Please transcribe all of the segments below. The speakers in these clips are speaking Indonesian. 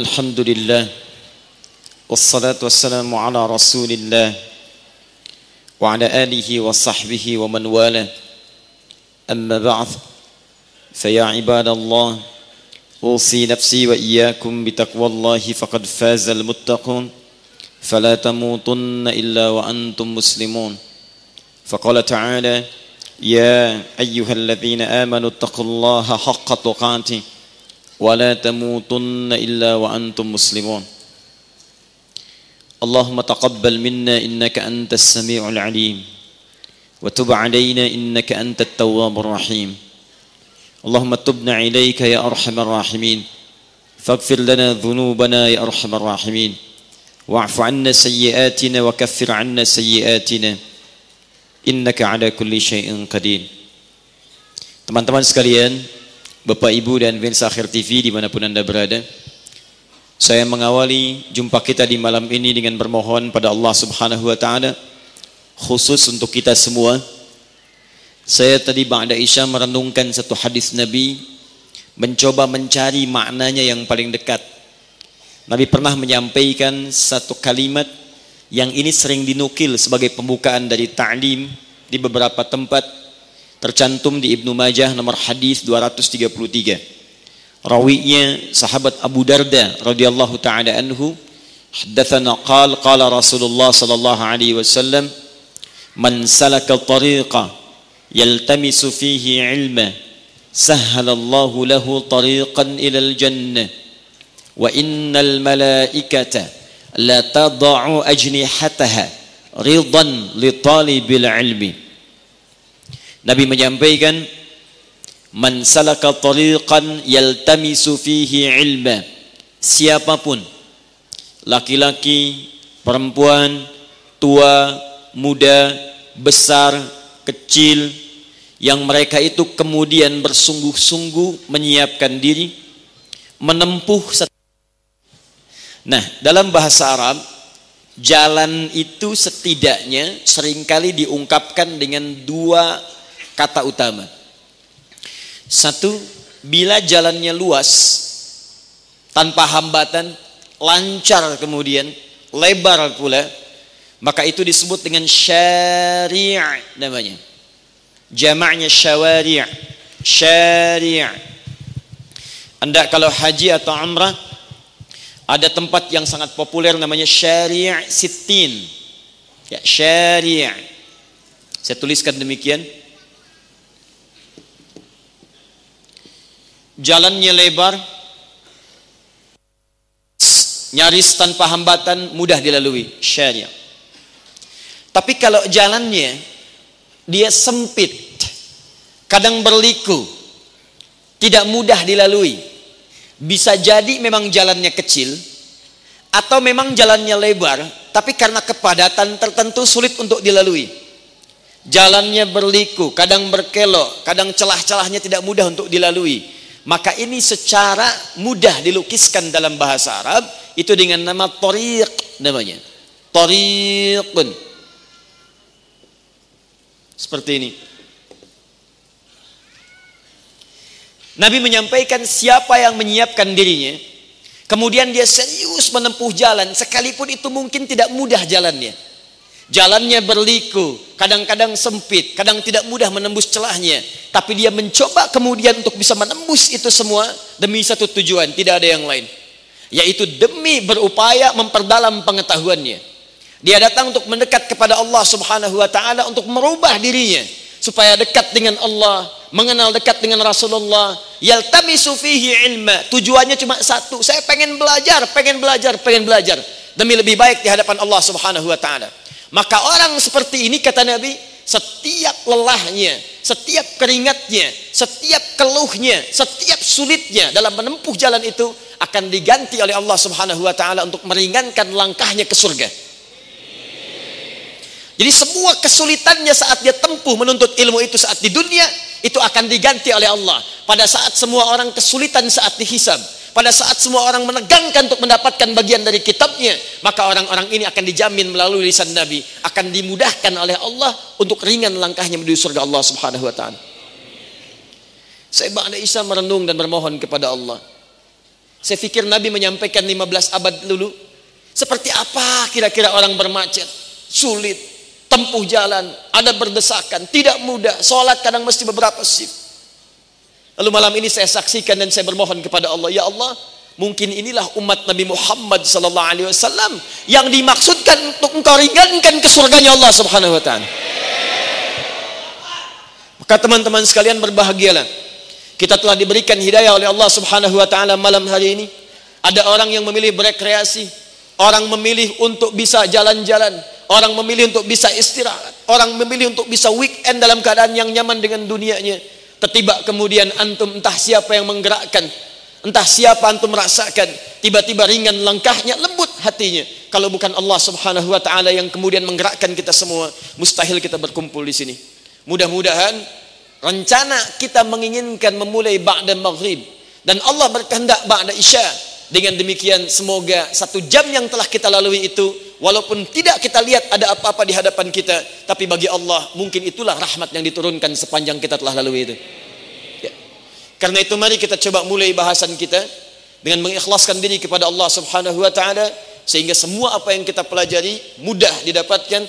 الحمد لله والصلاة والسلام على رسول الله وعلى آله وصحبه ومن والاه. أما بعد فيا عباد الله أوصي نفسي وإياكم بتقوى الله فقد فاز المتقون فلا تموتن إلا وأنتم مسلمون. فقال تعالى يا أيها الذين آمنوا اتقوا الله حق تقاته. ولا تموتن إلا وأنتم مسلمون. اللهم تقبل منا إنك أنت السميع العليم. وتب علينا إنك أنت التواب الرحيم. اللهم تبنا إليك يا أرحم الراحمين. فاغفر لنا ذنوبنا يا أرحم الراحمين. واعف عنا سيئاتنا وكفر عنا سيئاتنا. إنك على كل شيء قدير. Teman-teman sekalian, Bapak Ibu dan Vince Akhir TV di mana pun Anda berada Saya mengawali jumpa kita di malam ini dengan bermohon pada Allah Subhanahu Wa Taala Khusus untuk kita semua. Saya tadi Ba'da Isya merenungkan satu hadis Nabi Mencoba mencari maknanya yang paling dekat. Nabi pernah menyampaikan satu kalimat Yang ini sering dinukil sebagai pembukaan dari ta'lim Di beberapa tempat tercantum di Ibnu Majah nomor hadis 233. Rawinya sahabat Abu Darda radhiyallahu taala anhu haddatsana qala qala Rasulullah sallallahu alaihi wasallam man salaka tariqa yaltamisu fihi ilma sahhala Allah lahu tariqan ila al-jannah wa innal malaikata la tad'u ajnihataha ridan li talibil ilmi Nabi menyampaikan man salaka tariqan yaltamisu fihi ilma. Siapa pun laki-laki perempuan tua muda besar kecil yang mereka itu kemudian bersungguh-sungguh menyiapkan diri menempuh Nah, dalam bahasa Arab jalan itu setidaknya sering kali diungkapkan dengan dua kata utama. Satu, bila jalannya luas, tanpa hambatan, lancar kemudian, lebar pula, maka itu disebut dengan syari' namanya. Jamaknya syawari' syari' Anda kalau haji atau umrah ada tempat yang sangat populer namanya syari' sittin. Ya, syari' Saya tuliskan demikian. Jalannya lebar nyaris tanpa hambatan mudah dilalui syariah. Tapi kalau jalannya dia sempit kadang berliku tidak mudah dilalui. Bisa jadi memang jalannya kecil atau memang jalannya lebar tapi karena kepadatan tertentu sulit untuk dilalui. Jalannya berliku kadang berkelok kadang celah-celahnya tidak mudah untuk dilalui maka ini secara mudah dilukiskan dalam bahasa Arab itu dengan nama tariq namanya. Tariqun. Seperti ini. Nabi menyampaikan siapa yang menyiapkan dirinya kemudian dia serius menempuh jalan sekalipun itu mungkin tidak mudah jalannya Jalannya berliku, kadang-kadang sempit, kadang tidak mudah menembus celahnya. Tapi dia mencoba kemudian untuk bisa menembus itu semua demi satu tujuan, tidak ada yang lain. Yaitu demi berupaya memperdalam pengetahuannya. Dia datang untuk mendekat kepada Allah Subhanahu wa taala untuk merubah dirinya supaya dekat dengan Allah, mengenal dekat dengan Rasulullah. Yaltamisu fihi ilma. Tujuannya cuma satu, saya pengen belajar, pengen belajar, pengen belajar demi lebih baik di hadapan Allah Subhanahu wa taala. Maka orang seperti ini kata Nabi, setiap lelahnya, setiap keringatnya, setiap keluhnya, setiap sulitnya dalam menempuh jalan itu akan diganti oleh Allah Subhanahu wa taala untuk meringankan langkahnya ke surga. Jadi semua kesulitannya saat dia tempuh menuntut ilmu itu saat di dunia itu akan diganti oleh Allah. Pada saat semua orang kesulitan saat dihisab, pada saat semua orang menegangkan untuk mendapatkan bagian dari kitabnya, maka orang-orang ini akan dijamin melalui lisan Nabi, akan dimudahkan oleh Allah untuk ringan langkahnya menuju surga Allah Subhanahu wa taala. Saya Ba'da Isa merenung dan bermohon kepada Allah. Saya pikir Nabi menyampaikan 15 abad dulu. Seperti apa kira-kira orang bermacet? Sulit, tempuh jalan, ada berdesakan, tidak mudah. Sholat kadang mesti beberapa shift. Lalu malam ini saya saksikan dan saya bermohon kepada Allah, ya Allah, mungkin inilah umat Nabi Muhammad sallallahu alaihi wasallam yang dimaksudkan untuk engkau ringankan ke surganya Allah Subhanahu wa taala. Maka teman-teman sekalian berbahagialah kita telah diberikan hidayah oleh Allah Subhanahu wa taala malam hari ini. Ada orang yang memilih berekreasi, orang memilih untuk bisa jalan-jalan, orang memilih untuk bisa istirahat, orang memilih untuk bisa weekend dalam keadaan yang nyaman dengan dunianya. Tetiba kemudian antum entah siapa yang menggerakkan, entah siapa antum merasakan, tiba-tiba ringan langkahnya, lembut hatinya. Kalau bukan Allah Subhanahu wa taala yang kemudian menggerakkan kita semua, mustahil kita berkumpul di sini. Mudah-mudahan Rencana kita menginginkan memulai ba'da maghrib dan Allah berkehendak ba'da isya. Dengan demikian semoga satu jam yang telah kita lalui itu walaupun tidak kita lihat ada apa-apa di hadapan kita tapi bagi Allah mungkin itulah rahmat yang diturunkan sepanjang kita telah lalui itu. Ya. Karena itu mari kita coba mulai bahasan kita dengan mengikhlaskan diri kepada Allah Subhanahu wa taala sehingga semua apa yang kita pelajari mudah didapatkan,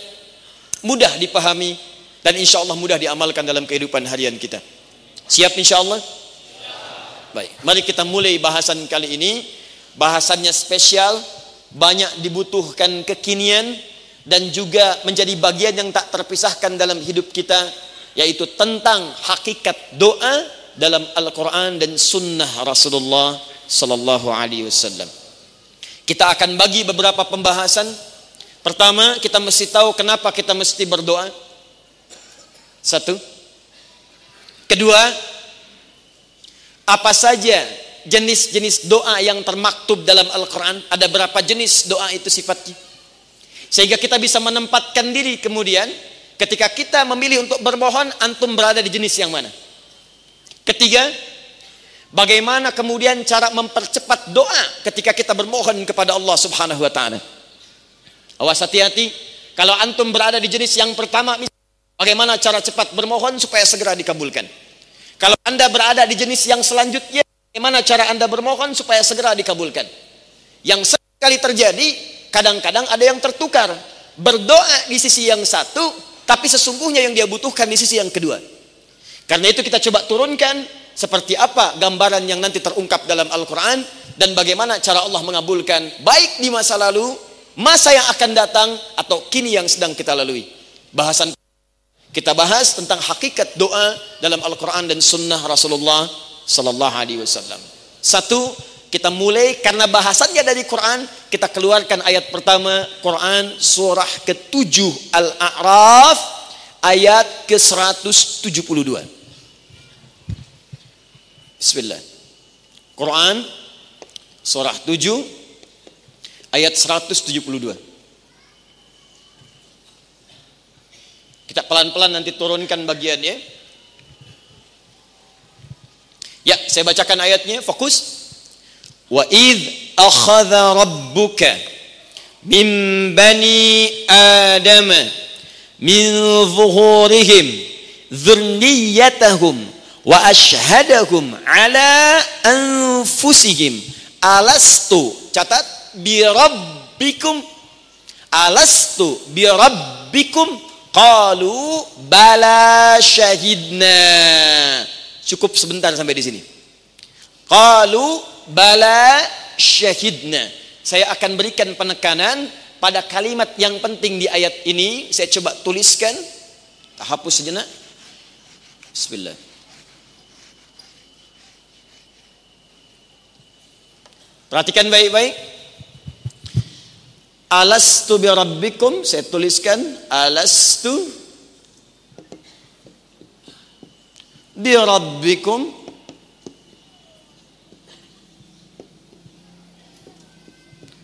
mudah dipahami dan insya Allah mudah diamalkan dalam kehidupan harian kita. Siap insya Allah? Baik, mari kita mulai bahasan kali ini. Bahasannya spesial, banyak dibutuhkan kekinian dan juga menjadi bagian yang tak terpisahkan dalam hidup kita, yaitu tentang hakikat doa dalam Al-Quran dan Sunnah Rasulullah Sallallahu Alaihi Wasallam. Kita akan bagi beberapa pembahasan. Pertama, kita mesti tahu kenapa kita mesti berdoa. Satu. Kedua, apa saja jenis-jenis doa yang termaktub dalam Al-Quran? Ada berapa jenis doa itu sifatnya? Sehingga kita bisa menempatkan diri kemudian ketika kita memilih untuk bermohon, antum berada di jenis yang mana? Ketiga, bagaimana kemudian cara mempercepat doa ketika kita bermohon kepada Allah Subhanahu wa taala? Awas hati-hati, kalau antum berada di jenis yang pertama Bagaimana cara cepat bermohon supaya segera dikabulkan? Kalau Anda berada di jenis yang selanjutnya, bagaimana cara Anda bermohon supaya segera dikabulkan? Yang sekali terjadi, kadang-kadang ada yang tertukar. Berdoa di sisi yang satu, tapi sesungguhnya yang dia butuhkan di sisi yang kedua. Karena itu kita coba turunkan seperti apa gambaran yang nanti terungkap dalam Al-Quran dan bagaimana cara Allah mengabulkan baik di masa lalu, masa yang akan datang, atau kini yang sedang kita lalui. Bahasan kita bahas tentang hakikat doa dalam Al-Quran dan Sunnah Rasulullah Sallallahu Alaihi Wasallam. Satu, kita mulai karena bahasannya dari Quran, kita keluarkan ayat pertama Quran surah ke-7 Al-A'raf ayat ke-172. Bismillah. Quran surah 7 ayat 172. Kita pelan-pelan nanti turunkan bagiannya. Ya, saya bacakan ayatnya, fokus. Wa id akhadha rabbuka min bani Adam min zuhurihim dhurriyyatahum wa ashhadahum ala anfusihim alastu catat bi rabbikum alastu bi rabbikum Qalu bala syahidna. Cukup sebentar sampai di sini. Qalu bala syahidna. Saya akan berikan penekanan pada kalimat yang penting di ayat ini. Saya coba tuliskan. Tak hapus sejenak. Bismillah. Perhatikan baik-baik. Alastu bi rabbikum saya tuliskan alastu bi rabbikum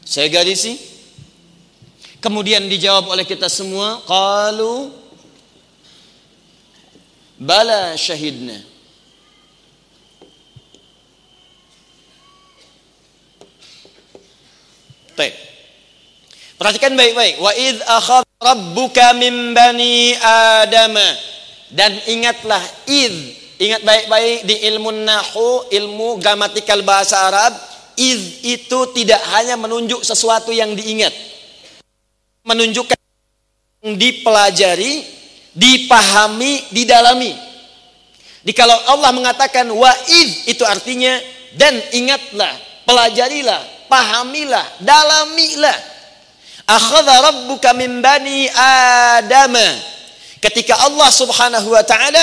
saya garisi kemudian dijawab oleh kita semua qalu bala syahidna Baik. Perhatikan baik-baik. Wa id akhadha rabbuka min bani Adam. Dan ingatlah id. Ingat baik-baik di ilmu nahu, ilmu gramatikal bahasa Arab. iz itu tidak hanya menunjuk sesuatu yang diingat. Menunjukkan dipelajari, dipahami, didalami. Di kalau Allah mengatakan wa iz itu artinya dan ingatlah, pelajarilah, pahamilah, dalamilah. Akhadha rabbuka min bani Adam. Ketika Allah Subhanahu wa taala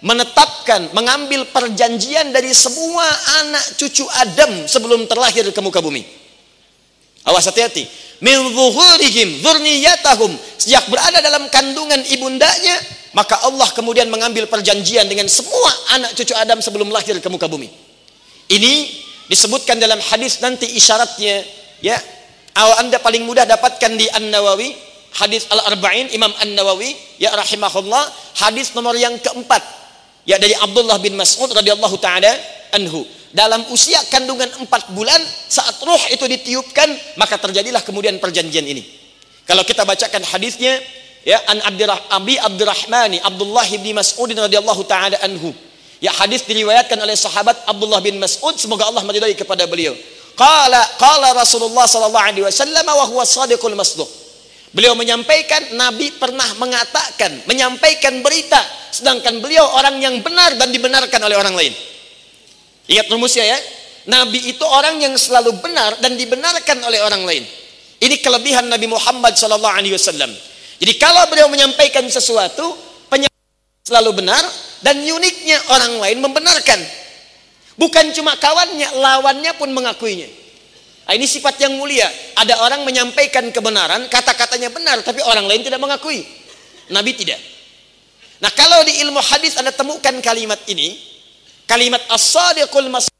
menetapkan, mengambil perjanjian dari semua anak cucu Adam sebelum terlahir ke muka bumi. Awas hati-hati. Min zuhurihim dzurriyyatahum. Sejak berada dalam kandungan ibundanya, maka Allah kemudian mengambil perjanjian dengan semua anak cucu Adam sebelum lahir ke muka bumi. Ini disebutkan dalam hadis nanti isyaratnya, ya. Anda paling mudah dapatkan di An-Nawawi, hadis Al-Arba'in Imam An-Nawawi, ya rahimahullah, hadis nomor yang keempat ya dari Abdullah bin Mas'ud radhiyallahu taala anhu. Dalam usia kandungan empat bulan saat roh itu ditiupkan maka terjadilah kemudian perjanjian ini. Kalau kita bacakan hadisnya ya an Abdirah, Abi Abdurrahmani Abdullah bin Mas'ud radhiyallahu taala anhu. Ya hadis diriwayatkan oleh sahabat Abdullah bin Mas'ud semoga Allah meridai kepada beliau. Qala qala Rasulullah sallallahu alaihi wasallam wa huwa shadiqul masduq Beliau menyampaikan, Nabi pernah mengatakan, menyampaikan berita, sedangkan beliau orang yang benar dan dibenarkan oleh orang lain. Ingat rumusnya ya, Nabi itu orang yang selalu benar dan dibenarkan oleh orang lain. Ini kelebihan Nabi Muhammad Wasallam. Jadi kalau beliau menyampaikan sesuatu, selalu benar dan uniknya orang lain membenarkan. Bukan cuma kawannya, lawannya pun mengakuinya. Nah, ini sifat yang mulia. Ada orang menyampaikan kebenaran, kata-katanya benar, tapi orang lain tidak mengakui. Nabi tidak. Nah, kalau di ilmu hadis Anda temukan kalimat ini, kalimat as-sadiqul mas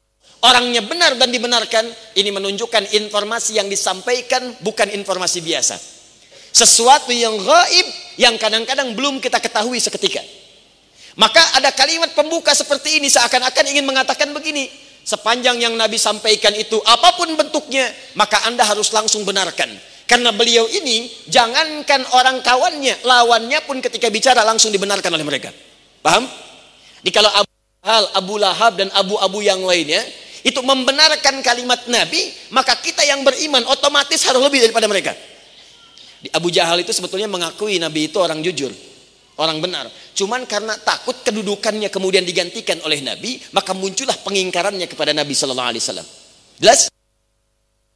orangnya benar dan dibenarkan, ini menunjukkan informasi yang disampaikan bukan informasi biasa. Sesuatu yang gaib yang kadang-kadang belum kita ketahui seketika. Maka ada kalimat pembuka seperti ini seakan-akan ingin mengatakan begini, Sepanjang yang Nabi sampaikan itu apa pun bentuknya, maka Anda harus langsung benarkan. Karena beliau ini jangankan orang kawannya, lawannya pun ketika bicara langsung dibenarkan oleh mereka. Paham? Di kalau Abu Hal, Abu Lahab dan Abu-Abu yang lainnya itu membenarkan kalimat Nabi, maka kita yang beriman otomatis harus lebih daripada mereka. Di Abu Jahal itu sebetulnya mengakui Nabi itu orang jujur orang benar. Cuman karena takut kedudukannya kemudian digantikan oleh Nabi, maka muncullah pengingkarannya kepada Nabi Sallallahu Alaihi Wasallam. Jelas?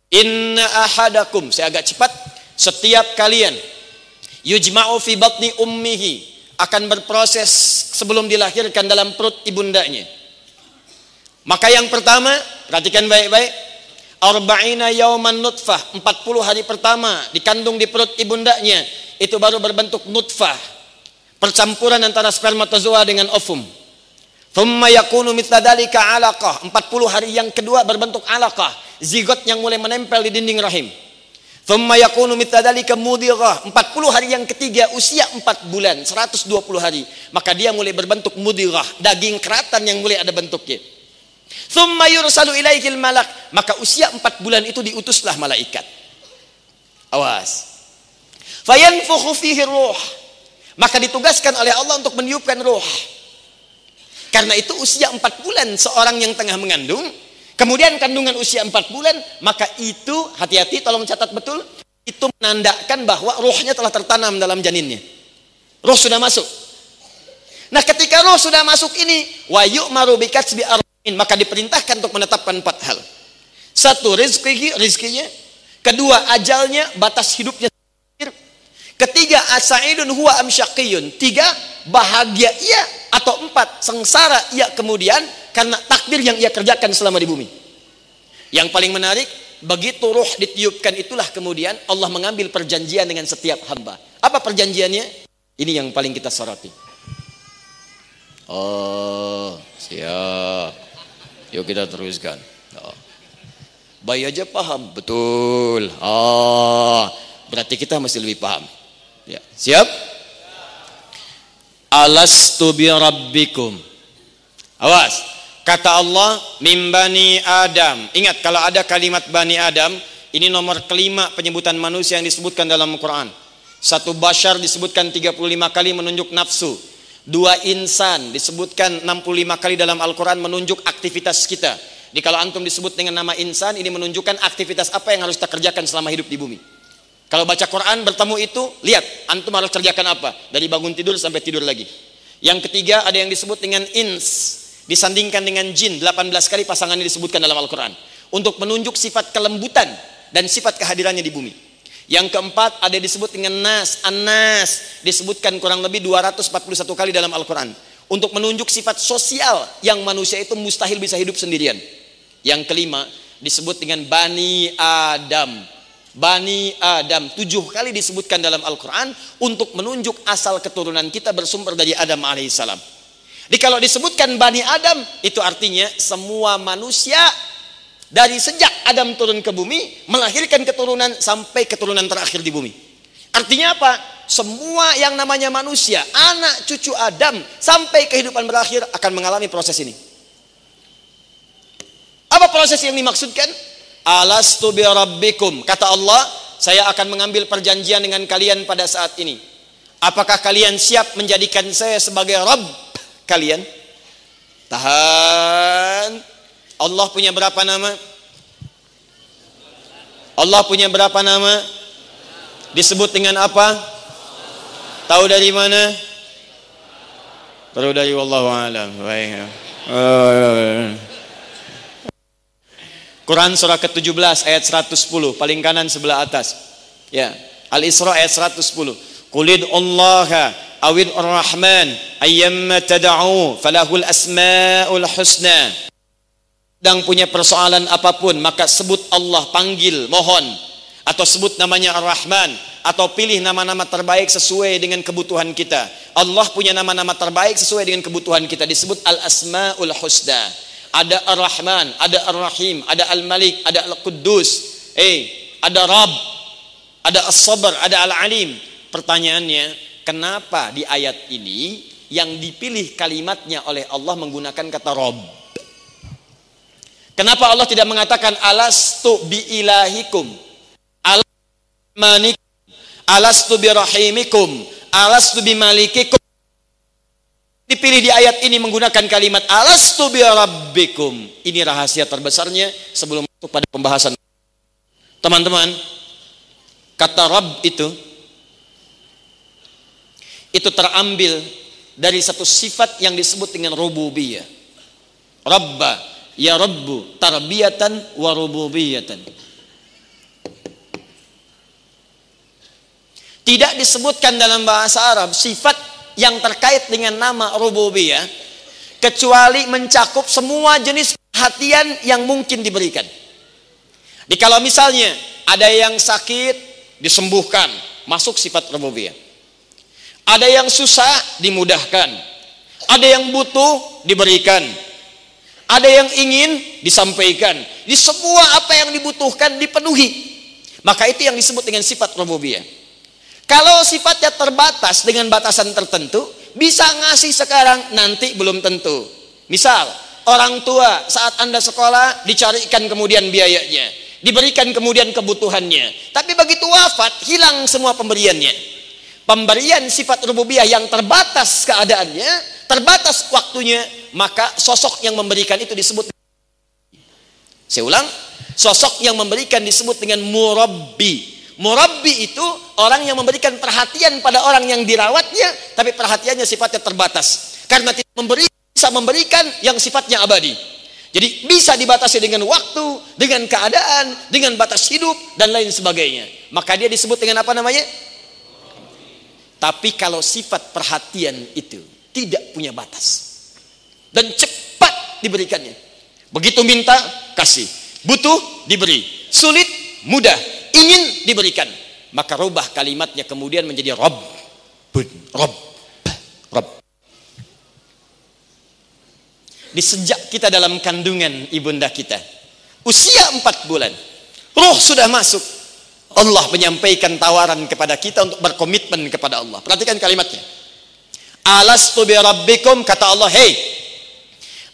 Inna ahadakum, saya agak cepat. Setiap kalian yujma'u fi batni ummihi akan berproses sebelum dilahirkan dalam perut ibundanya. Maka yang pertama, perhatikan baik-baik. Arba'ina yauman nutfah, 40 hari pertama dikandung di perut ibundanya, itu baru berbentuk nutfah percampuran antara spermatozoa dengan ovum. Thumma yakunu mithla dalika alaqah. 40 hari yang kedua berbentuk alaqah, zigot yang mulai menempel di dinding rahim. Thumma yakunu mithla dalika mudirah. 40 hari yang ketiga usia 4 bulan, 120 hari, maka dia mulai berbentuk mudirah, daging keratan yang mulai ada bentuknya. Thumma yursalu ilaihil malak. Maka usia 4 bulan itu diutuslah malaikat. Awas. Fayanfukhu fihi ruh maka ditugaskan oleh Allah untuk meniupkan roh. Karena itu usia empat bulan seorang yang tengah mengandung, kemudian kandungan usia empat bulan, maka itu hati-hati tolong catat betul, itu menandakan bahwa rohnya telah tertanam dalam janinnya. Roh sudah masuk. Nah ketika roh sudah masuk ini, wayu marubikat arba'in, maka diperintahkan untuk menetapkan empat hal. Satu, rizki, rizkinya. Kedua, ajalnya, batas hidupnya Ketiga, asaidun huwa amsyaqiyun. Tiga, bahagia ia atau empat, sengsara ia kemudian karena takdir yang ia kerjakan selama di bumi. Yang paling menarik, begitu roh ditiupkan itulah kemudian Allah mengambil perjanjian dengan setiap hamba. Apa perjanjiannya? Ini yang paling kita soroti. Oh, siap. Yuk kita teruskan. Oh. Bayi aja paham, betul. Oh, berarti kita masih lebih paham. Ya, siap? Alastu bi rabbikum. Awas. Kata Allah, min bani Adam. Ingat kalau ada kalimat bani Adam, ini nomor kelima penyebutan manusia yang disebutkan dalam Al-Quran. Satu bashar disebutkan 35 kali menunjuk nafsu. Dua insan disebutkan 65 kali dalam Al-Quran menunjuk aktivitas kita. Di kalau antum disebut dengan nama insan, ini menunjukkan aktivitas apa yang harus kita kerjakan selama hidup di bumi. Kalau baca Quran bertemu itu, lihat antum harus kerjakan apa dari bangun tidur sampai tidur lagi. Yang ketiga ada yang disebut dengan ins, disandingkan dengan jin 18 kali pasangannya disebutkan dalam Al-Qur'an untuk menunjuk sifat kelembutan dan sifat kehadirannya di bumi. Yang keempat ada disebut dengan nas, an-nas disebutkan kurang lebih 241 kali dalam Al-Qur'an untuk menunjuk sifat sosial yang manusia itu mustahil bisa hidup sendirian. Yang kelima disebut dengan Bani Adam. Bani Adam tujuh kali disebutkan dalam Al-Quran untuk menunjuk asal keturunan kita bersumber dari Adam alaihissalam. Jadi kalau disebutkan Bani Adam itu artinya semua manusia dari sejak Adam turun ke bumi melahirkan keturunan sampai keturunan terakhir di bumi. Artinya apa? Semua yang namanya manusia, anak cucu Adam sampai kehidupan berakhir akan mengalami proses ini. Apa proses yang dimaksudkan? Alastu bi rabbikum. Kata Allah, saya akan mengambil perjanjian dengan kalian pada saat ini. Apakah kalian siap menjadikan saya sebagai Rabb kalian? Tahan. Allah punya berapa nama? Allah punya berapa nama? Disebut dengan apa? Tahu dari mana? Tahu dari wallahu alam. Baik. Quran surah ke-17 ayat 110 paling kanan sebelah atas. Ya, Al-Isra ayat 110. Qulid Allah awid ar-Rahman ayyamma tad'u falahul asmaul husna. Sedang punya persoalan apa pun maka sebut Allah panggil mohon atau sebut namanya Ar-Rahman atau pilih nama-nama terbaik sesuai dengan kebutuhan kita. Allah punya nama-nama terbaik sesuai dengan kebutuhan kita disebut Al-Asmaul Husna ada Ar-Rahman, ada Ar-Rahim, ada Al-Malik, ada Al-Quddus, eh, ada Rab, ada As-Sabr, ada Al-Alim. Pertanyaannya, kenapa di ayat ini yang dipilih kalimatnya oleh Allah menggunakan kata Rob? Kenapa Allah tidak mengatakan alastu bi ilahikum? Alastu bi rahimikum, alastu bi malikikum dipilih di ayat ini menggunakan kalimat alastu bi rabbikum. Ini rahasia terbesarnya sebelum masuk pada pembahasan. Teman-teman, kata Rabb itu itu terambil dari satu sifat yang disebut dengan rububiyah. Rabba, ya Rabbu, tarbiyatan wa rububiyatan. Tidak disebutkan dalam bahasa Arab sifat yang terkait dengan nama rububiyah kecuali mencakup semua jenis perhatian yang mungkin diberikan. Di kalau misalnya ada yang sakit disembuhkan, masuk sifat rububiyah. Ada yang susah dimudahkan. Ada yang butuh diberikan. Ada yang ingin disampaikan. Di semua apa yang dibutuhkan dipenuhi. Maka itu yang disebut dengan sifat rububiyah. Kalau sifatnya terbatas dengan batasan tertentu, bisa ngasih sekarang, nanti belum tentu. Misal, orang tua saat Anda sekolah dicarikan kemudian biayanya, diberikan kemudian kebutuhannya. Tapi begitu wafat, hilang semua pemberiannya. Pemberian sifat rububiyah yang terbatas keadaannya, terbatas waktunya, maka sosok yang memberikan itu disebut saya ulang, sosok yang memberikan disebut dengan murabbi Murabbi itu orang yang memberikan perhatian pada orang yang dirawatnya, tapi perhatiannya sifatnya terbatas. Karena tidak memberi, bisa memberikan yang sifatnya abadi. Jadi bisa dibatasi dengan waktu, dengan keadaan, dengan batas hidup, dan lain sebagainya. Maka dia disebut dengan apa namanya? Tapi kalau sifat perhatian itu tidak punya batas. Dan cepat diberikannya. Begitu minta, kasih. Butuh, diberi. Sulit, mudah ingin diberikan. Maka rubah kalimatnya kemudian menjadi Rob. Rob. Rob. Di sejak kita dalam kandungan ibunda kita usia empat bulan roh sudah masuk. Allah menyampaikan tawaran kepada kita untuk berkomitmen kepada Allah. Perhatikan kalimatnya. Alastu bi rabbikum kata Allah hei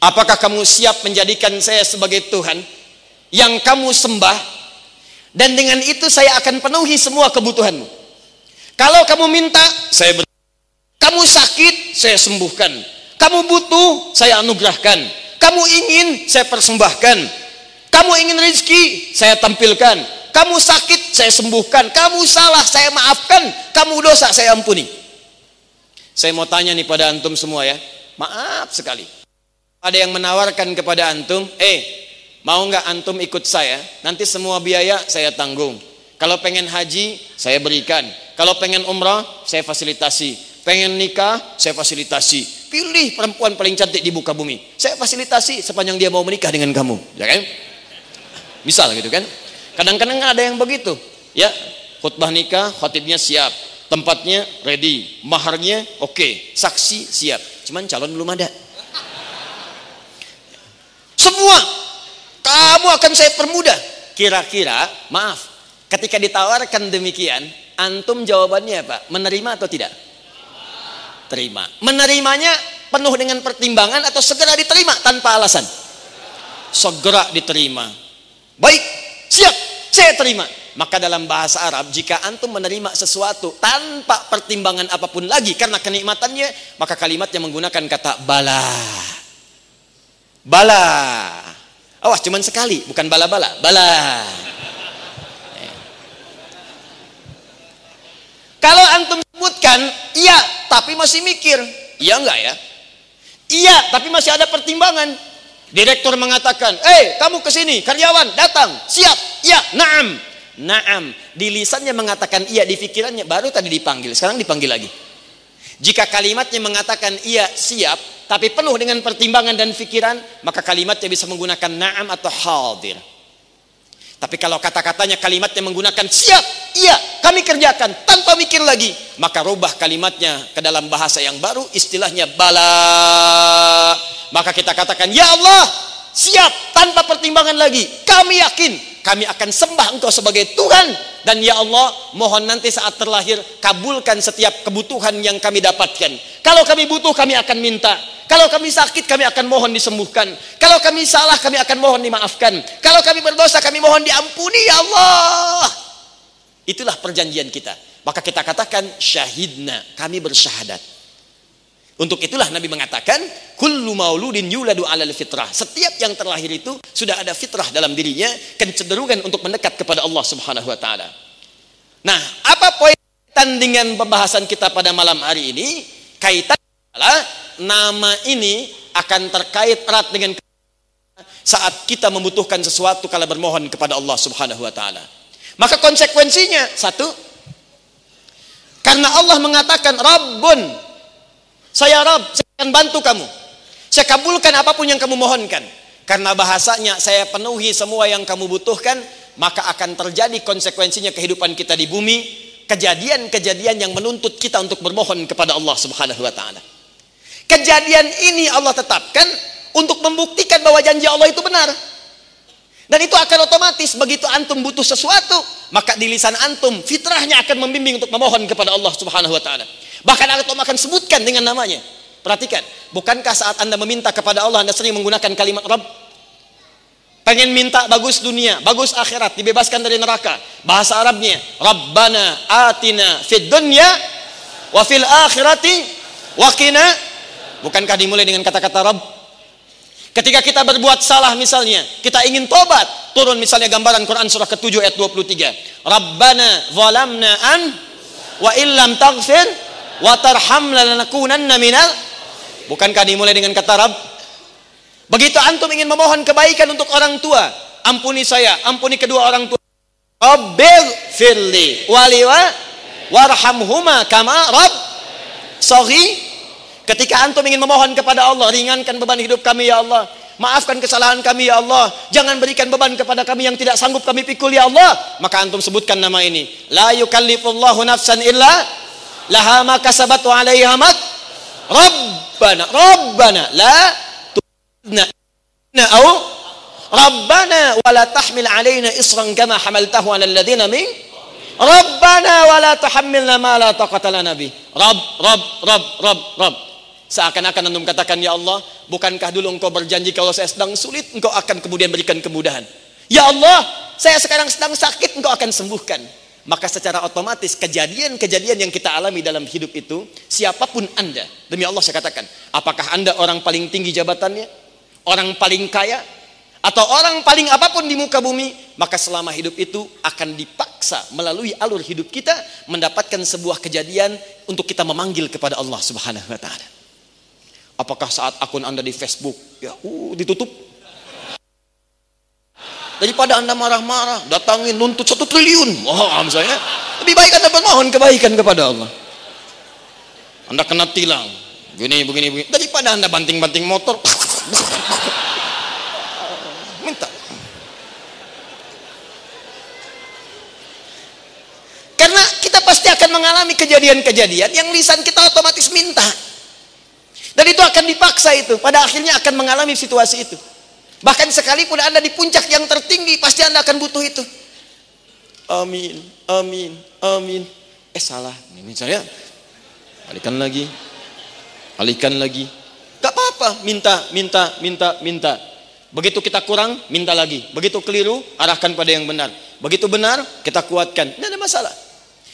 apakah kamu siap menjadikan saya sebagai Tuhan yang kamu sembah dan dengan itu saya akan penuhi semua kebutuhanmu. Kalau kamu minta, saya ber Kamu sakit, saya sembuhkan. Kamu butuh, saya anugerahkan. Kamu ingin saya persembahkan. Kamu ingin rezeki, saya tampilkan. Kamu sakit, saya sembuhkan. Kamu salah, saya maafkan. Kamu dosa, saya ampuni. Saya mau tanya nih pada antum semua ya. Maaf sekali. Ada yang menawarkan kepada antum, eh, mau nggak antum ikut saya? Nanti semua biaya saya tanggung. Kalau pengen haji, saya berikan. Kalau pengen umrah, saya fasilitasi. Pengen nikah, saya fasilitasi. Pilih perempuan paling cantik di muka bumi. Saya fasilitasi sepanjang dia mau menikah dengan kamu. Ya kan? Misal gitu kan. Kadang-kadang ada yang begitu. Ya, khutbah nikah, khatibnya siap. Tempatnya ready. Maharnya oke. Okay. Saksi siap. Cuman calon belum ada. Semua kamu akan saya permudah. Kira-kira, maaf, Ketika ditawarkan demikian, antum jawabannya apa? Menerima atau tidak? Terima. Menerimanya penuh dengan pertimbangan atau segera diterima tanpa alasan? Segera diterima. Baik, siap, saya terima. Maka dalam bahasa Arab, jika antum menerima sesuatu tanpa pertimbangan apa pun lagi karena kenikmatannya, maka kalimatnya menggunakan kata bala. Bala. Awas, cuman sekali, bukan bala-bala. Bala. Kalau antum sebutkan, iya, tapi masih mikir. Iya enggak ya? Iya, tapi masih ada pertimbangan. Direktur mengatakan, eh kamu ke sini, karyawan datang, siap, iya, naam. Naam, di lisannya mengatakan iya, di pikirannya baru tadi dipanggil, sekarang dipanggil lagi. Jika kalimatnya mengatakan iya, siap, tapi penuh dengan pertimbangan dan pikiran, maka kalimatnya bisa menggunakan naam atau hadir. Tapi kalau kata-katanya kalimatnya menggunakan siap, iya, kami kerjakan tanpa mikir lagi, maka rubah kalimatnya ke dalam bahasa yang baru, istilahnya bala. Maka kita katakan, ya Allah, siap tanpa pertimbangan lagi. Kami yakin kami akan sembah Engkau sebagai Tuhan dan ya Allah, mohon nanti saat terlahir kabulkan setiap kebutuhan yang kami dapatkan. Kalau kami butuh kami akan minta. Kalau kami sakit, kami akan mohon disembuhkan. Kalau kami salah, kami akan mohon dimaafkan. Kalau kami berdosa, kami mohon diampuni, ya Allah. Itulah perjanjian kita. Maka kita katakan syahidna, kami bersyahadat. Untuk itulah Nabi mengatakan, kullu mauludin yuladu alal fitrah. Setiap yang terlahir itu sudah ada fitrah dalam dirinya, kecenderungan untuk mendekat kepada Allah Subhanahu wa taala. Nah, apa poin dengan pembahasan kita pada malam hari ini? Kaitan adalah nama ini akan terkait erat dengan saat kita membutuhkan sesuatu kalau bermohon kepada Allah Subhanahu wa taala. Maka konsekuensinya satu karena Allah mengatakan Rabbun saya Rabb, saya akan bantu kamu. Saya kabulkan apa pun yang kamu mohonkan. Karena bahasanya saya penuhi semua yang kamu butuhkan, maka akan terjadi konsekuensinya kehidupan kita di bumi, kejadian-kejadian yang menuntut kita untuk bermohon kepada Allah Subhanahu wa taala. Kejadian ini Allah tetapkan untuk membuktikan bahwa janji Allah itu benar. Dan itu akan otomatis begitu antum butuh sesuatu, maka di lisan antum fitrahnya akan membimbing untuk memohon kepada Allah Subhanahu wa taala. Bahkan antum akan sebutkan dengan namanya. Perhatikan, bukankah saat Anda meminta kepada Allah Anda sering menggunakan kalimat Rabb? Pengen minta bagus dunia, bagus akhirat, dibebaskan dari neraka. Bahasa Arabnya, Rabbana atina fid dunya wa fil akhirati wa qina Bukankah dimulai dengan kata-kata Rabb? Ketika kita berbuat salah misalnya, kita ingin tobat, turun misalnya gambaran Quran surah ke-7 ayat 23. Rabbana zalamna an wa illam taghfir minal Bukankah dimulai dengan kata Rabb? Begitu antum ingin memohon kebaikan untuk orang tua, ampuni saya, ampuni kedua orang tua. Rabbil firli waliwa warhamhuma kama Rabb sahih Ketika antum ingin memohon kepada Allah, ringankan beban hidup kami ya Allah. Maafkan kesalahan kami ya Allah. Jangan berikan beban kepada kami yang tidak sanggup kami pikul ya Allah. Maka antum sebutkan nama ini. La yukallifullahu nafsan illa laha ma kasabat wa 'alaiha mak Rabbana Rabbana la tu'na au Rabbana wa la tahmil 'alaina isran kama hamaltahu 'ala alladhina min Rabbana wa la tuhammilna ma la taqata lana bi Rabb Rabb Rabb Rabb Rabb Seakan-akan antum katakan, Ya Allah, bukankah dulu engkau berjanji kalau saya sedang sulit, engkau akan kemudian berikan kemudahan. Ya Allah, saya sekarang sedang sakit, engkau akan sembuhkan. Maka secara otomatis kejadian-kejadian yang kita alami dalam hidup itu, siapa pun Anda, demi Allah saya katakan, apakah Anda orang paling tinggi jabatannya? orang paling kaya, atau orang paling apa pun di muka bumi, maka selama hidup itu akan dipaksa melalui alur hidup kita mendapatkan sebuah kejadian untuk kita memanggil kepada Allah Subhanahu wa taala. Apakah saat akun Anda di Facebook ya uh, ditutup? Daripada Anda marah-marah, datangin nuntut satu triliun. Oh, misalnya lebih baik Anda bermohon kebaikan kepada Allah. Anda kena tilang, begini, begini, begini. Daripada Anda banting-banting motor, minta. Karena kita pasti akan mengalami kejadian-kejadian yang lisan kita otomatis minta. Dan itu akan dipaksa itu. Pada akhirnya akan mengalami situasi itu. Bahkan sekalipun Anda di puncak yang tertinggi, pasti Anda akan butuh itu. Amin, amin, amin. Eh salah, ini saya. Alihkan lagi. Alihkan lagi. Gak apa-apa, minta, minta, minta, minta. Begitu kita kurang, minta lagi. Begitu keliru, arahkan pada yang benar. Begitu benar, kita kuatkan. Tidak ada masalah.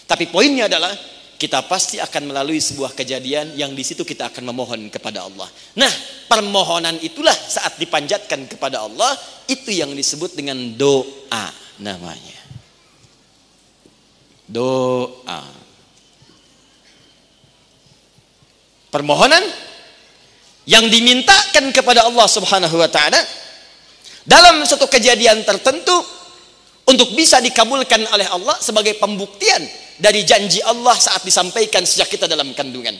Tapi poinnya adalah kita pasti akan melalui sebuah kejadian yang di situ kita akan memohon kepada Allah. Nah, permohonan itulah saat dipanjatkan kepada Allah itu yang disebut dengan doa namanya. Doa. Permohonan yang dimintakan kepada Allah Subhanahu wa taala dalam satu kejadian tertentu untuk bisa dikabulkan oleh Allah sebagai pembuktian dari janji Allah saat disampaikan sejak kita dalam kandungan.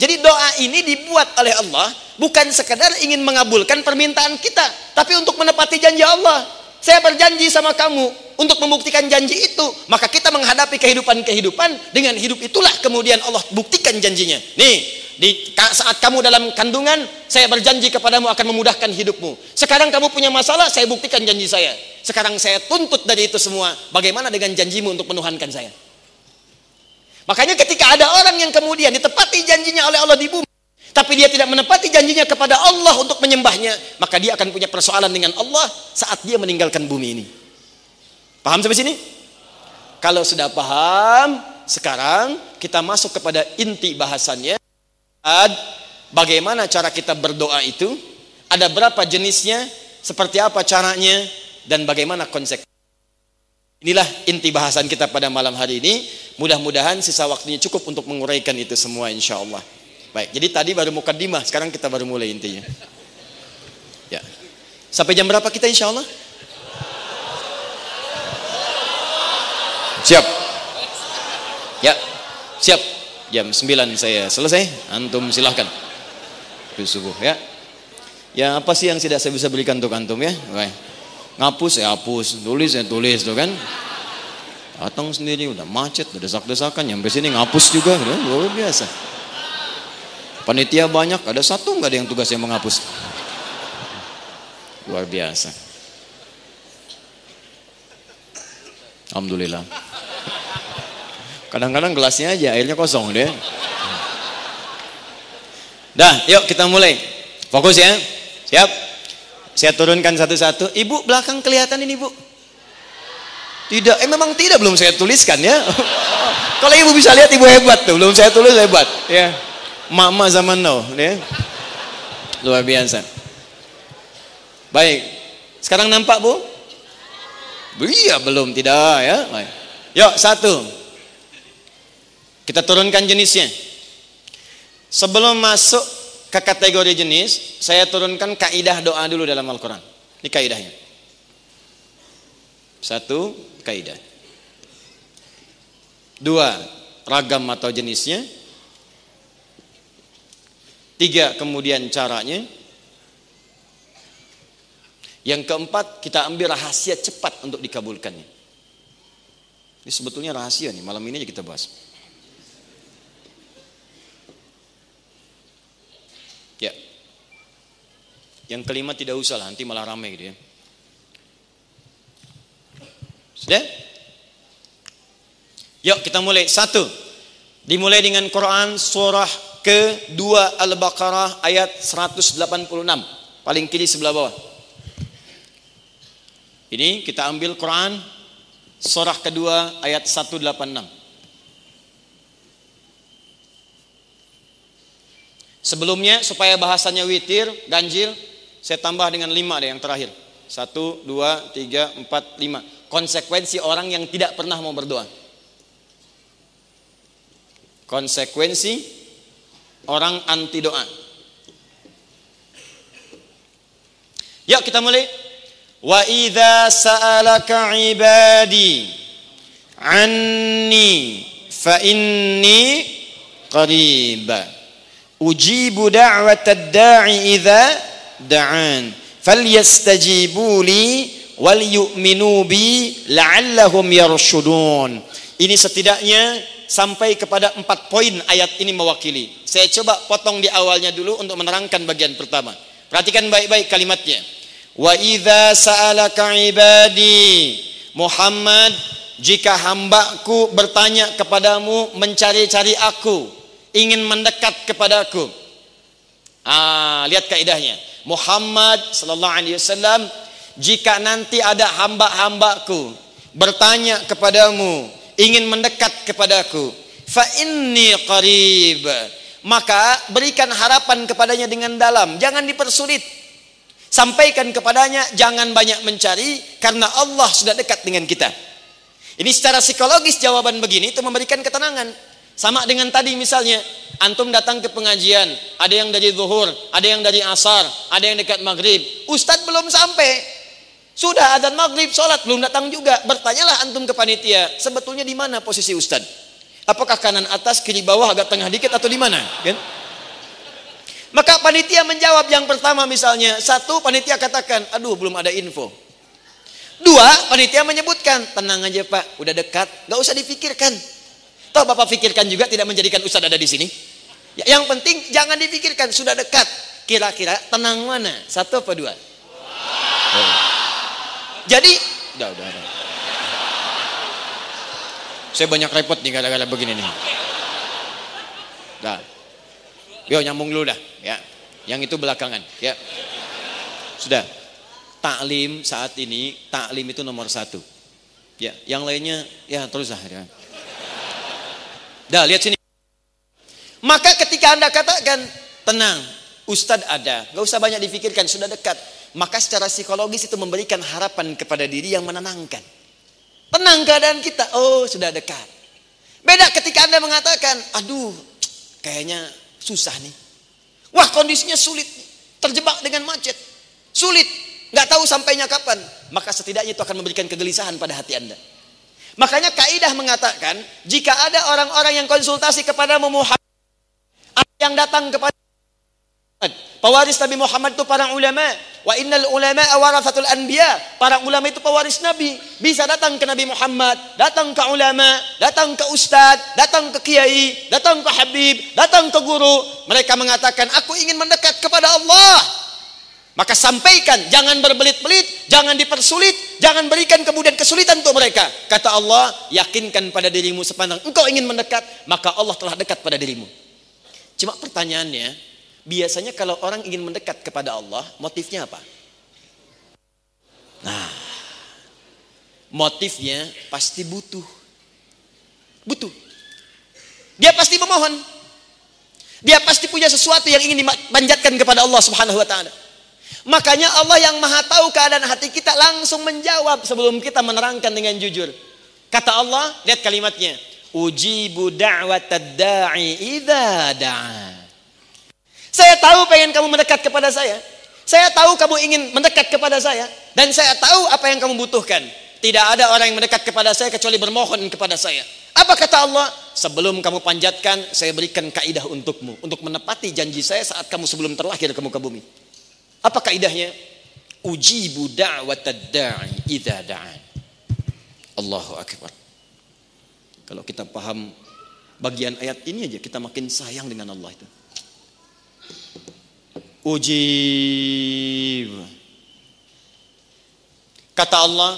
Jadi doa ini dibuat oleh Allah bukan sekadar ingin mengabulkan permintaan kita, tapi untuk menepati janji Allah. Saya berjanji sama kamu untuk membuktikan janji itu, maka kita menghadapi kehidupan-kehidupan dengan hidup itulah kemudian Allah buktikan janjinya. Nih, di saat kamu dalam kandungan, saya berjanji kepadamu akan memudahkan hidupmu. Sekarang kamu punya masalah, saya buktikan janji saya. Sekarang saya tuntut dari itu semua. Bagaimana dengan janjimu untuk menuhankan saya? Makanya ketika ada orang yang kemudian ditepati janjinya oleh Allah di bumi, tapi dia tidak menepati janjinya kepada Allah untuk menyembahnya, maka dia akan punya persoalan dengan Allah saat dia meninggalkan bumi ini. Paham sampai sini? Kalau sudah paham, sekarang kita masuk kepada inti bahasannya. Bagaimana cara kita berdoa itu? Ada berapa jenisnya? Seperti apa caranya? Dan bagaimana konsekuensinya? Inilah inti bahasan kita pada malam hari ini. Mudah-mudahan sisa waktunya cukup untuk menguraikan itu semua insya Allah. Baik, jadi tadi baru mukadimah, sekarang kita baru mulai intinya. Ya. Sampai jam berapa kita insya Allah? Siap. Ya, siap. Jam 9 saya selesai. Antum silahkan. Ya. Ya apa sih yang tidak saya bisa berikan untuk antum ya? Baik ngapus ya hapus. Tulis ya tulis tuh kan. Datang sendiri udah macet udah desak-desakan. Nyampe sini ngapus juga. Udah luar biasa. Panitia banyak ada satu nggak ada yang tugasnya menghapus? Luar biasa. Alhamdulillah. Kadang-kadang gelasnya aja airnya kosong deh. Dah yuk kita mulai. Fokus ya. Siap saya turunkan satu-satu. Ibu belakang kelihatan ini, Bu? Tidak. Eh memang tidak belum saya tuliskan ya. Kalau ibu bisa lihat ibu hebat tuh. Belum saya tulis hebat. Ya. Mama zaman now, ya. Luar biasa. Baik. Sekarang nampak, Bu? Iya, belum tidak ya. Baik. Yuk, satu. Kita turunkan jenisnya. Sebelum masuk ke kategori jenis, saya turunkan kaidah doa dulu dalam Al-Quran. Ini kaidahnya. Satu, kaidah. Dua, ragam atau jenisnya. Tiga, kemudian caranya. Yang keempat, kita ambil rahasia cepat untuk dikabulkannya. Ini sebetulnya rahasia nih, malam ini aja kita bahas. Ya. Yang kelima tidak usah lah, nanti malah ramai gitu ya. Sudah? Yuk kita mulai. Satu. Dimulai dengan Quran surah ke-2 Al-Baqarah ayat 186. Paling kiri sebelah bawah. Ini kita ambil Quran surah kedua ayat 186. Sebelumnya supaya bahasanya witir, ganjil, Saya tambah dengan lima deh yang terakhir. Satu, dua, tiga, empat, lima. Konsekuensi orang yang tidak pernah mau berdoa. Konsekuensi orang anti doa. Yuk kita mulai. Wa idza sa'alaka ibadi anni fa inni qarib. Ujibu da'watad da'i idza da'an. Falyastajibu li wal yu'minu bi la'allahum yarshudun. Ini setidaknya sampai kepada empat poin ayat ini mewakili. Saya coba potong di awalnya dulu untuk menerangkan bagian pertama. Perhatikan baik-baik kalimatnya. Wa idza sa'alaka ibadi Muhammad jika hambaku bertanya kepadamu mencari-cari aku ingin mendekat kepadaku ah lihat kaidahnya Muhammad sallallahu alaihi wasallam jika nanti ada hamba-hambaku bertanya kepadamu ingin mendekat kepadaku fa inni qarib maka berikan harapan kepadanya dengan dalam jangan dipersulit Sampaikan kepadanya jangan banyak mencari karena Allah sudah dekat dengan kita. Ini secara psikologis jawaban begini itu memberikan ketenangan. Sama dengan tadi misalnya, antum datang ke pengajian, ada yang dari zuhur, ada yang dari asar, ada yang dekat maghrib. Ustadz belum sampai, sudah adzan maghrib, sholat belum datang juga. Bertanyalah antum ke panitia, sebetulnya di mana posisi ustadz? Apakah kanan atas, kiri bawah, agak tengah dikit atau di mana? Kan? Maka panitia menjawab yang pertama misalnya, satu panitia katakan, aduh belum ada info. Dua, panitia menyebutkan, tenang aja pak, udah dekat, gak usah difikirkan. Toh bapak pikirkan juga tidak menjadikan ustadz ada di sini. Ya, yang penting jangan difikirkan, sudah dekat. Kira-kira tenang mana? Satu apa dua? Oh. Jadi, udah, udah, udah. Saya banyak repot nih gara-gara begini nih. Dah. Yo nyambung dulu dah, ya. Yang itu belakangan, ya. Sudah. Taklim saat ini, taklim itu nomor satu. Ya, yang lainnya ya terus lah. Ya. Dah, lihat sini. Maka ketika Anda katakan, tenang, Ustadz ada, gak usah banyak difikirkan, sudah dekat. Maka secara psikologis itu memberikan harapan kepada diri yang menenangkan. Tenang keadaan kita, oh sudah dekat. Beda ketika Anda mengatakan, aduh kayaknya susah nih. Wah kondisinya sulit, terjebak dengan macet, sulit, nggak tahu sampainya kapan. Maka setidaknya itu akan memberikan kegelisahan pada hati anda. Makanya kaidah mengatakan jika ada orang-orang yang konsultasi kepada Muhammad, yang datang kepada Pewaris Nabi Muhammad itu para ulama. Wa innal ulama warathatul anbiya. Para ulama itu pewaris Nabi. Bisa datang ke Nabi Muhammad, datang ke ulama, datang ke ustad, datang ke kiai, datang ke habib, datang ke guru. Mereka mengatakan, aku ingin mendekat kepada Allah. Maka sampaikan, jangan berbelit-belit, jangan dipersulit, jangan berikan kemudian kesulitan untuk mereka. Kata Allah, yakinkan pada dirimu sepandang engkau ingin mendekat, maka Allah telah dekat pada dirimu. Cuma pertanyaannya, Biasanya kalau orang ingin mendekat kepada Allah, motifnya apa? Nah, motifnya pasti butuh. Butuh. Dia pasti memohon. Dia pasti punya sesuatu yang ingin dimanjatkan kepada Allah Subhanahu wa taala. Makanya Allah yang Maha tahu keadaan hati kita langsung menjawab sebelum kita menerangkan dengan jujur. Kata Allah, lihat kalimatnya. Ujibu da'watad da'i idza da'a. Saya tahu pengen kamu mendekat kepada saya. Saya tahu kamu ingin mendekat kepada saya. Dan saya tahu apa yang kamu butuhkan. Tidak ada orang yang mendekat kepada saya kecuali bermohon kepada saya. Apa kata Allah? Sebelum kamu panjatkan, saya berikan kaidah untukmu. Untuk menepati janji saya saat kamu sebelum terlahir ke bumi. Apa kaidahnya? Ujibu da'watad da'i idha da'an. Allahu Akbar. Kalau kita paham bagian ayat ini aja, kita makin sayang dengan Allah itu ujib. Kata Allah,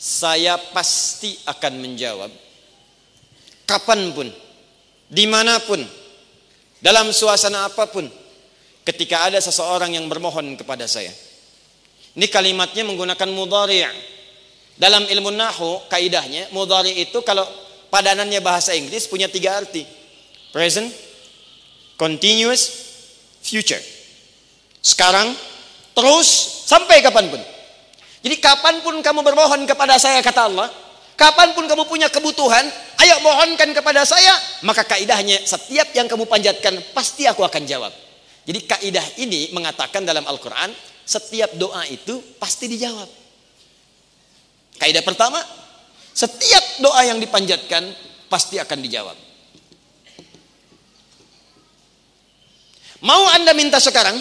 saya pasti akan menjawab kapan pun, di mana pun, dalam suasana apa pun, ketika ada seseorang yang bermohon kepada saya. Ini kalimatnya menggunakan mudhari'. Dalam ilmu nahu, kaidahnya mudhari' itu kalau padanannya bahasa Inggris punya tiga arti. Present, continuous, future. Sekarang, Terus sampai kapan pun. Jadi kapan pun kamu bermohon kepada saya kata Allah, kapan pun kamu punya kebutuhan, ayo mohonkan kepada saya, maka kaidahnya setiap yang kamu panjatkan pasti aku akan jawab. Jadi kaidah ini mengatakan dalam Al-Qur'an, setiap doa itu pasti dijawab. Kaidah pertama, setiap doa yang dipanjatkan pasti akan dijawab. Mau Anda minta sekarang?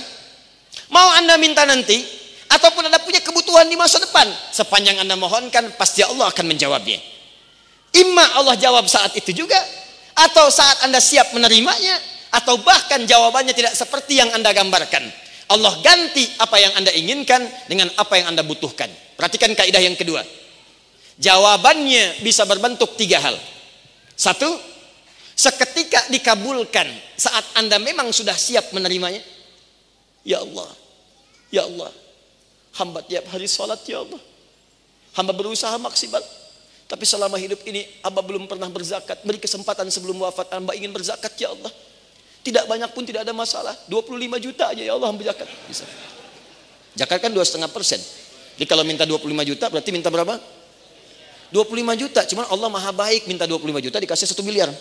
Mau Anda minta nanti? Ataupun Anda punya kebutuhan di masa depan? Sepanjang Anda mohonkan, pasti Allah akan menjawabnya. Imma Allah jawab saat itu juga, atau saat Anda siap menerimanya, atau bahkan jawabannya tidak seperti yang Anda gambarkan. Allah ganti apa yang Anda inginkan dengan apa yang Anda butuhkan. Perhatikan kaidah yang kedua. Jawabannya bisa berbentuk tiga hal. Satu, seketika dikabulkan saat Anda memang sudah siap menerimanya. Ya Allah, ya Allah, hamba tiap hari sholat ya Allah. Hamba berusaha maksimal. Tapi selama hidup ini hamba belum pernah berzakat. Beri kesempatan sebelum wafat hamba ingin berzakat ya Allah. Tidak banyak pun tidak ada masalah. 25 juta aja ya Allah hamba zakat. Bisa. Zakat kan 2,5 persen. Jadi kalau minta 25 juta berarti minta berapa? 25 juta. Cuman Allah maha baik minta 25 juta dikasih 1 miliar.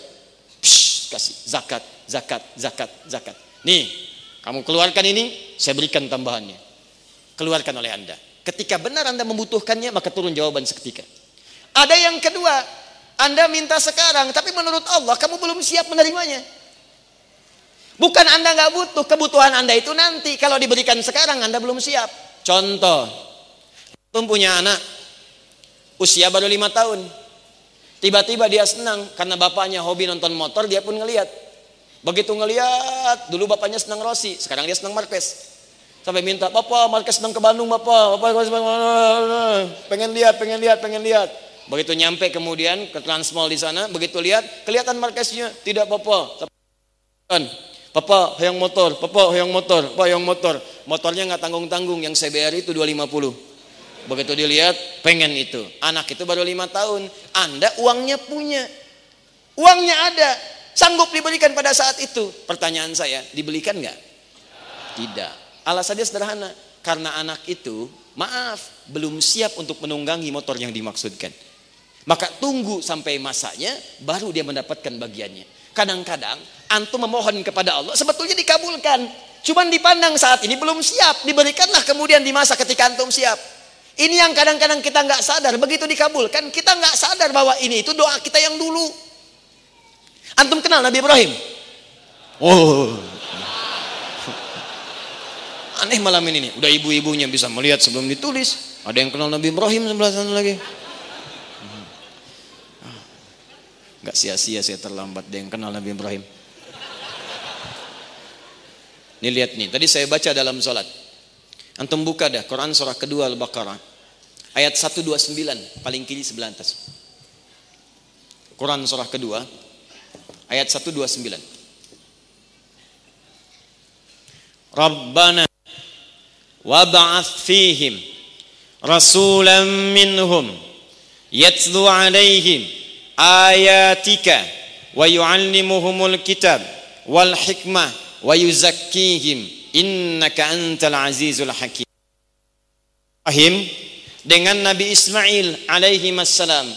Psh, kasih zakat, zakat, zakat, zakat. Nih, kamu keluarkan ini, saya berikan tambahannya. Keluarkan oleh Anda. Ketika benar Anda membutuhkannya, maka turun jawaban seketika. Ada yang kedua, Anda minta sekarang, tapi menurut Allah kamu belum siap menerimanya. Bukan Anda nggak butuh, kebutuhan Anda itu nanti. Kalau diberikan sekarang, Anda belum siap. Contoh, punya anak, usia baru lima tahun. Tiba-tiba dia senang karena bapaknya hobi nonton motor, dia pun ngeliat. Begitu ngeliat, dulu bapaknya senang Rossi, sekarang dia senang Marquez. Sampai minta, Bapak Marquez senang ke Bandung, Bapak. Bapak pengen lihat, pengen lihat, pengen lihat. Begitu nyampe kemudian ke Transmall di sana, begitu lihat, kelihatan Marqueznya, tidak Bapak. Papa yang motor, papa yang motor, papa yang motor. Motornya nggak tanggung-tanggung, yang CBR itu 250. Begitu dilihat, pengen itu. Anak itu baru lima tahun. Anda uangnya punya. Uangnya ada. Sanggup diberikan pada saat itu. Pertanyaan saya, dibelikan nggak? Tidak. Alasannya sederhana. Karena anak itu, maaf, belum siap untuk menunggangi motor yang dimaksudkan. Maka tunggu sampai masanya, baru dia mendapatkan bagiannya. Kadang-kadang, antum memohon kepada Allah, sebetulnya dikabulkan. Cuman dipandang saat ini belum siap. Diberikanlah kemudian di masa ketika antum siap. Ini yang kadang-kadang kita nggak sadar. Begitu dikabulkan, kita nggak sadar bahwa ini itu doa kita yang dulu. Antum kenal Nabi Ibrahim? Oh. Aneh malam ini nih. Udah ibu-ibunya bisa melihat sebelum ditulis. Ada yang kenal Nabi Ibrahim sebelah sana lagi. Gak sia-sia saya terlambat dia yang kenal Nabi Ibrahim. Ini lihat nih, tadi saya baca dalam sholat. Antum buka dah Quran surah kedua Al-Baqarah. Ayat 129 paling kiri sebelah atas. Quran surah kedua ayat 129. Rabbana wab'ath fihim rasulan minhum yatlu alaihim ayatika wa yu'allimuhumul kitab wal hikmah wa yuzakkihim innaka antal azizul hakim. Rahim dengan Nabi Ismail alaihi wassalam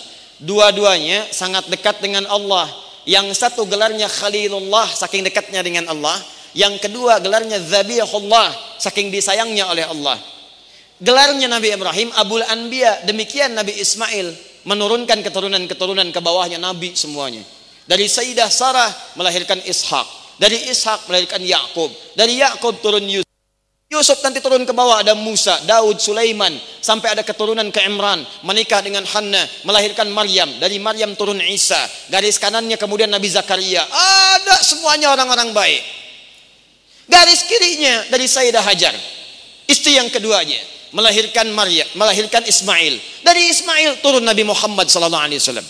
dua-duanya sangat dekat dengan Allah. Yang satu gelarnya Khalilullah saking dekatnya dengan Allah. Yang kedua gelarnya Zabihullah saking disayangnya oleh Allah. Gelarnya Nabi Ibrahim Abul Anbiya demikian Nabi Ismail menurunkan keturunan-keturunan ke bawahnya Nabi semuanya. Dari Sayyidah Sarah melahirkan Ishak dari Ishak melahirkan Yakub. Dari Yakub turun Yusuf. Yusuf nanti turun ke bawah ada Musa, Daud, Sulaiman, sampai ada keturunan ke Imran, menikah dengan Hanna, melahirkan Maryam, dari Maryam turun Isa, garis kanannya kemudian Nabi Zakaria. Ada semuanya orang-orang baik. Garis kirinya dari Sayyidah Hajar, istri yang keduanya, melahirkan Maryam, melahirkan Ismail. Dari Ismail turun Nabi Muhammad sallallahu alaihi wasallam.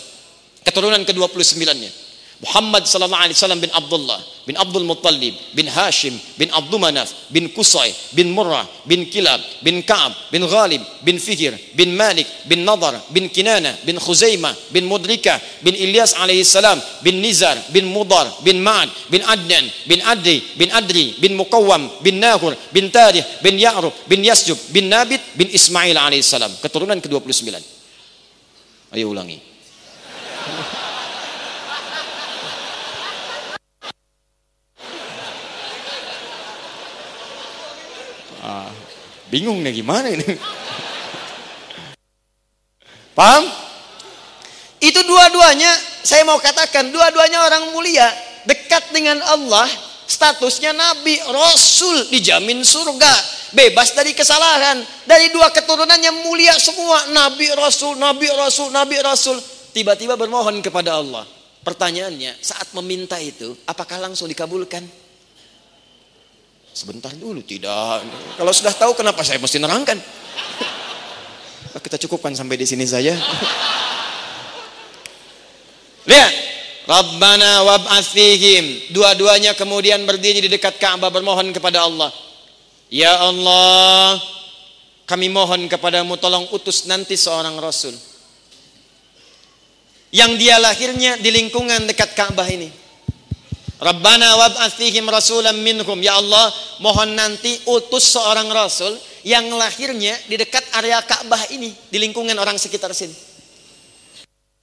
Keturunan ke-29-nya. Muhammad sallallahu alaihi wasallam bin Abdullah bin Abdul Muttalib bin Hashim bin Abdul Manaf bin Qusay bin Murrah bin Kilab bin Ka'ab bin Ghalib bin Fihr bin Malik bin Nadar bin Kinana bin Khuzaimah bin Mudrika bin Ilyas alaihi salam bin Nizar bin Mudar bin Ma'ad bin Adnan bin Adri bin Adri bin Muqawwam bin Nahur bin Tarih bin Ya'rub bin Yasjub bin Nabit bin Ismail alaihi salam. Keturunan ke-29? Ayo ulangi bingung nih gimana ini. Paham? Itu dua-duanya saya mau katakan dua-duanya orang mulia, dekat dengan Allah, statusnya nabi, rasul, dijamin surga, bebas dari kesalahan. Dari dua keturunannya mulia semua, nabi, rasul, nabi, rasul, nabi, rasul. Tiba-tiba bermohon kepada Allah. Pertanyaannya, saat meminta itu, apakah langsung dikabulkan? Sebentar dulu, tidak. Kalau sudah tahu kenapa saya mesti nerangkan? Kita cukupkan sampai di sini saja. Lihat. Rabbana wab'ats. Dua-duanya kemudian berdiri di dekat Ka'bah bermohon kepada Allah. Ya Allah, kami mohon kepadamu tolong utus nanti seorang rasul. Yang dia lahirnya di lingkungan dekat Ka'bah ini. Rabbana wab'ats fihim rasulan minhum. Ya Allah, mohon nanti utus seorang rasul yang lahirnya di dekat area Ka'bah ini, di lingkungan orang sekitar sini.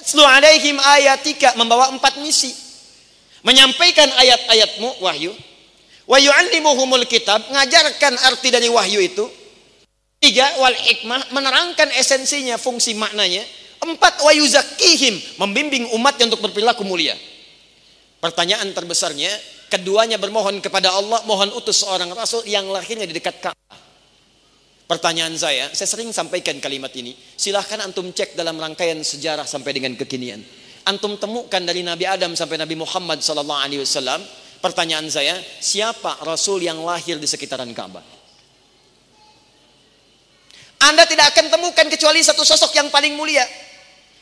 Selu alaihim ayatika membawa empat misi. Menyampaikan ayat-ayatmu wahyu. Wa yu'allimuhumul kitab, ngajarkan arti dari wahyu itu. Tiga, wal hikmah, menerangkan esensinya, fungsi maknanya. Empat, wa yuzakihim, membimbing umatnya untuk berperilaku mulia. Pertanyaan terbesarnya, keduanya bermohon kepada Allah, mohon utus seorang rasul yang lahirnya di dekat Ka'bah. Pertanyaan saya, saya sering sampaikan kalimat ini. Silahkan antum cek dalam rangkaian sejarah sampai dengan kekinian. Antum temukan dari Nabi Adam sampai Nabi Muhammad sallallahu alaihi wasallam. Pertanyaan saya, siapa rasul yang lahir di sekitaran Ka'bah? Anda tidak akan temukan kecuali satu sosok yang paling mulia.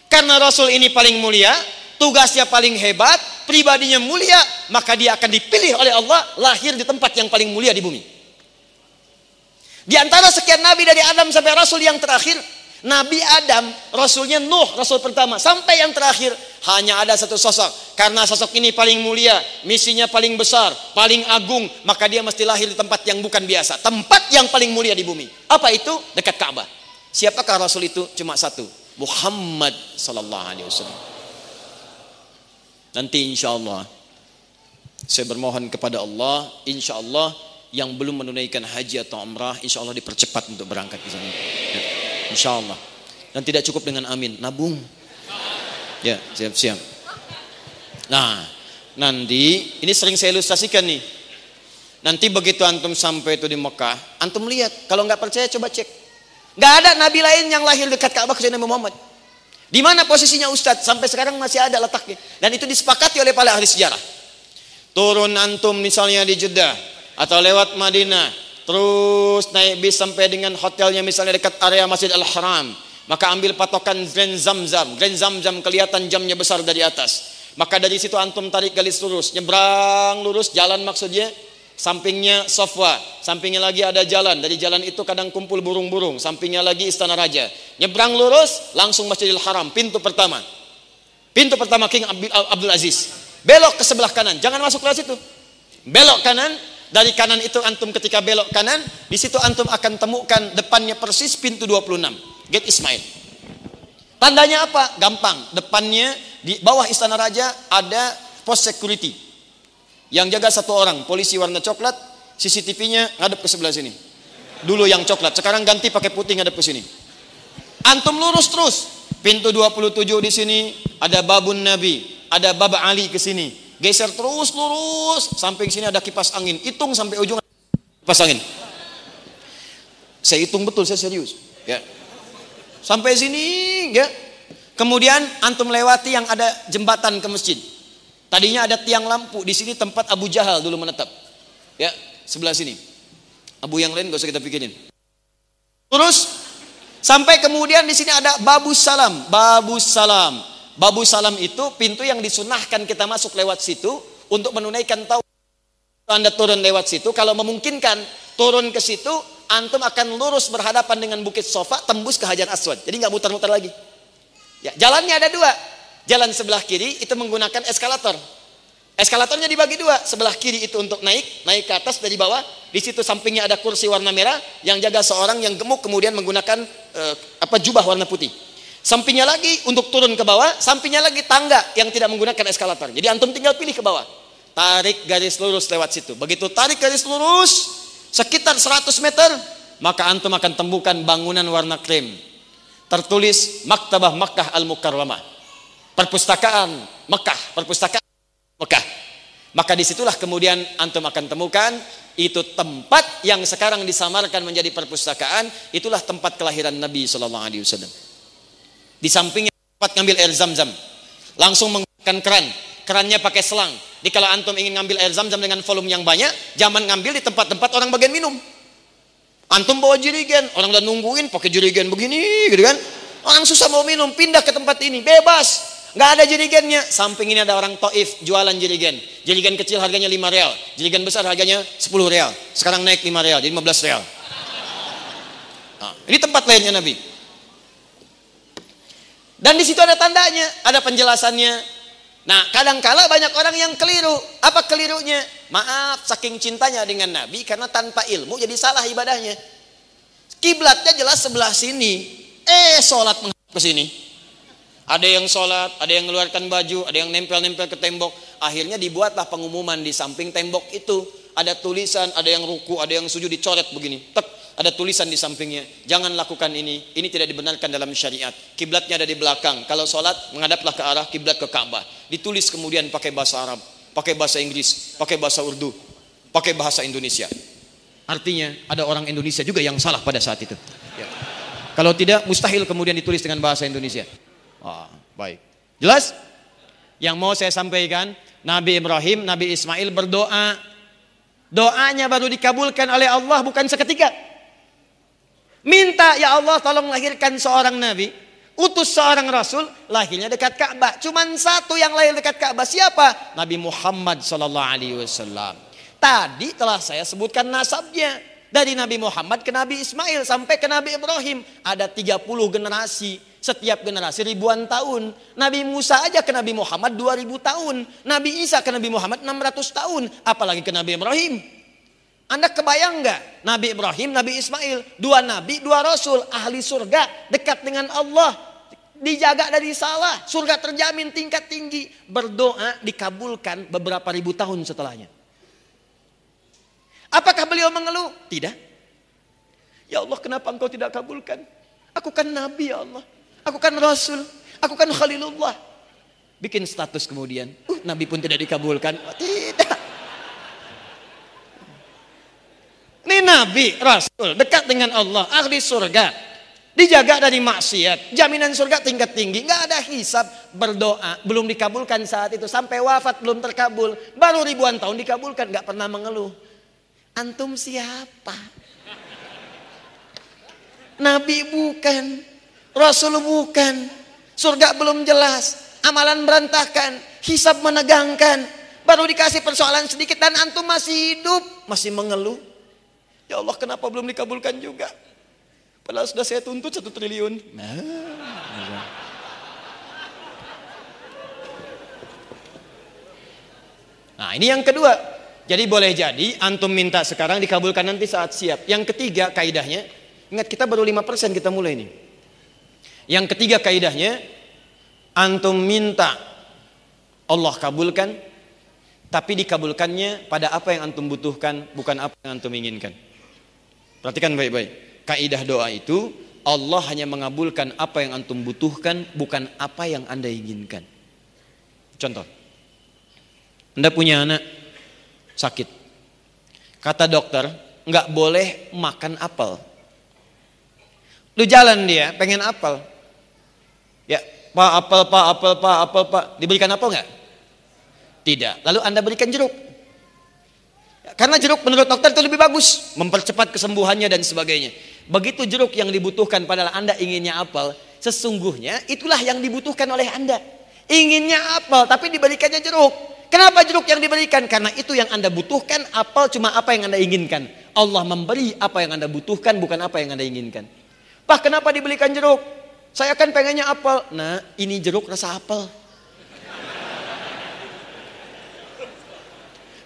Karena rasul ini paling mulia, tugasnya paling hebat, pribadinya mulia, maka dia akan dipilih oleh Allah lahir di tempat yang paling mulia di bumi. Di antara sekian nabi dari Adam sampai rasul yang terakhir, Nabi Adam, rasulnya Nuh, rasul pertama, sampai yang terakhir hanya ada satu sosok. Karena sosok ini paling mulia, misinya paling besar, paling agung, maka dia mesti lahir di tempat yang bukan biasa, tempat yang paling mulia di bumi. Apa itu? Dekat Ka'bah. Siapakah rasul itu? Cuma satu, Muhammad sallallahu alaihi wasallam. Nanti insya Allah saya bermohon kepada Allah, insya Allah yang belum menunaikan haji atau umrah, insya Allah dipercepat untuk berangkat ke sana. Ya, insya Allah. Dan tidak cukup dengan amin, nabung. Ya, siap-siap. Nah, nanti ini sering saya ilustrasikan nih. Nanti begitu antum sampai itu di Mekah, antum lihat. Kalau nggak percaya coba cek. Nggak ada nabi lain yang lahir dekat Ka'bah kecuali Nabi Muhammad. Di mana posisinya Ustadz? Sampai sekarang masih ada letaknya. Dan itu disepakati oleh para ahli sejarah. Turun antum misalnya di Jeddah atau lewat Madinah, terus naik bis sampai dengan hotelnya misalnya dekat area Masjid Al-Haram, maka ambil patokan Grand Zamzam. Grand Zamzam kelihatan jamnya besar dari atas. Maka dari situ antum tarik garis lurus, nyebrang lurus jalan maksudnya sampingnya Sofwa, sampingnya lagi ada jalan. Dari jalan itu kadang kumpul burung-burung, sampingnya lagi Istana Raja. Nyebrang lurus, langsung Masjidil Haram, pintu pertama. Pintu pertama King Abdul Aziz. Belok ke sebelah kanan, jangan masuk ke situ. Belok kanan, dari kanan itu antum ketika belok kanan, di situ antum akan temukan depannya persis pintu 26, Gate Ismail. Tandanya apa? Gampang. Depannya di bawah Istana Raja ada pos security yang jaga satu orang, polisi warna coklat, CCTV-nya ngadep ke sebelah sini. Dulu yang coklat, sekarang ganti pakai putih ngadep ke sini. Antum lurus terus. Pintu 27 di sini ada babun Nabi, ada baba Ali ke sini. Geser terus lurus sampai sini ada kipas angin. Hitung sampai ujung kipas angin. Saya hitung betul, saya serius. Ya. Sampai sini, ya. Kemudian antum lewati yang ada jembatan ke masjid. Tadinya ada tiang lampu di sini tempat Abu Jahal dulu menetap. Ya, sebelah sini. Abu yang lain gak usah kita pikirin. Terus sampai kemudian di sini ada Babus Salam, Babus Salam. Babu salam itu pintu yang disunahkan kita masuk lewat situ untuk menunaikan tahu. Anda turun lewat situ, kalau memungkinkan turun ke situ, antum akan lurus berhadapan dengan bukit sofa, tembus ke Hajar Aswad. Jadi nggak muter-muter lagi. Ya, jalannya ada dua. Jalan sebelah kiri itu menggunakan eskalator. Eskalatornya dibagi dua. Sebelah kiri itu untuk naik, naik ke atas dari bawah. Di situ sampingnya ada kursi warna merah yang jaga seorang yang gemuk kemudian menggunakan uh, apa jubah warna putih. Sampingnya lagi untuk turun ke bawah, sampingnya lagi tangga yang tidak menggunakan eskalator. Jadi antum tinggal pilih ke bawah. Tarik garis lurus lewat situ. Begitu tarik garis lurus sekitar 100 meter, maka antum akan temukan bangunan warna krem. Tertulis Maktabah Makkah Al-Mukarramah. Perpustakaan Mekah, perpustakaan Mekah. Maka di situlah kemudian antum akan temukan itu tempat yang sekarang disamarkan menjadi perpustakaan, itulah tempat kelahiran Nabi Shallallahu Alaihi Wasallam. Di sampingnya tempat ngambil air zam-zam. Langsung menggunakan keran. Kerannya pakai selang. Jadi kalau antum ingin ngambil air zam-zam dengan volume yang banyak, jangan ngambil di tempat-tempat orang bagian minum. Antum bawa jerigen, orang udah nungguin pakai jerigen begini, gitu kan? Orang susah mau minum, pindah ke tempat ini, bebas. Nggak ada jerigennya. Samping ini ada orang Taif jualan jerigen. Jerigen kecil harganya 5 real. Jerigen besar harganya 10 real. Sekarang naik 5 real, jadi 15 real. Nah, ini tempat lainnya Nabi. Dan di situ ada tandanya, ada penjelasannya. Nah, kadangkala banyak orang yang keliru. Apa kelirunya? Maaf, saking cintanya dengan Nabi karena tanpa ilmu jadi salah ibadahnya. Kiblatnya jelas sebelah sini. Eh, sholat menghadap ke sini. Ada yang sholat, ada yang mengeluarkan baju, ada yang nempel-nempel ke tembok. Akhirnya dibuatlah pengumuman di samping tembok itu. Ada tulisan, ada yang ruku, ada yang sujud dicoret begini. Tek, ada tulisan di sampingnya. Jangan lakukan ini. Ini tidak dibenarkan dalam syariat. Kiblatnya ada di belakang. Kalau sholat menghadaplah ke arah kiblat ke Ka'bah. Ditulis kemudian pakai bahasa Arab, pakai bahasa Inggris, pakai bahasa Urdu, pakai bahasa Indonesia. Artinya ada orang Indonesia juga yang salah pada saat itu. Ya. Kalau tidak mustahil kemudian ditulis dengan bahasa Indonesia. Ah, baik. Jelas? Yang mau saya sampaikan, Nabi Ibrahim, Nabi Ismail berdoa. Doanya baru dikabulkan oleh Allah bukan seketika. Minta ya Allah tolong lahirkan seorang nabi, utus seorang rasul, lahirnya dekat Ka'bah. Cuman satu yang lahir dekat Ka'bah. Siapa? Nabi Muhammad sallallahu alaihi wasallam. Tadi telah saya sebutkan nasabnya. Dari Nabi Muhammad ke Nabi Ismail sampai ke Nabi Ibrahim. Ada 30 generasi. Setiap generasi ribuan tahun. Nabi Musa aja ke Nabi Muhammad 2000 tahun. Nabi Isa ke Nabi Muhammad 600 tahun. Apalagi ke Nabi Ibrahim. Anda kebayang nggak? Nabi Ibrahim, Nabi Ismail, dua nabi, dua rasul, ahli surga, dekat dengan Allah, dijaga dari salah, surga terjamin tingkat tinggi, berdoa dikabulkan beberapa ribu tahun setelahnya. Apakah beliau mengeluh? Tidak. Ya Allah, kenapa engkau tidak kabulkan? Aku kan nabi ya Allah. Aku kan rasul. Aku kan khalilullah. Bikin status kemudian. Uh, nabi pun tidak dikabulkan. Oh, tidak. Ini Nabi, Rasul, dekat dengan Allah, ahli surga. Dijaga dari maksiat, jaminan surga tingkat tinggi, nggak ada hisap, berdoa, belum dikabulkan saat itu, sampai wafat belum terkabul, baru ribuan tahun dikabulkan, nggak pernah mengeluh. Antum siapa? Nabi bukan, Rasul bukan, surga belum jelas, amalan berantakan, hisap menegangkan, baru dikasih persoalan sedikit dan antum masih hidup, masih mengeluh. Ya Allah kenapa belum dikabulkan juga? Padahal sudah saya tuntut satu triliun. Nah, ini yang kedua. Jadi boleh jadi antum minta sekarang dikabulkan nanti saat siap. Yang ketiga kaidahnya, ingat kita baru 5% kita mulai ini. Yang ketiga kaidahnya, antum minta Allah kabulkan, tapi dikabulkannya pada apa yang antum butuhkan, bukan apa yang antum inginkan. Perhatikan baik-baik. Kaidah doa itu Allah hanya mengabulkan apa yang antum butuhkan, bukan apa yang anda inginkan. Contoh, anda punya anak sakit. Kata dokter, nggak boleh makan apel. Lu jalan dia, pengen apel. Ya, pak apel, pak apel, pak apel, pak. Diberikan apel nggak? Tidak. Lalu anda berikan jeruk. Karena jeruk menurut dokter itu lebih bagus, mempercepat kesembuhannya dan sebagainya. Begitu jeruk yang dibutuhkan padahal Anda inginnya apel, sesungguhnya itulah yang dibutuhkan oleh Anda. Inginnya apel, tapi diberikannya jeruk. Kenapa jeruk yang diberikan? Karena itu yang Anda butuhkan, apel cuma apa yang Anda inginkan. Allah memberi apa yang Anda butuhkan, bukan apa yang Anda inginkan. Pak, kenapa dibelikan jeruk? Saya kan pengennya apel. Nah, ini jeruk rasa apel.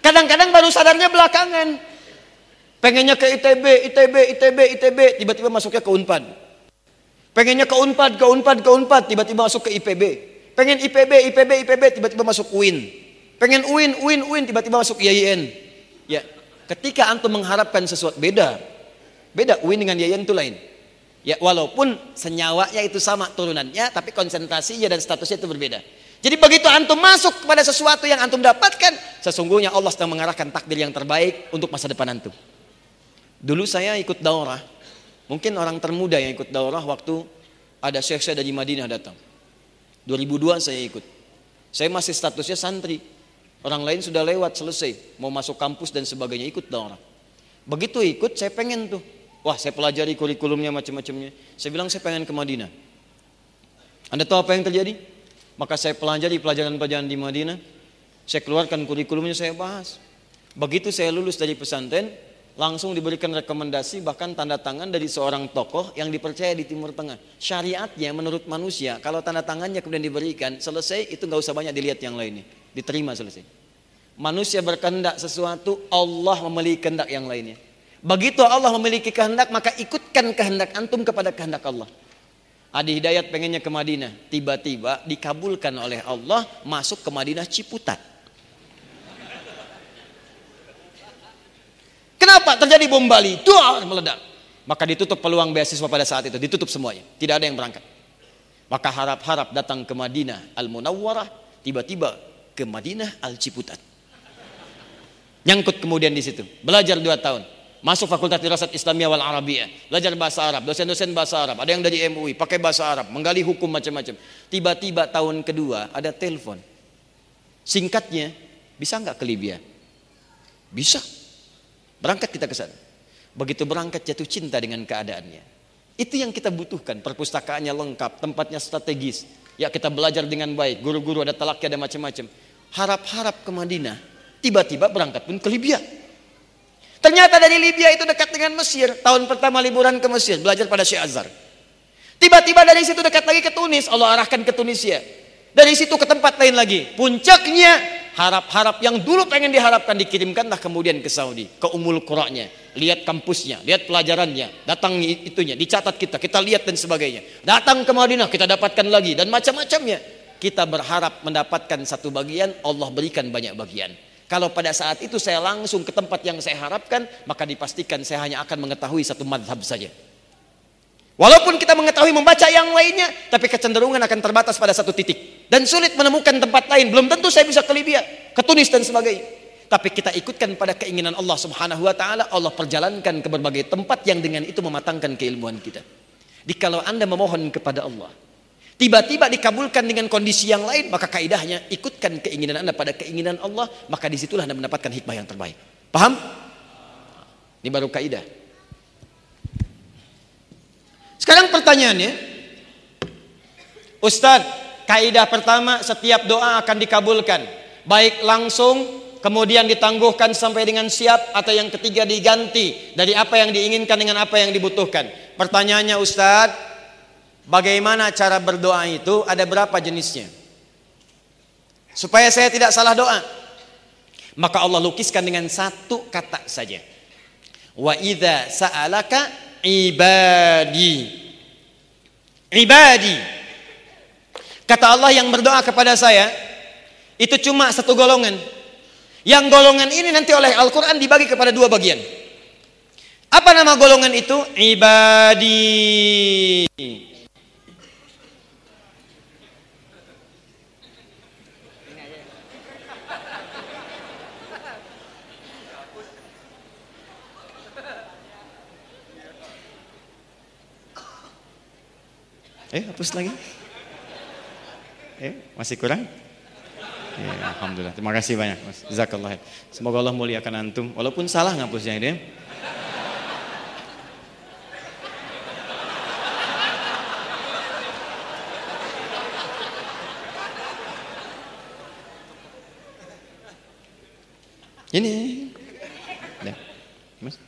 Kadang-kadang baru sadarnya belakangan. Pengennya ke ITB, ITB, ITB, ITB, tiba-tiba masuknya ke Unpad. Pengennya ke Unpad, ke Unpad, ke Unpad, tiba-tiba masuk ke IPB. Pengen IPB, IPB, IPB, tiba-tiba masuk UIN. Pengen UIN, UIN, UIN, tiba-tiba masuk IAIN. Ya, ketika antum mengharapkan sesuatu beda. Beda UIN dengan IAIN itu lain. Ya, walaupun senyawanya itu sama turunannya, tapi konsentrasinya dan statusnya itu berbeda. Jadi begitu antum masuk kepada sesuatu yang antum dapatkan, sesungguhnya Allah sedang mengarahkan takdir yang terbaik untuk masa depan antum. Dulu saya ikut daurah. Mungkin orang termuda yang ikut daurah waktu ada syekh saya dari Madinah datang. 2002 saya ikut. Saya masih statusnya santri. Orang lain sudah lewat selesai, mau masuk kampus dan sebagainya ikut daurah. Begitu ikut saya pengen tuh. Wah, saya pelajari kurikulumnya macam-macamnya. Saya bilang saya pengen ke Madinah. Anda tahu apa yang terjadi? Maka saya pelajari pelajaran-pelajaran di Madinah. Saya keluarkan kurikulumnya saya bahas. Begitu saya lulus dari pesantren, langsung diberikan rekomendasi bahkan tanda tangan dari seorang tokoh yang dipercaya di Timur Tengah. Syariatnya menurut manusia, kalau tanda tangannya kemudian diberikan, selesai itu nggak usah banyak dilihat yang lainnya. Diterima selesai. Manusia berkehendak sesuatu, Allah memiliki kehendak yang lainnya. Begitu Allah memiliki kehendak, maka ikutkan kehendak antum kepada kehendak Allah. Adi Hidayat pengennya ke Madinah. Tiba-tiba dikabulkan oleh Allah masuk ke Madinah Ciputat. Kenapa terjadi bom Bali? Duar meledak. Maka ditutup peluang beasiswa pada saat itu. Ditutup semuanya. Tidak ada yang berangkat. Maka harap-harap datang ke Madinah Al-Munawwarah. Tiba-tiba ke Madinah Al-Ciputat. Nyangkut kemudian di situ. Belajar dua tahun. Masuk Fakultas Dirasat Islamiyah wal Arabiyah, belajar bahasa Arab, dosen-dosen bahasa Arab, ada yang dari MUI, pakai bahasa Arab, menggali hukum macam-macam. Tiba-tiba tahun kedua ada telepon. Singkatnya, bisa nggak ke Libya? Bisa. Berangkat kita ke sana. Begitu berangkat jatuh cinta dengan keadaannya. Itu yang kita butuhkan, perpustakaannya lengkap, tempatnya strategis. Ya kita belajar dengan baik, guru-guru ada talaknya ada macam-macam. Harap-harap ke Madinah, tiba-tiba berangkat pun ke Libya. Ternyata dari Libya itu dekat dengan Mesir. Tahun pertama liburan ke Mesir, belajar pada Syekh Azhar. Tiba-tiba dari situ dekat lagi ke Tunis, Allah arahkan ke Tunisia. Dari situ ke tempat lain lagi. Puncaknya harap-harap yang dulu pengen diharapkan dikirimkanlah kemudian ke Saudi, ke Umul Qura'nya, lihat kampusnya, lihat pelajarannya, datang itunya, dicatat kita, kita lihat dan sebagainya. Datang ke Madinah kita dapatkan lagi dan macam-macamnya. Kita berharap mendapatkan satu bagian, Allah berikan banyak bagian. Kalau pada saat itu saya langsung ke tempat yang saya harapkan, maka dipastikan saya hanya akan mengetahui satu madhab saja. Walaupun kita mengetahui membaca yang lainnya, tapi kecenderungan akan terbatas pada satu titik. Dan sulit menemukan tempat lain. Belum tentu saya bisa ke Libya, ke Tunis dan sebagainya. Tapi kita ikutkan pada keinginan Allah subhanahu wa ta'ala, Allah perjalankan ke berbagai tempat yang dengan itu mematangkan keilmuan kita. Jikalau anda memohon kepada Allah, tiba-tiba dikabulkan dengan kondisi yang lain, maka kaidahnya ikutkan keinginan Anda pada keinginan Allah, maka di situlah Anda mendapatkan hikmah yang terbaik. Paham? Ini baru kaidah. Sekarang pertanyaannya, Ustadz, kaidah pertama setiap doa akan dikabulkan, baik langsung kemudian ditangguhkan sampai dengan siap atau yang ketiga diganti dari apa yang diinginkan dengan apa yang dibutuhkan. Pertanyaannya Ustadz, Bagaimana cara berdoa itu? Ada berapa jenisnya? Supaya saya tidak salah doa. Maka Allah lukiskan dengan satu kata saja. Wa idza sa'alaka ibadi. Ibadi. Kata Allah yang berdoa kepada saya itu cuma satu golongan. Yang golongan ini nanti oleh Al-Qur'an dibagi kepada dua bagian. Apa nama golongan itu? Ibadi. Eh, hapus lagi. Eh, masih kurang? Ya, Alhamdulillah. Terima kasih banyak. Jazakallah. Semoga Allah muliakan antum. Walaupun salah ngapusnya ini. Ya. Ini. Nah. Mas.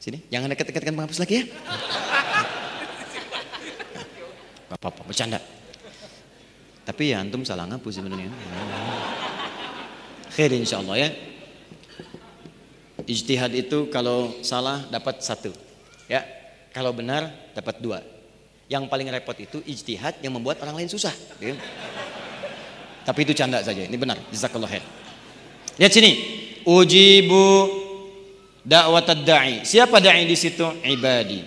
Sini, jangan dekat-dekatkan penghapus lagi ya. Gak apa-apa, bercanda. Tapi ya antum salah ngapus sebenarnya. Khair insya Allah ya. Ijtihad itu kalau salah dapat satu. Ya, kalau benar dapat dua. Yang paling repot itu ijtihad yang membuat orang lain susah. Ya. Tapi itu canda saja. Ini benar. Jazakallah khair. Lihat sini. Ujibu dakwat da'i. Siapa da'i di situ? Ibadi.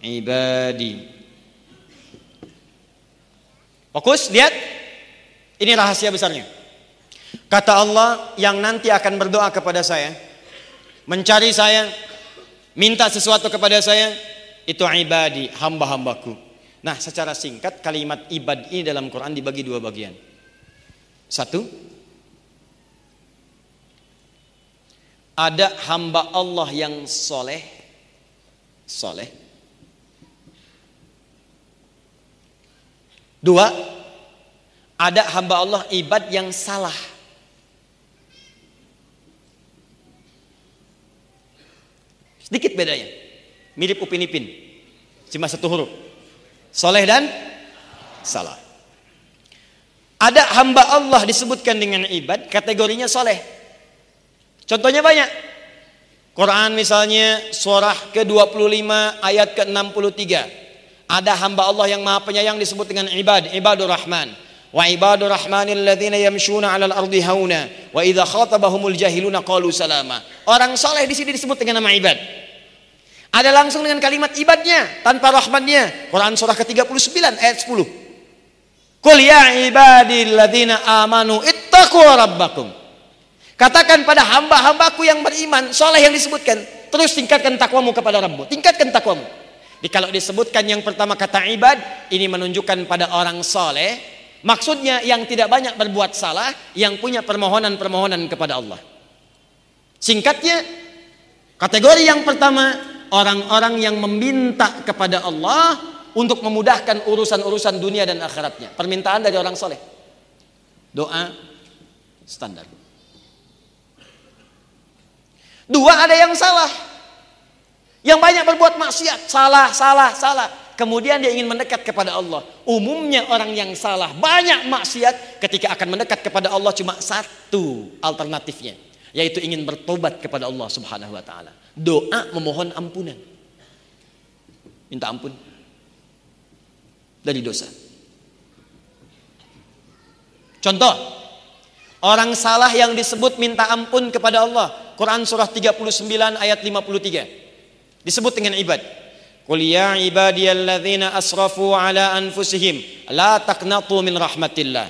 Ibadi. Fokus, lihat. Ini rahasia besarnya. Kata Allah yang nanti akan berdoa kepada saya, mencari saya, minta sesuatu kepada saya, itu ibadi, hamba-hambaku. Nah, secara singkat kalimat ibad ini dalam Quran dibagi dua bagian. Satu, ada hamba Allah yang soleh, soleh. Dua, ada hamba Allah ibad yang salah. Sedikit bedanya. Mirip Upin Ipin. Cuma satu huruf. Soleh dan salah. Ada hamba Allah disebutkan dengan ibad, kategorinya soleh. Contohnya banyak. Quran misalnya surah ke-25 ayat ke-63. Ada hamba Allah yang maha penyayang disebut dengan ibad, ibadur rahman. Wa ibadur rahmanil ladzina yamshuna 'alal ardi hauna wa idza khatabahumul jahiluna qalu salama. Orang soleh di sini disebut dengan nama ibad. Ada langsung dengan kalimat ibadnya tanpa rahmatnya. Quran surah ke-39 ayat 10. Qul ya ibadilladzina amanu ittaqu rabbakum. Katakan pada hamba-hambaku yang beriman, soleh yang disebutkan, terus tingkatkan takwamu kepada Rabbu. Tingkatkan takwamu. Jadi kalau disebutkan yang pertama kata ibad, ini menunjukkan pada orang soleh, maksudnya yang tidak banyak berbuat salah, yang punya permohonan-permohonan kepada Allah. Singkatnya, kategori yang pertama orang-orang yang meminta kepada Allah untuk memudahkan urusan-urusan dunia dan akhiratnya. Permintaan dari orang soleh. Doa standar. Dua ada yang salah. Yang banyak berbuat maksiat. Salah, salah, salah. Kemudian dia ingin mendekat kepada Allah. Umumnya orang yang salah banyak maksiat ketika akan mendekat kepada Allah cuma satu alternatifnya. Yaitu ingin bertobat kepada Allah subhanahu wa ta'ala doa memohon ampunan. Minta ampun dari dosa. Contoh, orang salah yang disebut minta ampun kepada Allah. Quran surah 39 ayat 53. Disebut dengan ibad. Qul ya ibadiyalladzina asrafu ala anfusihim la taqnatu min rahmatillah.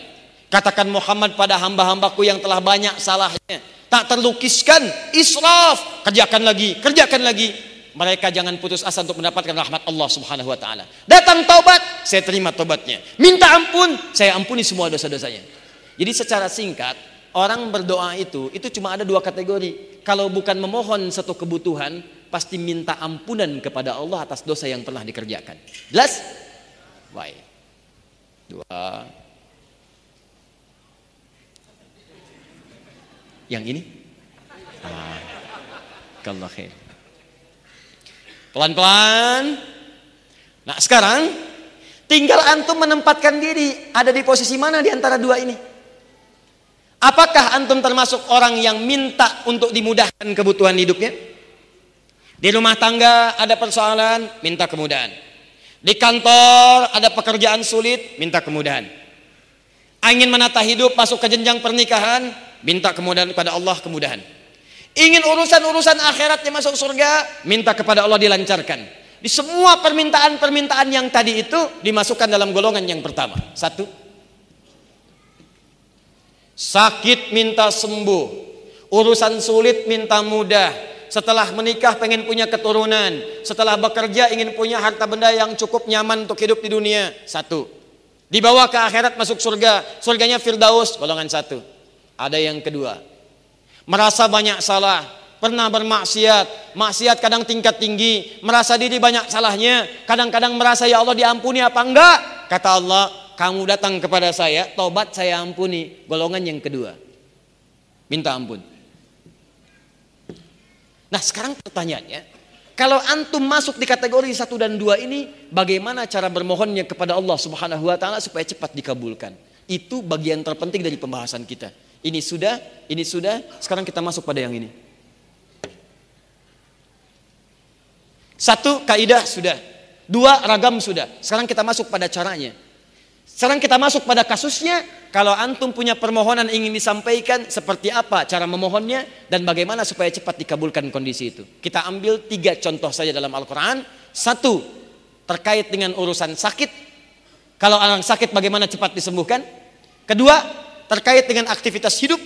Katakan Muhammad pada hamba-hambaku yang telah banyak salahnya. Tak terlukiskan israf. Kerjakan lagi kerjakan lagi. Mereka jangan putus asa untuk mendapatkan rahmat Allah Subhanahu wa taala. Datang taubat saya terima taubatnya. Minta ampun saya ampuni semua dosa-dosanya. Jadi secara singkat orang berdoa itu itu cuma ada dua kategori. Kalau bukan memohon satu kebutuhan pasti minta ampunan kepada Allah atas dosa yang pernah dikerjakan jelas baik dua Yang ini? Ah, kalau khair. Pelan-pelan. Nah sekarang tinggal antum menempatkan diri ada di posisi mana di antara dua ini. Apakah antum termasuk orang yang minta untuk dimudahkan kebutuhan hidupnya? Di rumah tangga ada persoalan, minta kemudahan. Di kantor ada pekerjaan sulit, minta kemudahan. Ingin menata hidup, masuk ke jenjang pernikahan, minta kemudahan kepada Allah kemudahan. Ingin urusan-urusan akhiratnya masuk surga, minta kepada Allah dilancarkan. Di semua permintaan-permintaan yang tadi itu dimasukkan dalam golongan yang pertama. Satu, sakit minta sembuh, urusan sulit minta mudah. Setelah menikah pengen punya keturunan, setelah bekerja ingin punya harta benda yang cukup nyaman untuk hidup di dunia. Satu, dibawa ke akhirat masuk surga, surganya Firdaus, golongan satu. Ada yang kedua, merasa banyak salah, pernah bermaksiat, maksiat kadang tingkat tinggi, merasa diri banyak salahnya, kadang-kadang merasa ya Allah diampuni apa enggak? Kata Allah, kamu datang kepada saya, tobat saya ampuni. Golongan yang kedua. Minta ampun. Nah sekarang pertanyaannya, kalau antum masuk di kategori satu dan dua ini, bagaimana cara bermohonnya kepada Allah Subhanahu wa taala supaya cepat dikabulkan? Itu bagian terpenting dari pembahasan kita. Ini sudah, ini sudah, sekarang kita masuk pada yang ini. Satu kaidah sudah, dua ragam sudah. Sekarang kita masuk pada caranya. Sekarang kita masuk pada kasusnya. Kalau antum punya permohonan ingin disampaikan, seperti apa cara memohonnya dan bagaimana supaya cepat dikabulkan kondisi itu. Kita ambil tiga contoh saja dalam Al-Quran. Satu, terkait dengan urusan sakit. Kalau orang sakit bagaimana cepat disembuhkan. Kedua, terkait dengan aktivitas hidup.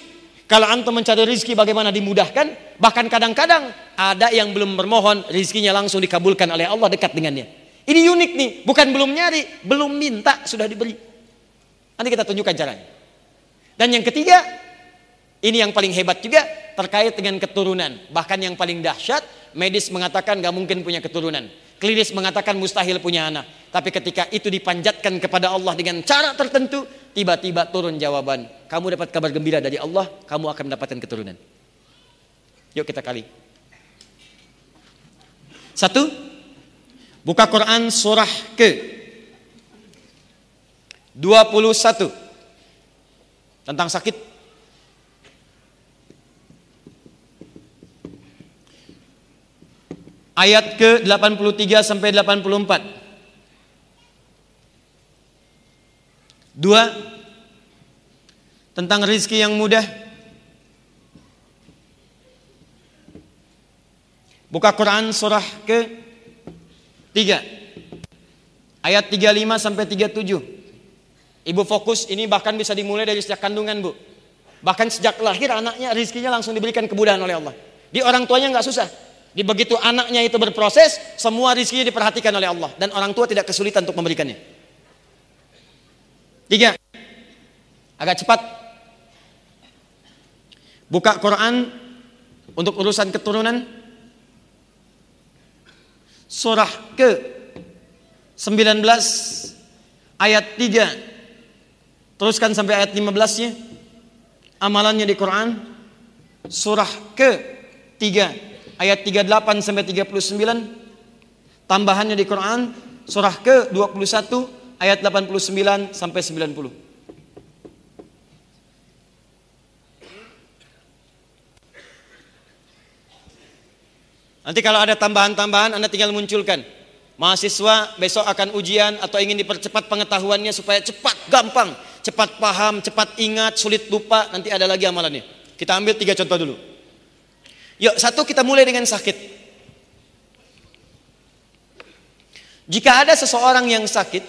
Kalau antum mencari rizki bagaimana dimudahkan. Bahkan kadang-kadang ada yang belum bermohon, rizkinya langsung dikabulkan oleh Allah dekat dengannya. Ini unik nih, bukan belum nyari, belum minta sudah diberi. Nanti kita tunjukkan caranya. Dan yang ketiga, ini yang paling hebat juga terkait dengan keturunan. Bahkan yang paling dahsyat, medis mengatakan gak mungkin punya keturunan. Klinis mengatakan mustahil punya anak. Tapi ketika itu dipanjatkan kepada Allah dengan cara tertentu, tiba-tiba turun jawaban. Kamu dapat kabar gembira dari Allah, kamu akan mendapatkan keturunan. Yuk kita kali. Satu, Buka Quran surah ke 21 tentang sakit. Ayat ke 83 sampai 84. Dua tentang rizki yang mudah. Buka Quran surah ke Tiga. Ayat 35 sampai 37. Ibu fokus ini bahkan bisa dimulai dari sejak kandungan bu. Bahkan sejak lahir anaknya rizkinya langsung diberikan kemudahan oleh Allah. Di orang tuanya nggak susah. Di begitu anaknya itu berproses, semua rizkinya diperhatikan oleh Allah. Dan orang tua tidak kesulitan untuk memberikannya. Tiga. Agak cepat. Buka Quran untuk urusan keturunan surah ke 19 ayat 3 teruskan sampai ayat 15 nya amalannya di Quran. Surah ke 3 ayat 38 sampai 39 tambahannya di Quran. Surah ke 21 ayat 89 sampai 90 Nanti kalau ada tambahan-tambahan Anda tinggal munculkan. Mahasiswa besok akan ujian atau ingin dipercepat pengetahuannya supaya cepat, gampang, cepat paham, cepat ingat, sulit lupa. Nanti ada lagi amalannya. Kita ambil tiga contoh dulu. Yuk, satu kita mulai dengan sakit. Jika ada seseorang yang sakit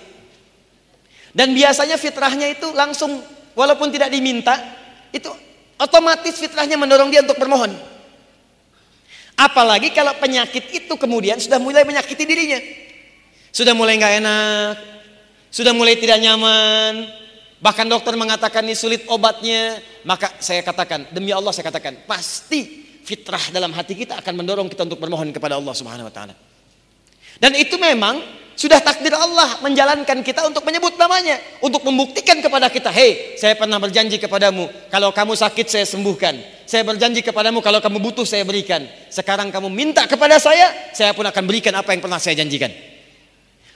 dan biasanya fitrahnya itu langsung walaupun tidak diminta, itu otomatis fitrahnya mendorong dia untuk bermohon. Apalagi kalau penyakit itu kemudian sudah mulai menyakiti dirinya. Sudah mulai nggak enak, sudah mulai tidak nyaman. Bahkan dokter mengatakan ini sulit obatnya. Maka saya katakan, demi Allah saya katakan, pasti fitrah dalam hati kita akan mendorong kita untuk bermohon kepada Allah Subhanahu wa taala. Dan itu memang sudah takdir Allah menjalankan kita untuk menyebut namanya. Untuk membuktikan kepada kita. Hei, saya pernah berjanji kepadamu. Kalau kamu sakit saya sembuhkan. Saya berjanji kepadamu kalau kamu butuh saya berikan. Sekarang kamu minta kepada saya. Saya pun akan berikan apa yang pernah saya janjikan.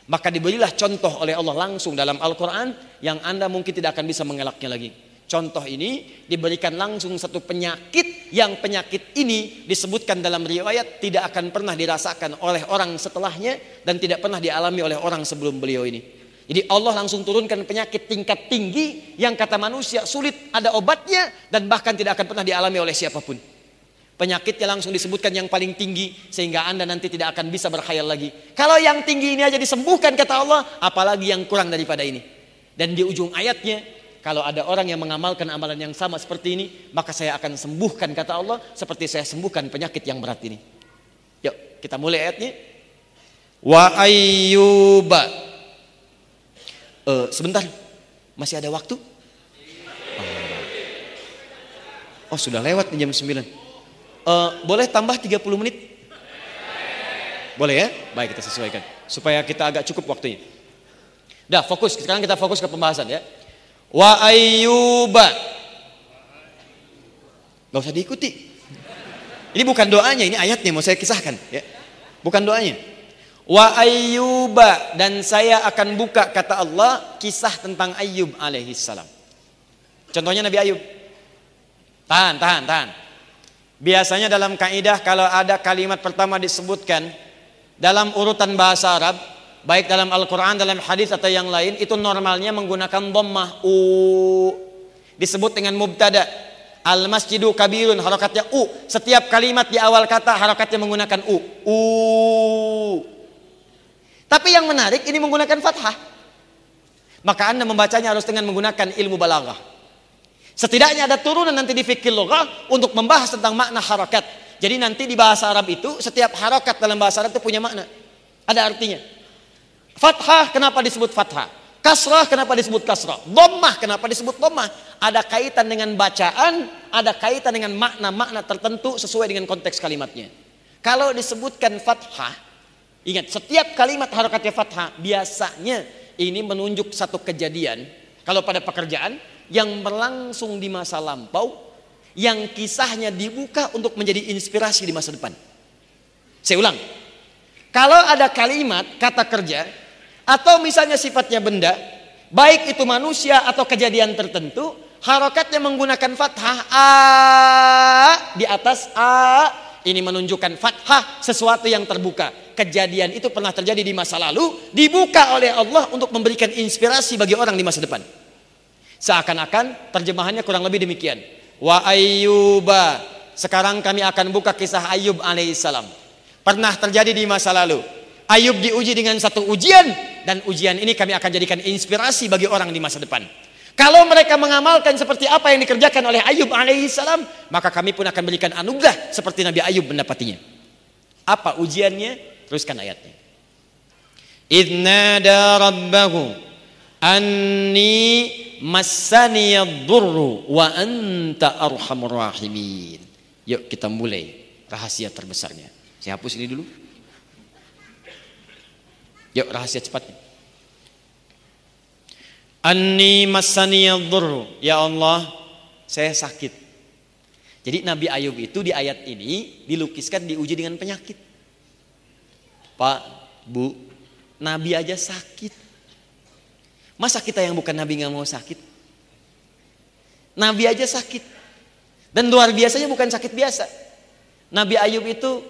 Maka diberilah contoh oleh Allah langsung dalam Al-Quran. Yang anda mungkin tidak akan bisa mengelaknya lagi. Contoh ini diberikan langsung satu penyakit yang penyakit ini disebutkan dalam riwayat tidak akan pernah dirasakan oleh orang setelahnya dan tidak pernah dialami oleh orang sebelum beliau ini. Jadi Allah langsung turunkan penyakit tingkat tinggi yang kata manusia sulit ada obatnya dan bahkan tidak akan pernah dialami oleh siapa pun. Penyakitnya langsung disebutkan yang paling tinggi sehingga Anda nanti tidak akan bisa berkhayal lagi. Kalau yang tinggi ini aja disembuhkan kata Allah, apalagi yang kurang daripada ini. Dan di ujung ayatnya kalau ada orang yang mengamalkan amalan yang sama seperti ini, maka saya akan sembuhkan kata Allah seperti saya sembuhkan penyakit yang berat ini. Yuk, kita mulai ayatnya. Wa ayyuba. Uh, sebentar, masih ada waktu? Oh, oh sudah lewat jam 9. Uh, eh, boleh tambah 30 menit? Boleh ya? Baik, kita sesuaikan. Supaya kita agak cukup waktunya. Dah, fokus. Sekarang kita fokus ke pembahasan ya wa ayyuba Gak usah diikuti. Ini bukan doanya, ini ayatnya mau saya kisahkan. Ya. Bukan doanya. Wa ayyuba dan saya akan buka kata Allah kisah tentang Ayyub alaihissalam. Contohnya Nabi Ayub. Tahan, tahan, tahan. Biasanya dalam kaidah kalau ada kalimat pertama disebutkan dalam urutan bahasa Arab, baik dalam Al-Qur'an, dalam hadis atau yang lain, itu normalnya menggunakan dhammah u disebut dengan mubtada. Al masjidu kabirun harokatnya u. Setiap kalimat di awal kata harokatnya menggunakan u. U. Tapi yang menarik ini menggunakan fathah. Maka Anda membacanya harus dengan menggunakan ilmu balaghah. Setidaknya ada turunan nanti di fikih loghah untuk membahas tentang makna harokat. Jadi nanti di bahasa Arab itu setiap harokat dalam bahasa Arab itu punya makna. Ada artinya. Fathah kenapa disebut fathah? Kasrah kenapa disebut kasrah? Dhammah kenapa disebut dhammah? Ada kaitan dengan bacaan, ada kaitan dengan makna-makna tertentu sesuai dengan konteks kalimatnya. Kalau disebutkan fathah, ingat setiap kalimat harokatnya fathah biasanya ini menunjuk satu kejadian. Kalau pada pekerjaan yang berlangsung di masa lampau, yang kisahnya dibuka untuk menjadi inspirasi di masa depan. Saya ulang. Kalau ada kalimat kata kerja atau misalnya sifatnya benda, baik itu manusia atau kejadian tertentu, harokatnya menggunakan fathah a di atas a ini menunjukkan fathah sesuatu yang terbuka. Kejadian itu pernah terjadi di masa lalu, dibuka oleh Allah untuk memberikan inspirasi bagi orang di masa depan. Seakan-akan terjemahannya kurang lebih demikian. Wa ayyuba. Sekarang kami akan buka kisah Ayub alaihissalam. Pernah terjadi di masa lalu. Ayub diuji dengan satu ujian dan ujian ini kami akan jadikan inspirasi bagi orang di masa depan. Kalau mereka mengamalkan seperti apa yang dikerjakan oleh Ayub alaihissalam, maka kami pun akan berikan anugerah seperti Nabi Ayub mendapatinya. Apa ujiannya? Teruskan ayatnya. Idnada rabbahu anni massaniyad-durru wa anta arhamur rahimin. Yuk kita mulai rahasia terbesarnya. Saya hapus ini dulu. Yuk rahasia cepatnya. Anni massaniyadhurru. Ya Allah, saya sakit. Jadi Nabi Ayub itu di ayat ini dilukiskan diuji dengan penyakit. Pak, Bu, Nabi aja sakit. Masa kita yang bukan Nabi nggak mau sakit? Nabi aja sakit. Dan luar biasanya bukan sakit biasa. Nabi Ayub itu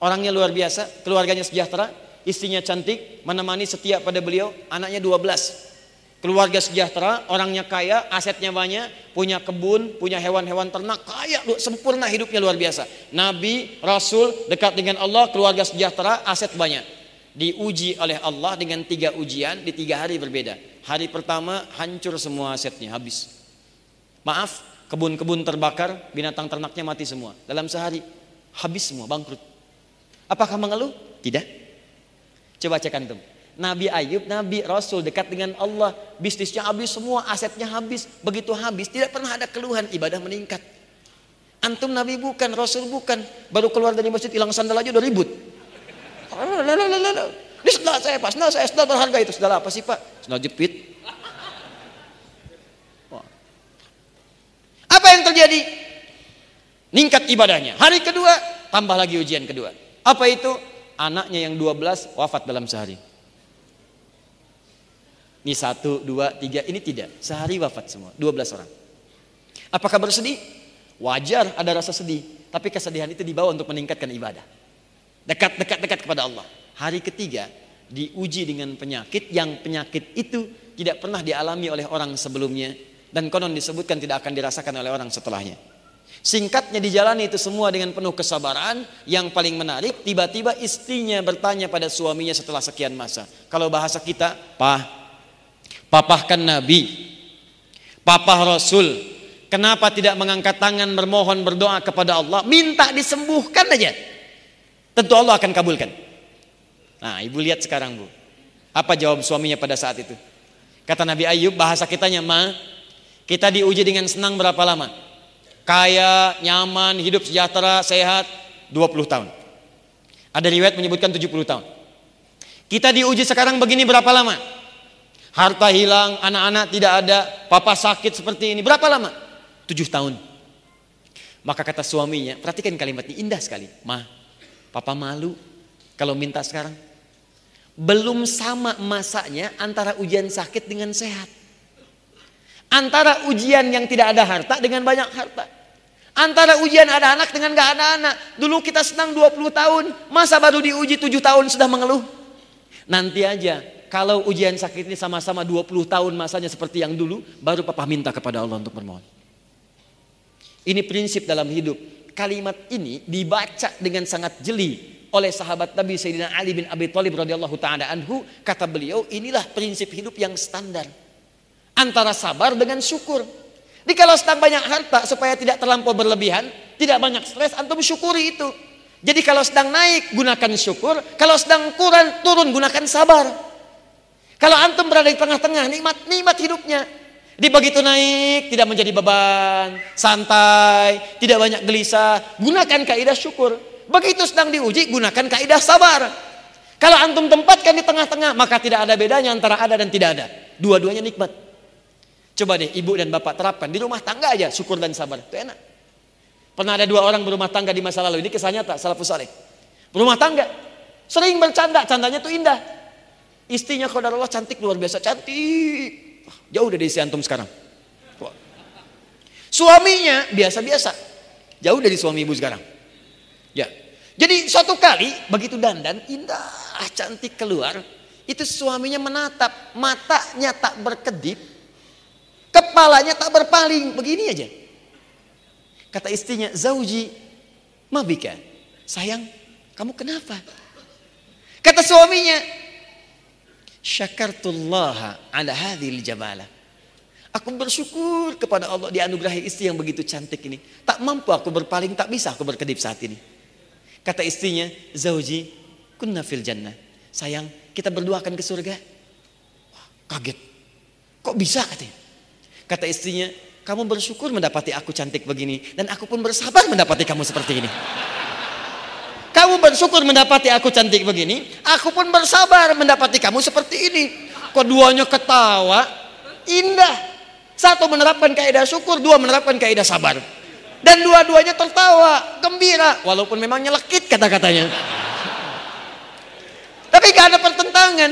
orangnya luar biasa, keluarganya sejahtera, istrinya cantik, menemani setia pada beliau, anaknya 12. Keluarga sejahtera, orangnya kaya, asetnya banyak, punya kebun, punya hewan-hewan ternak, kaya, sempurna hidupnya luar biasa. Nabi, Rasul, dekat dengan Allah, keluarga sejahtera, aset banyak. Diuji oleh Allah dengan tiga ujian di tiga hari berbeda. Hari pertama hancur semua asetnya, habis. Maaf, kebun-kebun terbakar, binatang ternaknya mati semua. Dalam sehari, habis semua, bangkrut. Apakah mengeluh? Tidak. Coba cek antum. Nabi Ayub, Nabi Rasul dekat dengan Allah, bisnisnya habis semua, asetnya habis. Begitu habis, tidak pernah ada keluhan, ibadah meningkat. Antum Nabi bukan, Rasul bukan. Baru keluar dari masjid hilang sandal aja udah ribut. Ini sandal saya pak, sandal saya sandal berharga itu. Sandal apa sih pak? Sandal jepit. Apa yang terjadi? Ningkat ibadahnya. Hari kedua, tambah lagi ujian kedua. Apa itu? Anaknya yang 12 wafat dalam sehari. Ini satu, dua, tiga, ini tidak. Sehari wafat semua, 12 orang. Apakah bersedih? Wajar ada rasa sedih. Tapi kesedihan itu dibawa untuk meningkatkan ibadah. Dekat, dekat, dekat kepada Allah. Hari ketiga, diuji dengan penyakit yang penyakit itu tidak pernah dialami oleh orang sebelumnya. Dan konon disebutkan tidak akan dirasakan oleh orang setelahnya. Singkatnya dijalani itu semua dengan penuh kesabaran. Yang paling menarik, tiba-tiba istrinya bertanya pada suaminya setelah sekian masa. Kalau bahasa kita, Pak, Papah kan Nabi, Papa Rasul, kenapa tidak mengangkat tangan bermohon berdoa kepada Allah, minta disembuhkan aja. Tentu Allah akan kabulkan. Nah, ibu lihat sekarang bu, apa jawab suaminya pada saat itu? Kata Nabi Ayub, bahasa kitanya, ma, kita diuji dengan senang berapa lama? Kaya, nyaman, hidup sejahtera, sehat, 20 tahun. Ada riwayat menyebutkan 70 tahun. Kita diuji sekarang begini berapa lama? Harta hilang, anak-anak tidak ada, papa sakit seperti ini. Berapa lama? Tujuh tahun. Maka kata suaminya, perhatikan kalimat ini indah sekali. Ma, papa malu kalau minta sekarang. Belum sama masanya antara ujian sakit dengan sehat. Antara ujian yang tidak ada harta dengan banyak harta. Antara ujian ada anak dengan gak ada anak. Dulu kita senang 20 tahun, masa baru diuji 7 tahun sudah mengeluh. Nanti aja, kalau ujian sakit ini sama-sama 20 tahun masanya seperti yang dulu, baru papa minta kepada Allah untuk bermohon. Ini prinsip dalam hidup. Kalimat ini dibaca dengan sangat jeli oleh sahabat Nabi Sayyidina Ali bin Abi Thalib radhiyallahu taala anhu kata beliau inilah prinsip hidup yang standar antara sabar dengan syukur. Jadi kalau sedang banyak harta supaya tidak terlampau berlebihan, tidak banyak stres, antum syukuri itu. Jadi kalau sedang naik gunakan syukur, kalau sedang kurang turun gunakan sabar. Kalau antum berada di tengah-tengah nikmat nikmat hidupnya. Di begitu naik tidak menjadi beban, santai, tidak banyak gelisah, gunakan kaidah syukur. Begitu sedang diuji gunakan kaidah sabar. Kalau antum tempatkan di tengah-tengah maka tidak ada bedanya antara ada dan tidak ada. Dua-duanya nikmat. Coba deh ibu dan bapak terapkan di rumah tangga aja syukur dan sabar. Itu enak. Pernah ada dua orang berumah tangga di masa lalu. Ini kisah nyata, salafus saleh. Berumah tangga. Sering bercanda, candanya tuh indah. Istrinya Allah cantik luar biasa cantik. Jauh dari si antum sekarang. Suaminya biasa-biasa. Jauh dari suami ibu sekarang. Ya. Jadi suatu kali begitu dandan indah cantik keluar, itu suaminya menatap, matanya tak berkedip, kepalanya tak berpaling, begini aja. Kata istrinya, "Zauji, mabika." Sayang, kamu kenapa? Kata suaminya, Syakartullah ala hadhil jamala. Aku bersyukur kepada Allah dianugerahi istri yang begitu cantik ini. Tak mampu aku berpaling, tak bisa aku berkedip saat ini. Kata istrinya, Zauji, kunna fil jannah. Sayang, kita berdua akan ke surga. Wah, kaget. Kok bisa katanya? Kata istrinya, kamu bersyukur mendapati aku cantik begini. Dan aku pun bersabar mendapati kamu seperti ini. Kamu bersyukur mendapati aku cantik begini, aku pun bersabar mendapati kamu seperti ini. Keduanya ketawa, indah. Satu menerapkan kaidah syukur, dua menerapkan kaidah sabar. Dan dua-duanya tertawa, gembira, walaupun memang nyelekit kata-katanya. Tapi gak ada pertentangan.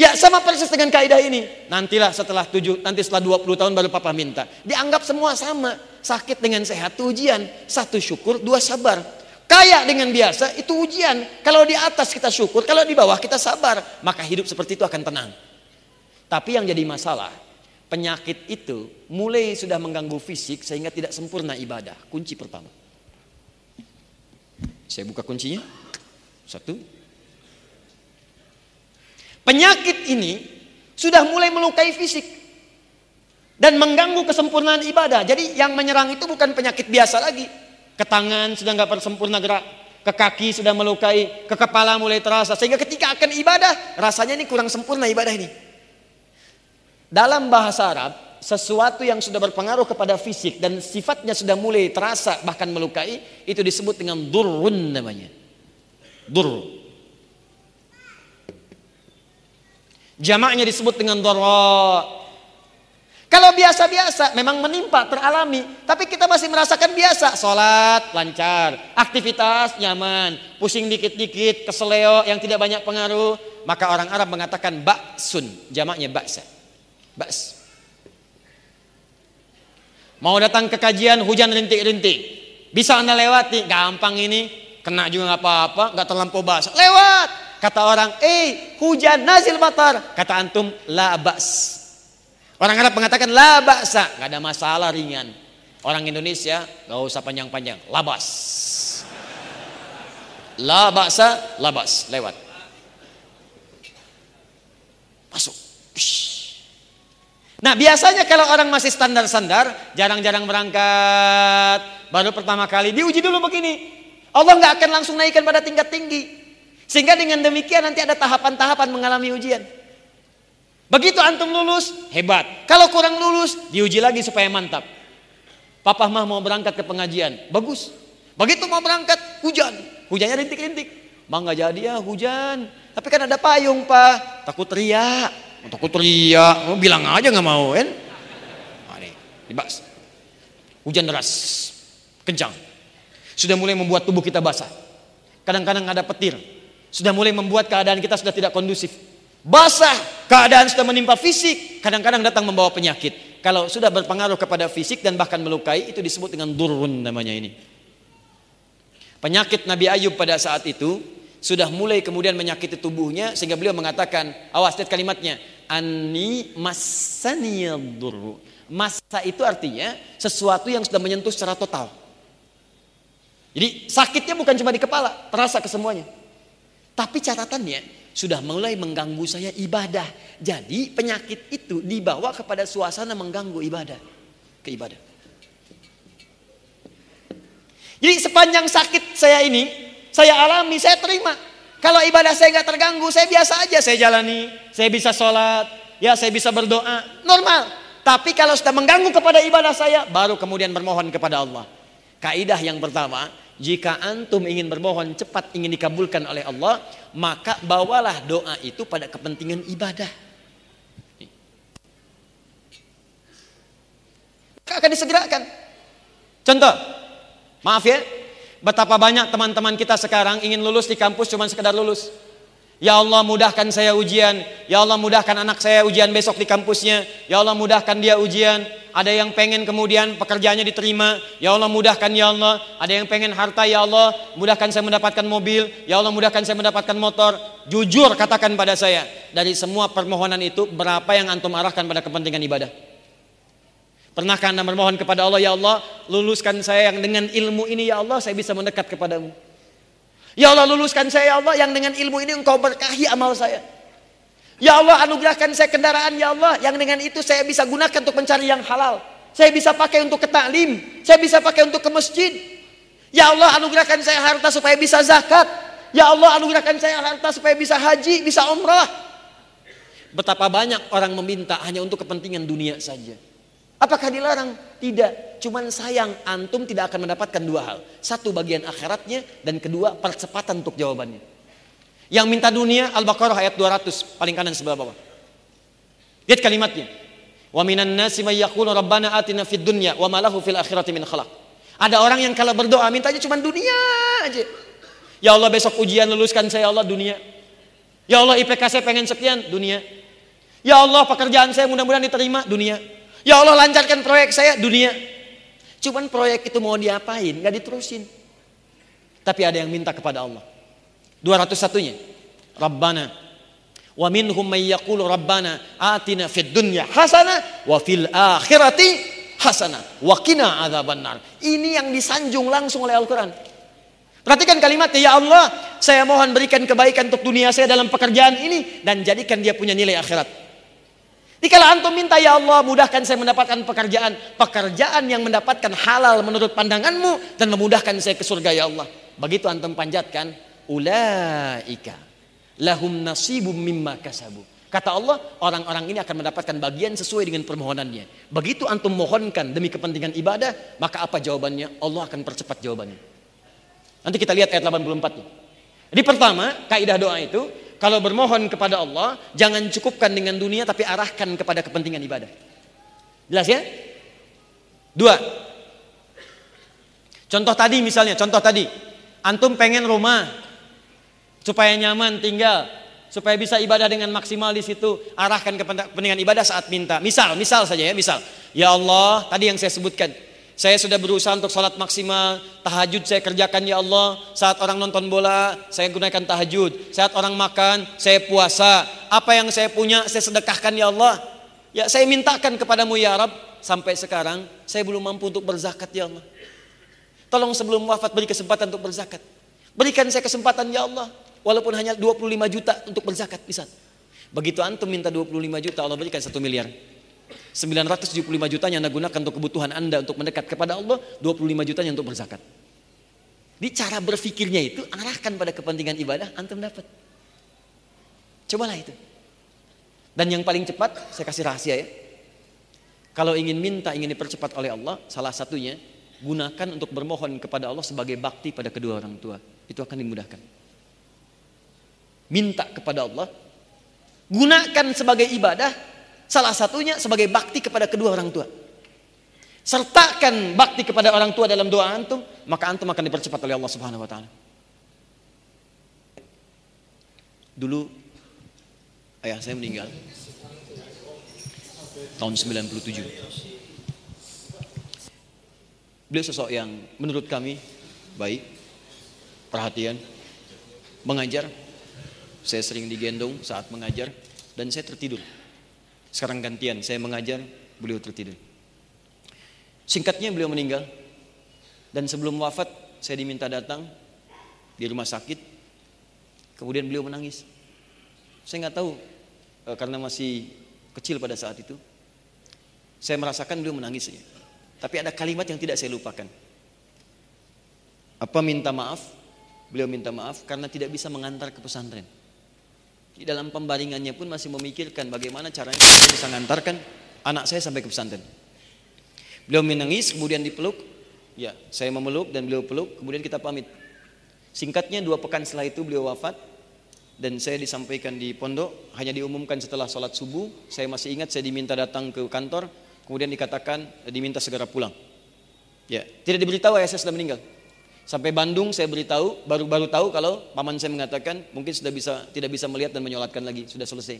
Ya sama persis dengan kaidah ini. Nantilah setelah tujuh, nanti setelah 20 tahun baru papa minta. Dianggap semua sama. Sakit dengan sehat ujian. Satu syukur, dua sabar. Kaya dengan biasa itu ujian. Kalau di atas kita syukur, kalau di bawah kita sabar, maka hidup seperti itu akan tenang. Tapi yang jadi masalah, penyakit itu mulai sudah mengganggu fisik sehingga tidak sempurna ibadah. Kunci pertama. Saya buka kuncinya. Satu. Penyakit ini sudah mulai melukai fisik dan mengganggu kesempurnaan ibadah. Jadi yang menyerang itu bukan penyakit biasa lagi, ke tangan sudah nggak bersempurna gerak, ke kaki sudah melukai, ke kepala mulai terasa. Sehingga ketika akan ibadah, rasanya ini kurang sempurna ibadah ini. Dalam bahasa Arab, sesuatu yang sudah berpengaruh kepada fisik dan sifatnya sudah mulai terasa bahkan melukai, itu disebut dengan durun namanya. Dur. Jamaknya disebut dengan dorot. Kalau biasa-biasa memang menimpa, teralami. Tapi kita masih merasakan biasa. Sholat lancar, aktivitas nyaman, pusing dikit-dikit, keseleo yang tidak banyak pengaruh. Maka orang Arab mengatakan baksun, jamaknya baksa. Baks. Mau datang ke kajian hujan rintik-rintik. Bisa anda lewati, gampang ini. Kena juga nggak apa-apa, nggak terlampau basah. Lewat. Kata orang, eh hujan nazil matar. Kata antum, la baks Orang Arab mengatakan la baksa, nggak ada masalah ringan. Orang Indonesia nggak usah panjang-panjang, labas. La baksa, labas, lewat. Masuk. Nah biasanya kalau orang masih standar-standar, jarang-jarang berangkat, baru pertama kali diuji dulu begini. Allah nggak akan langsung naikkan pada tingkat tinggi. Sehingga dengan demikian nanti ada tahapan-tahapan mengalami ujian. Begitu antum lulus, hebat. Kalau kurang lulus, diuji lagi supaya mantap. Papa mah mau berangkat ke pengajian, bagus. Begitu mau berangkat, hujan. Hujannya rintik-rintik. Bang nggak jadi ya hujan. Tapi kan ada payung pak. Takut teriak. Takut teriak. Mau bilang aja nggak mau kan. Nah, nih, dibahas. Hujan deras, kencang. Sudah mulai membuat tubuh kita basah. Kadang-kadang ada petir. Sudah mulai membuat keadaan kita sudah tidak kondusif. Basah, keadaan sudah menimpa fisik, kadang-kadang datang membawa penyakit. Kalau sudah berpengaruh kepada fisik dan bahkan melukai, itu disebut dengan durun namanya ini. Penyakit Nabi Ayub pada saat itu sudah mulai kemudian menyakiti tubuhnya sehingga beliau mengatakan, awas lihat kalimatnya, ani masaniyadurru. Masa itu artinya sesuatu yang sudah menyentuh secara total. Jadi sakitnya bukan cuma di kepala, terasa ke semuanya. Tapi catatannya, sudah mulai mengganggu saya ibadah. Jadi penyakit itu dibawa kepada suasana mengganggu ibadah. Ke ibadah. Jadi sepanjang sakit saya ini, saya alami, saya terima. Kalau ibadah saya nggak terganggu, saya biasa aja saya jalani. Saya bisa sholat, ya saya bisa berdoa, normal. Tapi kalau sudah mengganggu kepada ibadah saya, baru kemudian bermohon kepada Allah. Kaidah yang pertama, jika antum ingin bermohon cepat ingin dikabulkan oleh Allah, maka bawalah doa itu pada kepentingan ibadah. Maka akan disegerakan. Contoh, maaf ya, betapa banyak teman-teman kita sekarang ingin lulus di kampus cuma sekedar lulus. Ya Allah mudahkan saya ujian. Ya Allah mudahkan anak saya ujian besok di kampusnya. Ya Allah mudahkan dia ujian. Ada yang pengen kemudian pekerjaannya diterima. Ya Allah mudahkan ya Allah. Ada yang pengen harta ya Allah. Mudahkan saya mendapatkan mobil. Ya Allah mudahkan saya mendapatkan motor. Jujur katakan pada saya. Dari semua permohonan itu berapa yang antum arahkan pada kepentingan ibadah? Pernahkah anda memohon kepada Allah ya Allah luluskan saya yang dengan ilmu ini ya Allah saya bisa mendekat kepadamu. Ya Allah luluskan saya ya Allah yang dengan ilmu ini engkau berkahi amal saya. Ya Allah anugerahkan saya kendaraan ya Allah yang dengan itu saya bisa gunakan untuk mencari yang halal. Saya bisa pakai untuk ke taklim, saya bisa pakai untuk ke masjid. Ya Allah anugerahkan saya harta supaya bisa zakat. Ya Allah anugerahkan saya harta supaya bisa haji, bisa umrah. Betapa banyak orang meminta hanya untuk kepentingan dunia saja. Apakah dilarang? Tidak. Cuman sayang antum tidak akan mendapatkan dua hal. Satu bagian akhiratnya dan kedua percepatan untuk jawabannya. Yang minta dunia Al-Baqarah ayat 200 paling kanan sebelah bawah. Lihat kalimatnya. Wa minan nasi may yaqulu rabbana atina fid dunya wa ma lahu fil akhirati min khalaq. Ada orang yang kalau berdoa mintanya cuma dunia aja. Ya Allah besok ujian luluskan saya ya Allah dunia. Ya Allah IPK saya pengen sekian dunia. Ya Allah pekerjaan saya mudah-mudahan diterima dunia. Ya Allah lancarkan proyek saya dunia. Cuman proyek itu mau diapain? Gak diterusin. Tapi ada yang minta kepada Allah. 201-nya. Rabbana wa minhum may yaqulu rabbana atina fid dunya hasanah wa fil akhirati hasanah wa qina adzabannar. Ini yang disanjung langsung oleh Al-Qur'an. Perhatikan kalimatnya, ya Allah, saya mohon berikan kebaikan untuk dunia saya dalam pekerjaan ini dan jadikan dia punya nilai akhirat. Jika antum minta ya Allah mudahkan saya mendapatkan pekerjaan, pekerjaan yang mendapatkan halal menurut pandanganmu dan memudahkan saya ke surga ya Allah. Begitu antum panjatkan, ulaika lahum nasibum mimma kasabu. Kata Allah, orang-orang ini akan mendapatkan bagian sesuai dengan permohonannya. Begitu antum mohonkan demi kepentingan ibadah, maka apa jawabannya? Allah akan percepat jawabannya. Nanti kita lihat ayat 84-nya. Jadi pertama, kaidah doa itu kalau bermohon kepada Allah, jangan cukupkan dengan dunia tapi arahkan kepada kepentingan ibadah. Jelas ya? Dua. Contoh tadi misalnya, contoh tadi. Antum pengen rumah supaya nyaman tinggal, supaya bisa ibadah dengan maksimal di situ, arahkan kepentingan ibadah saat minta. Misal, misal saja ya, misal. Ya Allah, tadi yang saya sebutkan, saya sudah berusaha untuk sholat maksimal. Tahajud saya kerjakan ya Allah. Saat orang nonton bola, saya gunakan tahajud. Saat orang makan, saya puasa. Apa yang saya punya, saya sedekahkan ya Allah. Ya saya mintakan kepadamu ya Rab. Sampai sekarang, saya belum mampu untuk berzakat ya Allah. Tolong sebelum wafat beri kesempatan untuk berzakat. Berikan saya kesempatan ya Allah. Walaupun hanya 25 juta untuk berzakat bisa. Begitu antum minta 25 juta, Allah berikan 1 miliar. 975 jutanya Anda gunakan untuk kebutuhan Anda untuk mendekat kepada Allah, 25 jutanya untuk berzakat. Di cara berfikirnya itu arahkan pada kepentingan ibadah, antum dapat. Cobalah itu. Dan yang paling cepat, saya kasih rahasia ya. Kalau ingin minta, ingin dipercepat oleh Allah, salah satunya gunakan untuk bermohon kepada Allah sebagai bakti pada kedua orang tua. Itu akan dimudahkan. Minta kepada Allah, gunakan sebagai ibadah, Salah satunya sebagai bakti kepada kedua orang tua. sertakan bakti kepada orang tua dalam doa antum, maka antum akan dipercepat oleh Allah Subhanahu wa taala. Dulu ayah saya meninggal tahun 97. Beliau sosok yang menurut kami baik, perhatian, mengajar. Saya sering digendong saat mengajar dan saya tertidur. Sekarang gantian, saya mengajar, beliau tertidur. Singkatnya beliau meninggal dan sebelum wafat saya diminta datang di rumah sakit. Kemudian beliau menangis. Saya nggak tahu eh, karena masih kecil pada saat itu. Saya merasakan beliau menangis. Tapi ada kalimat yang tidak saya lupakan. Apa minta maaf? Beliau minta maaf karena tidak bisa mengantar ke pesantren. Di dalam pembaringannya pun masih memikirkan bagaimana caranya saya bisa mengantarkan anak saya sampai ke pesantren. Beliau menangis, kemudian dipeluk. Ya, saya memeluk dan beliau peluk, kemudian kita pamit. Singkatnya dua pekan setelah itu beliau wafat dan saya disampaikan di pondok hanya diumumkan setelah sholat subuh saya masih ingat saya diminta datang ke kantor kemudian dikatakan diminta segera pulang ya tidak diberitahu ayah saya sudah meninggal sampai Bandung saya beritahu baru baru tahu kalau paman saya mengatakan mungkin sudah bisa tidak bisa melihat dan menyolatkan lagi sudah selesai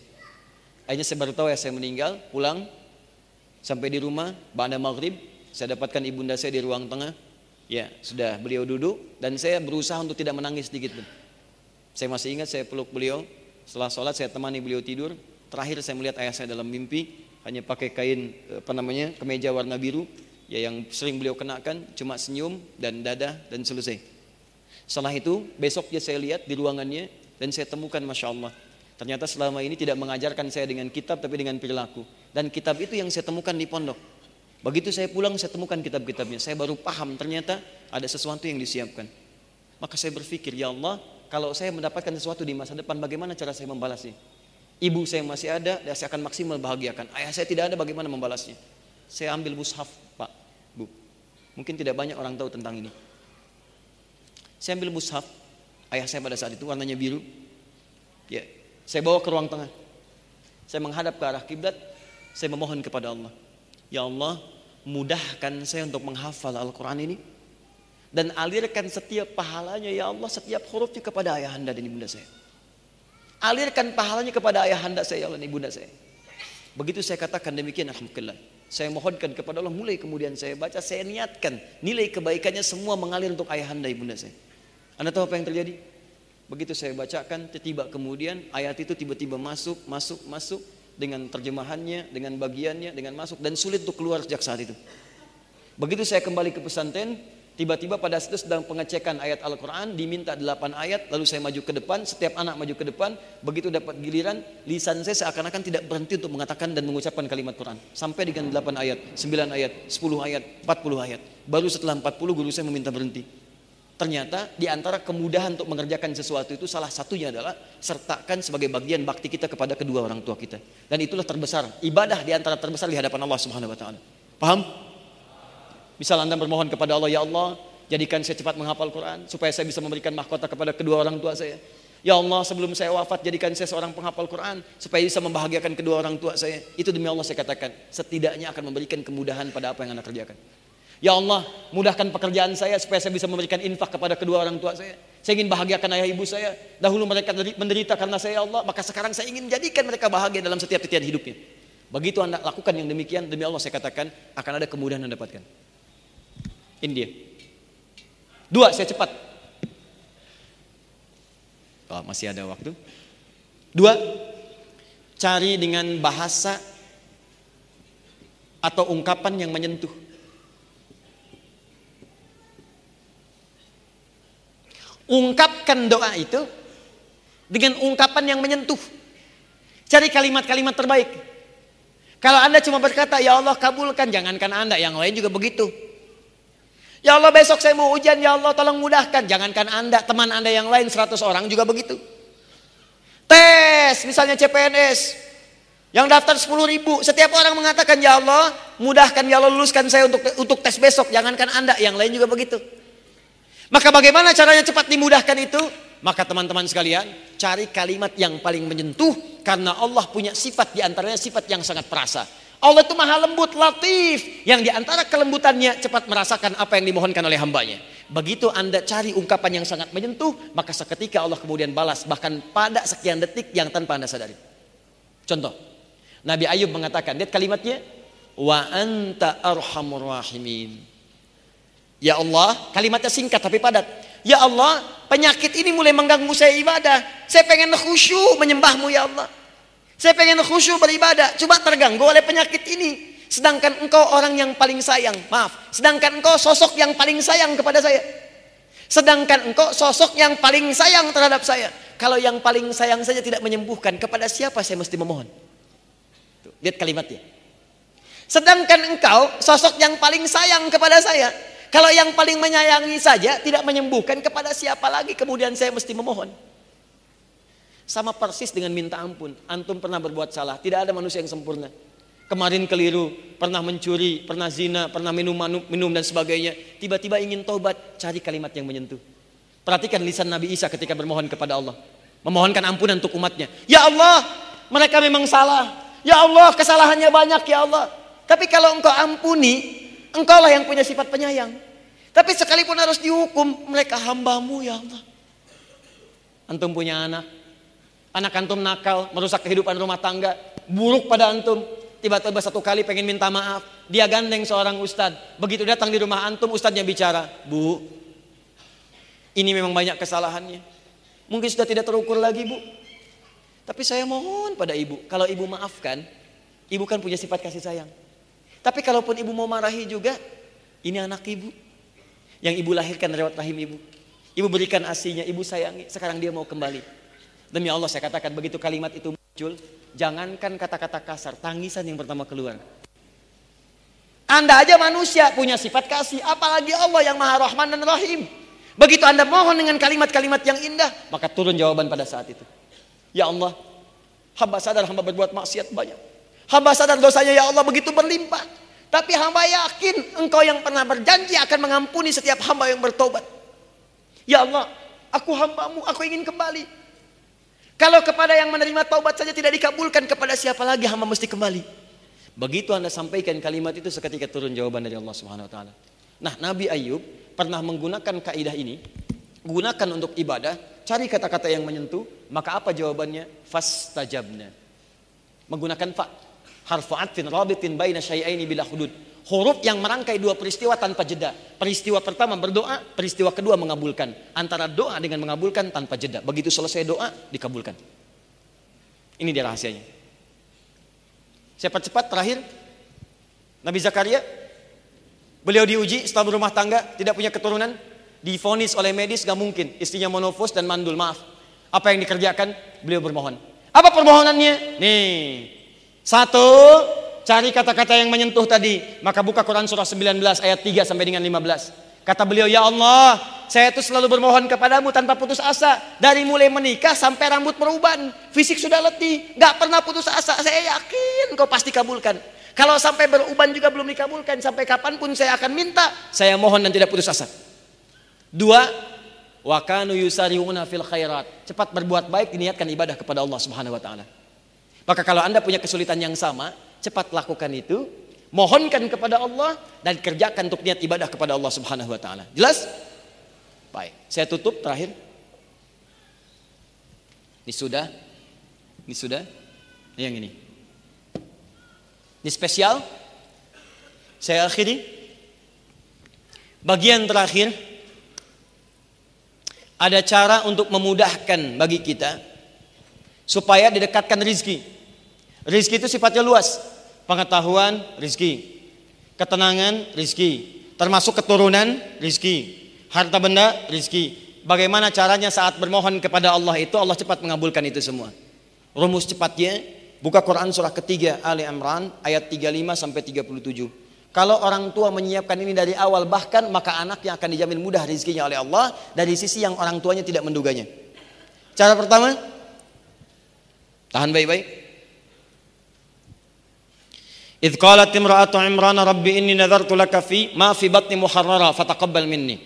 akhirnya saya baru tahu ayah saya meninggal pulang sampai di rumah pada maghrib saya dapatkan ibunda saya di ruang tengah ya sudah beliau duduk dan saya berusaha untuk tidak menangis sedikit pun saya masih ingat saya peluk beliau. Setelah sholat saya temani beliau tidur. Terakhir saya melihat ayah saya dalam mimpi. Hanya pakai kain apa namanya kemeja warna biru. Ya yang sering beliau kenakan. Cuma senyum dan dada dan selesai. Setelah itu besoknya saya lihat di ruangannya. Dan saya temukan Masya Allah. Ternyata selama ini tidak mengajarkan saya dengan kitab tapi dengan perilaku. Dan kitab itu yang saya temukan di pondok. Begitu saya pulang saya temukan kitab-kitabnya. Saya baru paham ternyata ada sesuatu yang disiapkan. Maka saya berpikir, ya Allah, kalau saya mendapatkan sesuatu di masa depan, bagaimana cara saya membalasnya? Ibu saya masih ada, dan saya akan maksimal bahagiakan. Ayah saya tidak ada, bagaimana membalasnya? Saya ambil mushaf, Pak. Mungkin tidak banyak orang tahu tentang ini. Saya ambil mushaf, ayah saya pada saat itu warnanya biru. Ya, saya bawa ke ruang tengah. Saya menghadap ke arah kiblat, saya memohon kepada Allah. Ya Allah, mudahkan saya untuk menghafal Al-Quran ini dan alirkan setiap pahalanya ya Allah setiap hurufnya kepada ayahanda dan ibunda saya. Alirkan pahalanya kepada ayahanda saya ya Allah dan ibunda saya. Begitu saya katakan demikian alhamdulillah. Saya mohonkan kepada Allah mulai kemudian saya baca saya niatkan nilai kebaikannya semua mengalir untuk ayahanda ibunda saya. Anda tahu apa yang terjadi? Begitu saya bacakan tiba kemudian ayat itu tiba-tiba masuk masuk masuk dengan terjemahannya, dengan bagiannya, dengan masuk dan sulit untuk keluar sejak saat itu. Begitu saya kembali ke pesantren, Tiba-tiba pada situ sedang pengecekan ayat Al-Quran, diminta 8 ayat, lalu saya maju ke depan, setiap anak maju ke depan, begitu dapat giliran, lisan saya seakan-akan tidak berhenti untuk mengatakan dan mengucapkan kalimat Quran. Sampai dengan 8 ayat, 9 ayat, 10 ayat, 40 ayat. Baru setelah 40 guru saya meminta berhenti. Ternyata di antara kemudahan untuk mengerjakan sesuatu itu salah satunya adalah sertakan sebagai bagian bakti kita kepada kedua orang tua kita. Dan itulah terbesar, ibadah di antara terbesar di hadapan Allah Subhanahu wa taala. Paham? Misal Anda bermohon kepada Allah, Ya Allah, jadikan saya cepat menghafal Quran, supaya saya bisa memberikan mahkota kepada kedua orang tua saya. Ya Allah, sebelum saya wafat, jadikan saya seorang penghafal Quran, supaya bisa membahagiakan kedua orang tua saya. Itu demi Allah saya katakan, setidaknya akan memberikan kemudahan pada apa yang Anda kerjakan. Ya Allah, mudahkan pekerjaan saya supaya saya bisa memberikan infak kepada kedua orang tua saya. Saya ingin bahagiakan ayah ibu saya. Dahulu mereka menderita karena saya ya Allah, maka sekarang saya ingin jadikan mereka bahagia dalam setiap titian hidupnya. Begitu Anda lakukan yang demikian, demi Allah saya katakan akan ada kemudahan yang dapatkan. Ini dia. Dua, saya cepat. Oh, masih ada waktu. Dua, cari dengan bahasa atau ungkapan yang menyentuh. Ungkapkan doa itu dengan ungkapan yang menyentuh. Cari kalimat-kalimat terbaik. Kalau Anda cuma berkata, "Ya Allah, kabulkan," jangankan Anda, yang lain juga begitu. Ya Allah besok saya mau ujian, ya Allah tolong mudahkan. Jangankan anda, teman anda yang lain 100 orang juga begitu. Tes, misalnya CPNS. Yang daftar 10 ribu, setiap orang mengatakan ya Allah mudahkan ya Allah luluskan saya untuk untuk tes besok. Jangankan anda, yang lain juga begitu. Maka bagaimana caranya cepat dimudahkan itu? Maka teman-teman sekalian, cari kalimat yang paling menyentuh karena Allah punya sifat di antaranya sifat yang sangat perasa. Allah itu maha lembut, latif. Yang di antara kelembutannya cepat merasakan apa yang dimohonkan oleh hambanya. Begitu anda cari ungkapan yang sangat menyentuh, maka seketika Allah kemudian balas. Bahkan pada sekian detik yang tanpa anda sadari. Contoh, Nabi Ayub mengatakan, lihat kalimatnya, Wa anta arhamur rahimin. Ya Allah, kalimatnya singkat tapi padat. Ya Allah, penyakit ini mulai mengganggu saya ibadah. Saya pengen khusyuk menyembahmu ya Allah. Saya pengen khusyuk beribadah, cuma terganggu oleh penyakit ini. Sedangkan engkau orang yang paling sayang, maaf. Sedangkan engkau sosok yang paling sayang kepada saya. Sedangkan engkau sosok yang paling sayang terhadap saya. Kalau yang paling sayang saja tidak menyembuhkan, kepada siapa saya mesti memohon? Tuh, lihat kalimatnya. Sedangkan engkau sosok yang paling sayang kepada saya. Kalau yang paling menyayangi saja tidak menyembuhkan, kepada siapa lagi kemudian saya mesti memohon? Sama persis dengan minta ampun. Antum pernah berbuat salah. Tidak ada manusia yang sempurna. Kemarin keliru, pernah mencuri, pernah zina, pernah minum, minum dan sebagainya. Tiba-tiba ingin tobat, cari kalimat yang menyentuh. Perhatikan lisan Nabi Isa ketika bermohon kepada Allah. Memohonkan ampunan untuk umatnya. Ya Allah, mereka memang salah. Ya Allah, kesalahannya banyak ya Allah. Tapi kalau engkau ampuni, engkaulah yang punya sifat penyayang. Tapi sekalipun harus dihukum, mereka hambamu ya Allah. Antum punya anak, Anak antum nakal, merusak kehidupan rumah tangga, buruk pada antum. Tiba-tiba satu kali pengen minta maaf, dia gandeng seorang ustad. Begitu datang di rumah antum, ustadnya bicara, Bu, ini memang banyak kesalahannya. Mungkin sudah tidak terukur lagi, Bu. Tapi saya mohon pada ibu, kalau ibu maafkan, ibu kan punya sifat kasih sayang. Tapi kalaupun ibu mau marahi juga, ini anak ibu. Yang ibu lahirkan lewat rahim ibu. Ibu berikan asinya, ibu sayangi, sekarang dia mau kembali. Demi Allah saya katakan begitu kalimat itu muncul, jangankan kata-kata kasar, tangisan yang pertama keluar. Anda aja manusia punya sifat kasih, apalagi Allah yang Maha Rahman dan Rahim. Begitu Anda mohon dengan kalimat-kalimat yang indah, maka turun jawaban pada saat itu. Ya Allah, hamba sadar hamba berbuat maksiat banyak. Hamba sadar dosanya ya Allah begitu berlimpah. Tapi hamba yakin engkau yang pernah berjanji akan mengampuni setiap hamba yang bertobat. Ya Allah, aku hambamu, aku ingin kembali. Kalau kepada yang menerima taubat saja tidak dikabulkan, kepada siapa lagi hamba mesti kembali? Begitu Anda sampaikan kalimat itu seketika turun jawaban dari Allah Subhanahu wa taala. Nah, Nabi Ayub pernah menggunakan kaidah ini, gunakan untuk ibadah, cari kata-kata yang menyentuh, maka apa jawabannya? Fastajabna. Menggunakan fa. Harfu atfin rabitin baina syai'aini bila hudud huruf yang merangkai dua peristiwa tanpa jeda. Peristiwa pertama berdoa, peristiwa kedua mengabulkan. Antara doa dengan mengabulkan tanpa jeda. Begitu selesai doa, dikabulkan. Ini dia rahasianya. Cepat-cepat terakhir, Nabi Zakaria, beliau diuji setelah berumah tangga, tidak punya keturunan, difonis oleh medis, gak mungkin. Istrinya monofos dan mandul, maaf. Apa yang dikerjakan? Beliau bermohon. Apa permohonannya? Nih, satu, Cari kata-kata yang menyentuh tadi. Maka buka Quran surah 19 ayat 3 sampai dengan 15. Kata beliau, Ya Allah, saya itu selalu bermohon kepadamu tanpa putus asa. Dari mulai menikah sampai rambut perubahan. Fisik sudah letih. Gak pernah putus asa. Saya yakin kau pasti kabulkan. Kalau sampai beruban juga belum dikabulkan. Sampai kapan pun saya akan minta. Saya mohon dan tidak putus asa. Dua, wakanu yusariuna fil khairat. Cepat berbuat baik diniatkan ibadah kepada Allah Subhanahu wa taala. Maka kalau Anda punya kesulitan yang sama, cepat lakukan itu, mohonkan kepada Allah dan kerjakan untuk niat ibadah kepada Allah Subhanahu wa taala. Jelas? Baik, saya tutup terakhir. Ini sudah. Ini sudah. Yang ini. Ini spesial. Saya akhiri. Bagian terakhir ada cara untuk memudahkan bagi kita supaya didekatkan rizki. Rizki itu sifatnya luas. Pengetahuan, rizki. Ketenangan, rizki. Termasuk keturunan, rizki. Harta benda, rizki. Bagaimana caranya saat bermohon kepada Allah itu Allah cepat mengabulkan itu semua. Rumus cepatnya buka Quran surah ketiga Ali Imran ayat 35 sampai 37. Kalau orang tua menyiapkan ini dari awal bahkan maka anak yang akan dijamin mudah rezekinya oleh Allah dari sisi yang orang tuanya tidak menduganya. Cara pertama tahan baik-baik. Idh qalat imra'atu Imran rabbi inni nadartu laka fi ma fi batni muharrara fataqabbal minni.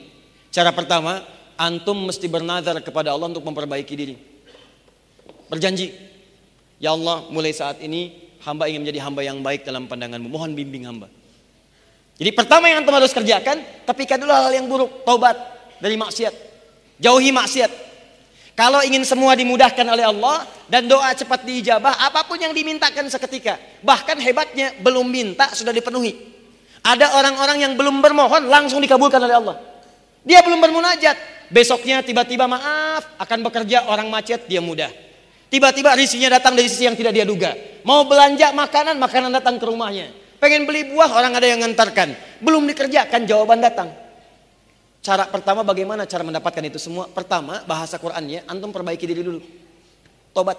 Cara pertama, antum mesti bernazar kepada Allah untuk memperbaiki diri. Berjanji, ya Allah, mulai saat ini hamba ingin menjadi hamba yang baik dalam pandanganmu. Mohon bimbing hamba. Jadi pertama yang antum harus kerjakan, tapi kan dulu hal-hal yang buruk, taubat dari maksiat. Jauhi maksiat. Kalau ingin semua dimudahkan oleh Allah dan doa cepat diijabah, apa pun yang dimintakan seketika. Bahkan hebatnya belum minta sudah dipenuhi. Ada orang-orang yang belum bermohon langsung dikabulkan oleh Allah. Dia belum bermunajat, besoknya tiba-tiba maaf akan bekerja orang macet dia mudah. Tiba-tiba risinya datang dari sisi yang tidak dia duga. Mau belanja makanan, makanan datang ke rumahnya. Pengen beli buah, orang ada yang ngantarkan. Belum dikerjakan, jawaban datang. Cara pertama bagaimana cara mendapatkan itu semua? Pertama, bahasa Qur'annya antum perbaiki diri dulu. Tobat.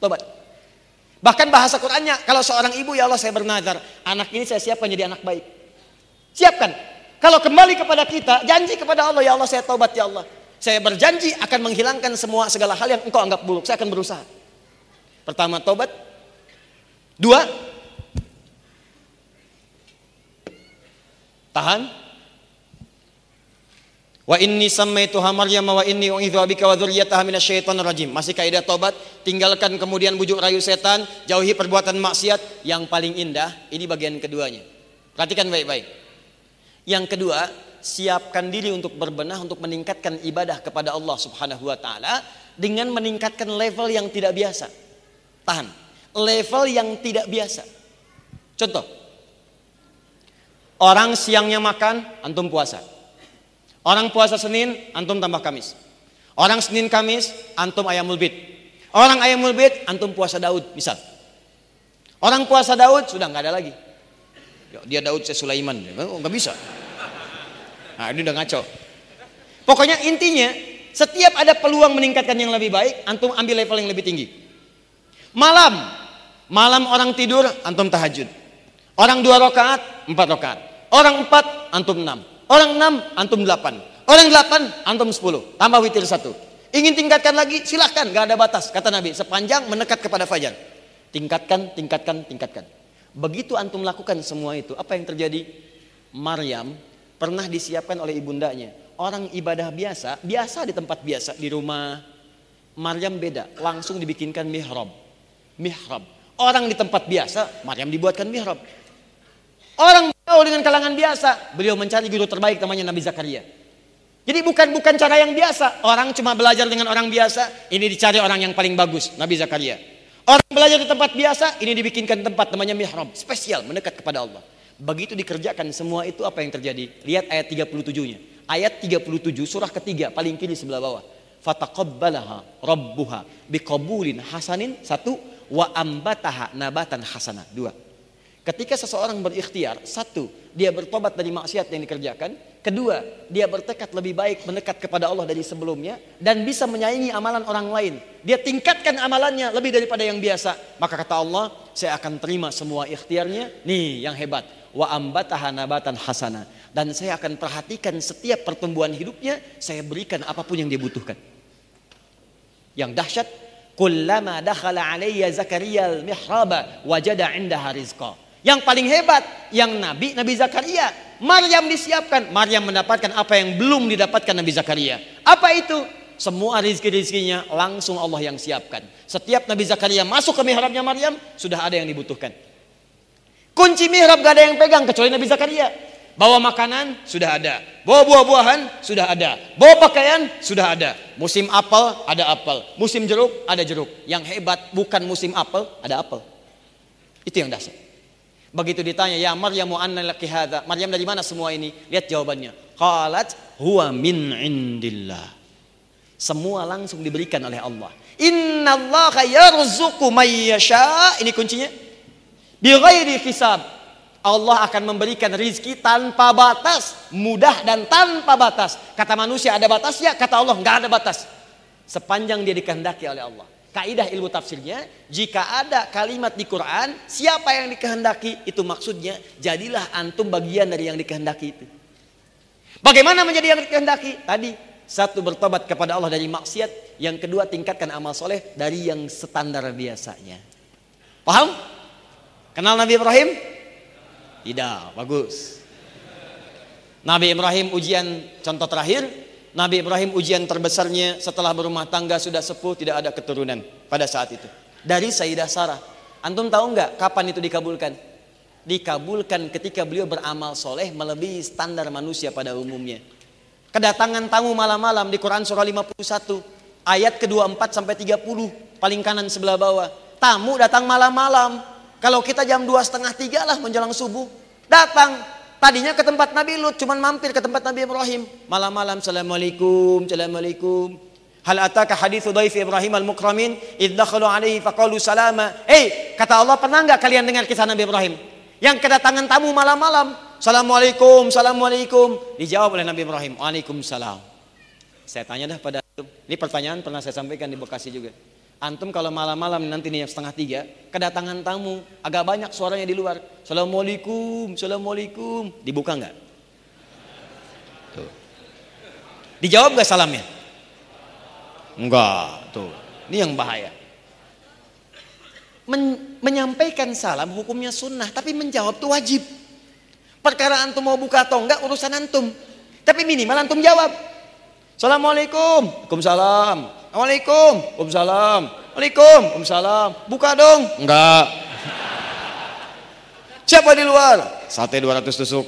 Tobat. Bahkan bahasa Qur'annya kalau seorang ibu ya Allah saya bernazar, anak ini saya siapkan jadi anak baik. Siapkan. Kalau kembali kepada kita, janji kepada Allah ya Allah saya tobat ya Allah. Saya berjanji akan menghilangkan semua segala hal yang engkau anggap buruk. Saya akan berusaha. Pertama tobat. Dua, tahan Wa inni sammaituha Maryam wa inni u'idzuha bika wa dzurriyyataha minasyaitonir rajim. Masih kaidah tobat, tinggalkan kemudian bujuk rayu setan, jauhi perbuatan maksiat. Yang paling indah ini bagian keduanya. Perhatikan baik-baik. Yang kedua, siapkan diri untuk berbenah untuk meningkatkan ibadah kepada Allah Subhanahu wa taala dengan meningkatkan level yang tidak biasa. Tahan. Level yang tidak biasa. Contoh. Orang siangnya makan, antum puasa. Orang puasa Senin, antum tambah Kamis. Orang Senin Kamis, antum ayam mulbit. Orang ayam mulbit, antum puasa Daud, misal. Orang puasa Daud sudah nggak ada lagi. Dia Daud, saya Sulaiman, oh, bisa. Nah ini udah ngaco. Pokoknya intinya, setiap ada peluang meningkatkan yang lebih baik, antum ambil level yang lebih tinggi. Malam, malam orang tidur, antum tahajud. Orang dua rakaat, empat rakaat. Orang empat, antum enam. Orang enam, antum delapan. Orang delapan, antum sepuluh. Tambah witir satu. Ingin tingkatkan lagi, silahkan. Gak ada batas, kata Nabi. Sepanjang menekat kepada fajar. Tingkatkan, tingkatkan, tingkatkan. Begitu antum lakukan semua itu, apa yang terjadi? Maryam pernah disiapkan oleh ibundanya. Orang ibadah biasa, biasa di tempat biasa, di rumah. Maryam beda, langsung dibikinkan mihrab. Mihrab. Orang di tempat biasa, Maryam dibuatkan mihrab. Orang tahu dengan kalangan biasa, beliau mencari guru terbaik namanya Nabi Zakaria. Jadi bukan bukan cara yang biasa. Orang cuma belajar dengan orang biasa, ini dicari orang yang paling bagus, Nabi Zakaria. Orang belajar di tempat biasa, ini dibikinkan tempat namanya mihrab, spesial mendekat kepada Allah. Begitu dikerjakan semua itu apa yang terjadi? Lihat ayat 37-nya. Ayat 37 surah ketiga paling kiri sebelah bawah. Fataqabbalaha rabbuha biqabulin hasanin satu wa ambataha nabatan hasana dua. Ketika seseorang berikhtiar, satu, dia bertobat dari maksiat yang dikerjakan. Kedua, dia bertekad lebih baik mendekat kepada Allah dari sebelumnya. Dan bisa menyaingi amalan orang lain. Dia tingkatkan amalannya lebih daripada yang biasa. Maka kata Allah, saya akan terima semua ikhtiarnya. Nih yang hebat. Wa ambataha nabatan hasana. Dan saya akan perhatikan setiap pertumbuhan hidupnya. Saya berikan apa pun yang dia butuhkan. Yang dahsyat, kullama dakhala alayya Zakaria al-mihraba wajada indaha rizqa. Yang paling hebat, yang Nabi, Nabi Zakaria. Maryam disiapkan, Maryam mendapatkan apa yang belum didapatkan Nabi Zakaria. Apa itu? Semua rizki-rizkinya langsung Allah yang siapkan. Setiap Nabi Zakaria masuk ke mihrabnya Maryam, sudah ada yang dibutuhkan. Kunci mihrab gak ada yang pegang kecuali Nabi Zakaria. Bawa makanan sudah ada, bawa buah-buahan sudah ada, bawa pakaian sudah ada. Musim apel ada apel, musim jeruk ada jeruk. Yang hebat bukan musim apel ada apel. Itu yang dasar. Begitu ditanya, "Ya Maryam anna laki hadza?" Maryam dari mana semua ini? Lihat jawabannya. Qalat huwa min indillah. Semua langsung diberikan oleh Allah. Inna Allah yarzuqu may yasha. Ini kuncinya. Bi ghairi hisab. Allah akan memberikan rizki tanpa batas, mudah dan tanpa batas. Kata manusia ada batasnya, kata Allah nggak ada batas. Sepanjang dia dikehendaki oleh Allah. Kaidah ilmu tafsirnya, jika ada kalimat di Quran, siapa yang dikehendaki, itu maksudnya jadilah antum bagian dari yang dikehendaki itu. Bagaimana menjadi yang dikehendaki? Tadi, satu bertobat kepada Allah dari maksiat, yang kedua tingkatkan amal soleh dari yang standar biasanya. Paham? Kenal Nabi Ibrahim? Tidak, bagus. Nabi Ibrahim ujian contoh terakhir, Nabi Ibrahim ujian terbesarnya setelah berumah tangga sudah sepuh tidak ada keturunan pada saat itu. Dari Sayyidah Sarah. Antum tahu nggak kapan itu dikabulkan? Dikabulkan ketika beliau beramal soleh melebihi standar manusia pada umumnya. Kedatangan tamu malam-malam di Quran surah 51 ayat ke-24 sampai 30 paling kanan sebelah bawah. Tamu datang malam-malam. Kalau kita jam dua setengah tiga lah menjelang subuh datang Tadinya ke tempat Nabi Lut, cuman mampir ke tempat Nabi Ibrahim. Malam-malam, Assalamualaikum, Assalamualaikum. Hal ataka hadithu dhaif Ibrahim al-mukramin idh dakhalu alaihi faqalu salama. Eh, kata Allah, pernah enggak kalian dengar kisah Nabi Ibrahim? Yang kedatangan tamu malam-malam. Assalamualaikum, Assalamualaikum. Dijawab oleh Nabi Ibrahim, Waalaikumsalam. Saya tanya dah pada Ini pertanyaan pernah saya sampaikan di Bekasi juga. Antum kalau malam-malam nanti nih setengah tiga, kedatangan tamu, agak banyak suaranya di luar. Assalamualaikum, assalamualaikum. Dibuka nggak? Tuh. Dijawab nggak salamnya? Enggak, tuh. Ini yang bahaya. Men menyampaikan salam hukumnya sunnah, tapi menjawab tuh wajib. Perkara antum mau buka atau enggak urusan antum. Tapi minimal antum jawab. Assalamualaikum. Waalaikumsalam. Assalamualaikum. Waalaikumsalam. Waalaikumsalam. Buka dong. Enggak. Siapa di luar? Sate 200 tusuk.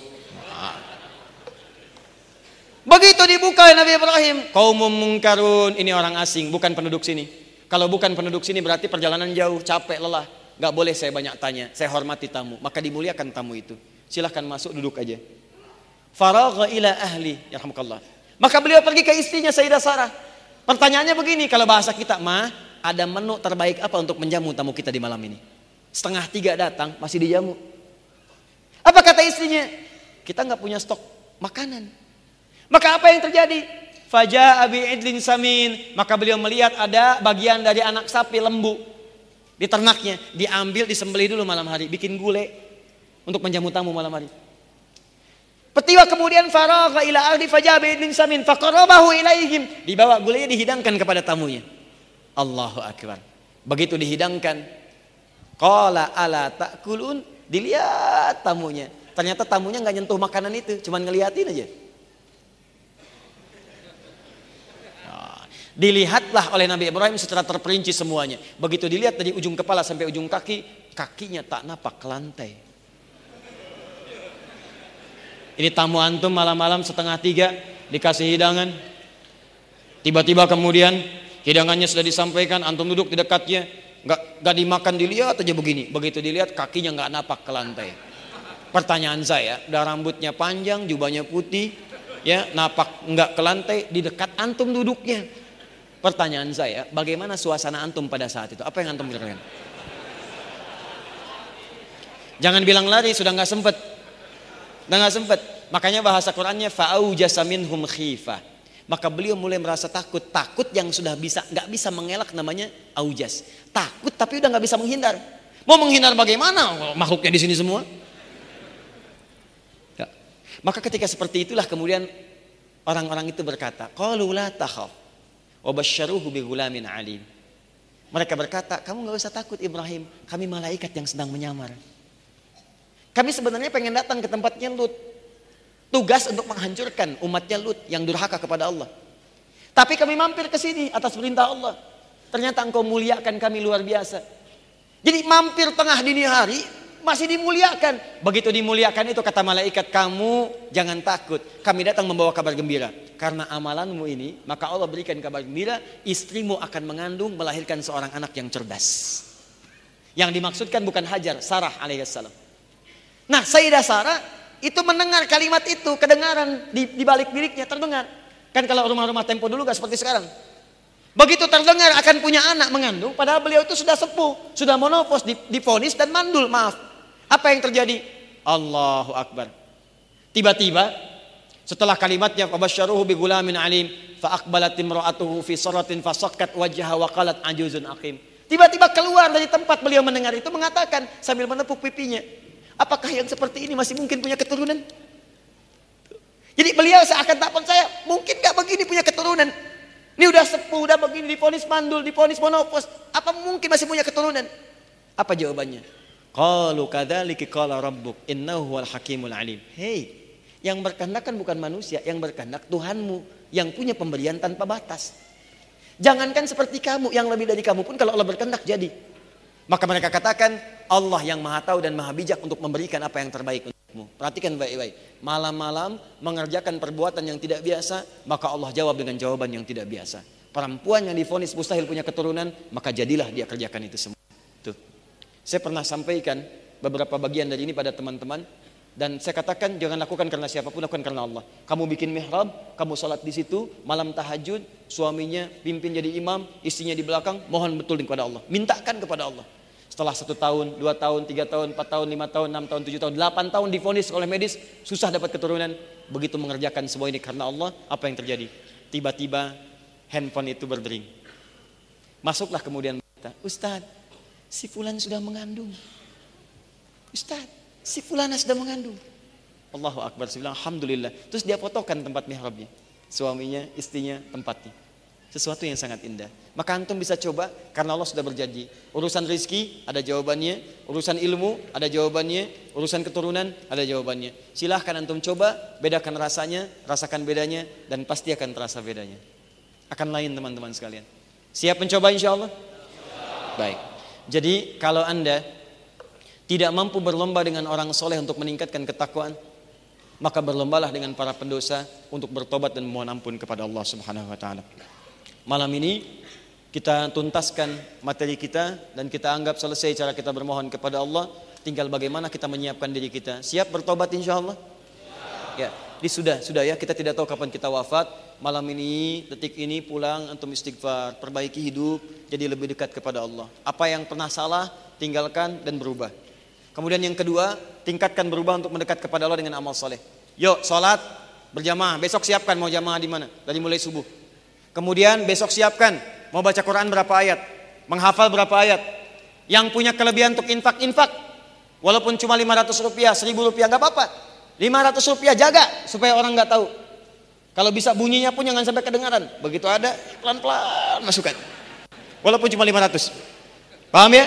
Begitu dibuka Nabi Ibrahim, kaum mungkarun, ini orang asing, bukan penduduk sini. Kalau bukan penduduk sini berarti perjalanan jauh, capek, lelah. Gak boleh saya banyak tanya, saya hormati tamu. Maka dimuliakan tamu itu. Silahkan masuk, duduk aja. Faragha ila ahli, ya Maka beliau pergi ke istrinya Sayyidah Sarah. Pertanyaannya begini, kalau bahasa kita, mah ada menu terbaik apa untuk menjamu tamu kita di malam ini? Setengah tiga datang, masih dijamu. Apa kata istrinya? Kita nggak punya stok makanan. Maka apa yang terjadi? Faja abi idlin samin. Maka beliau melihat ada bagian dari anak sapi lembu di ternaknya. Diambil, disembelih dulu malam hari. Bikin gulai untuk menjamu tamu malam hari. Petiwa kemudian faragha ila ahli fajabi bin samin faqarabahu ilaihim. Dibawa gulanya dihidangkan kepada tamunya. Allahu akbar. Begitu dihidangkan, qala ala ta'kulun? Dilihat tamunya. Ternyata tamunya nggak nyentuh makanan itu, cuman ngeliatin aja. Nah, dilihatlah oleh Nabi Ibrahim secara terperinci semuanya. Begitu dilihat dari ujung kepala sampai ujung kaki, kakinya tak napak ke lantai. Ini tamu antum malam-malam setengah tiga dikasih hidangan. Tiba-tiba kemudian hidangannya sudah disampaikan, antum duduk di dekatnya, nggak nggak dimakan dilihat aja begini. Begitu dilihat kakinya nggak napak ke lantai. Pertanyaan saya, udah rambutnya panjang, jubahnya putih, ya napak nggak ke lantai di dekat antum duduknya. Pertanyaan saya, bagaimana suasana antum pada saat itu? Apa yang antum pikirkan? Jangan bilang lari, sudah nggak sempet. Udah nggak sempet. Makanya bahasa Qurannya fa'au jasaminhum khifah. Maka beliau mulai merasa takut. Takut yang sudah bisa nggak bisa mengelak namanya aujas. Takut tapi udah nggak bisa menghindar. Mau menghindar bagaimana? Makhluknya di sini semua. Ya. Maka ketika seperti itulah kemudian orang-orang itu berkata, "Qalu takhaf alim." Mereka berkata, "Kamu nggak usah takut Ibrahim, kami malaikat yang sedang menyamar." Kami sebenarnya pengen datang ke tempatnya Lut. Tugas untuk menghancurkan umatnya Lut yang durhaka kepada Allah. Tapi kami mampir ke sini atas perintah Allah. Ternyata engkau muliakan kami luar biasa. Jadi mampir tengah dini hari masih dimuliakan. Begitu dimuliakan itu kata malaikat kamu jangan takut. Kami datang membawa kabar gembira. Karena amalanmu ini maka Allah berikan kabar gembira. Istrimu akan mengandung melahirkan seorang anak yang cerdas. Yang dimaksudkan bukan Hajar, Sarah alaihissalam. Nah Sayyidah Sarah itu mendengar kalimat itu, kedengaran di, di balik biliknya terdengar. Kan kalau rumah-rumah tempo dulu gak seperti sekarang. Begitu terdengar akan punya anak mengandung, padahal beliau itu sudah sepuh, sudah monopos, difonis dan mandul, maaf. Apa yang terjadi? Allahu Akbar. Tiba-tiba setelah kalimatnya fabasyaruhu bi gulamin alim fa aqbalat imra'atuhu fi saratin fasakkat wajhaha wa qalat ajuzun aqim. Tiba-tiba keluar dari tempat beliau mendengar itu mengatakan sambil menepuk pipinya, Apakah yang seperti ini masih mungkin punya keturunan? Jadi beliau seakan tak percaya, mungkin gak begini punya keturunan. Ini udah sepuh, udah begini, diponis mandul, diponis monopos. Apa mungkin masih punya keturunan? Apa jawabannya? Qalu kadzalika qala rabbuk innahu wal hakimul alim. Hei, yang berkehendak kan bukan manusia, yang berkehendak Tuhanmu yang punya pemberian tanpa batas. Jangankan seperti kamu, yang lebih dari kamu pun kalau Allah berkehendak jadi. Maka mereka katakan Allah yang maha tahu dan maha bijak untuk memberikan apa yang terbaik untukmu. Perhatikan baik-baik. Malam-malam mengerjakan perbuatan yang tidak biasa, maka Allah jawab dengan jawaban yang tidak biasa. Perempuan yang difonis mustahil punya keturunan, maka jadilah dia kerjakan itu semua. Tuh. Saya pernah sampaikan beberapa bagian dari ini pada teman-teman dan saya katakan jangan lakukan karena siapa pun, lakukan karena Allah. Kamu bikin mihrab, kamu sholat di situ, malam tahajud, suaminya pimpin jadi imam, istrinya di belakang, mohon betul kepada Allah. Mintakan kepada Allah. Setelah satu tahun, dua tahun, tiga tahun, empat tahun, lima tahun, enam tahun, tujuh tahun, delapan tahun difonis oleh medis, susah dapat keturunan. Begitu mengerjakan semua ini karena Allah, apa yang terjadi? Tiba-tiba handphone itu berdering. Masuklah kemudian berkata, Ustadz, si Fulan sudah mengandung. Ustadz, Si fulana sudah mengandung. Allahu Akbar. Saya bilang, Alhamdulillah. Terus dia fotokan tempat mihrabnya. Suaminya, istrinya, tempatnya. Sesuatu yang sangat indah. Maka antum bisa coba karena Allah sudah berjanji. Urusan rizki ada jawabannya. Urusan ilmu ada jawabannya. Urusan keturunan ada jawabannya. Silahkan antum coba, bedakan rasanya, rasakan bedanya. Dan pasti akan terasa bedanya. Akan lain teman-teman sekalian. Siap mencoba insya Allah? Baik. Jadi kalau anda tidak mampu berlomba dengan orang soleh untuk meningkatkan ketakwaan, maka berlombalah dengan para pendosa untuk bertobat dan memohon ampun kepada Allah Subhanahu wa taala. Malam ini kita tuntaskan materi kita dan kita anggap selesai cara kita bermohon kepada Allah. Tinggal bagaimana kita menyiapkan diri kita. Siap bertobat insya Allah? Ya, di sudah, sudah ya. Kita tidak tahu kapan kita wafat. Malam ini, detik ini pulang, antum istighfar, perbaiki hidup, jadi lebih dekat kepada Allah. Apa yang pernah salah, tinggalkan dan berubah. Kemudian yang kedua, tingkatkan berubah untuk mendekat kepada Allah dengan amal soleh. Yuk, sholat berjamaah. Besok siapkan mau jamaah di mana? Dari mulai subuh. Kemudian besok siapkan mau baca Quran berapa ayat, menghafal berapa ayat. Yang punya kelebihan untuk infak infak, walaupun cuma 500 rupiah, 1000 rupiah nggak apa-apa. 500 rupiah jaga supaya orang nggak tahu. Kalau bisa bunyinya pun jangan sampai kedengaran. Begitu ada pelan-pelan masukkan. Walaupun cuma 500. Paham ya?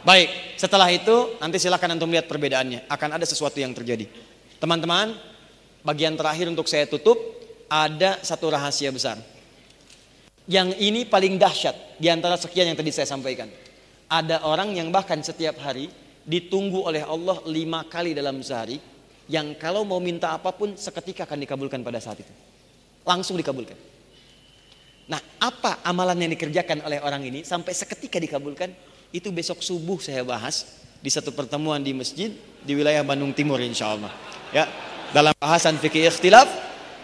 Baik, setelah itu nanti silahkan antum lihat perbedaannya. Akan ada sesuatu yang terjadi. Teman-teman, bagian terakhir untuk saya tutup, ada satu rahasia besar. Yang ini paling dahsyat di antara sekian yang tadi saya sampaikan. Ada orang yang bahkan setiap hari ditunggu oleh Allah lima kali dalam sehari. Yang kalau mau minta apa pun seketika akan dikabulkan pada saat itu. Langsung dikabulkan. Nah apa amalan yang dikerjakan oleh orang ini sampai seketika dikabulkan? Itu besok subuh saya bahas di satu pertemuan di masjid di wilayah Bandung Timur insya Allah. Ya, dalam bahasan fikih ikhtilaf,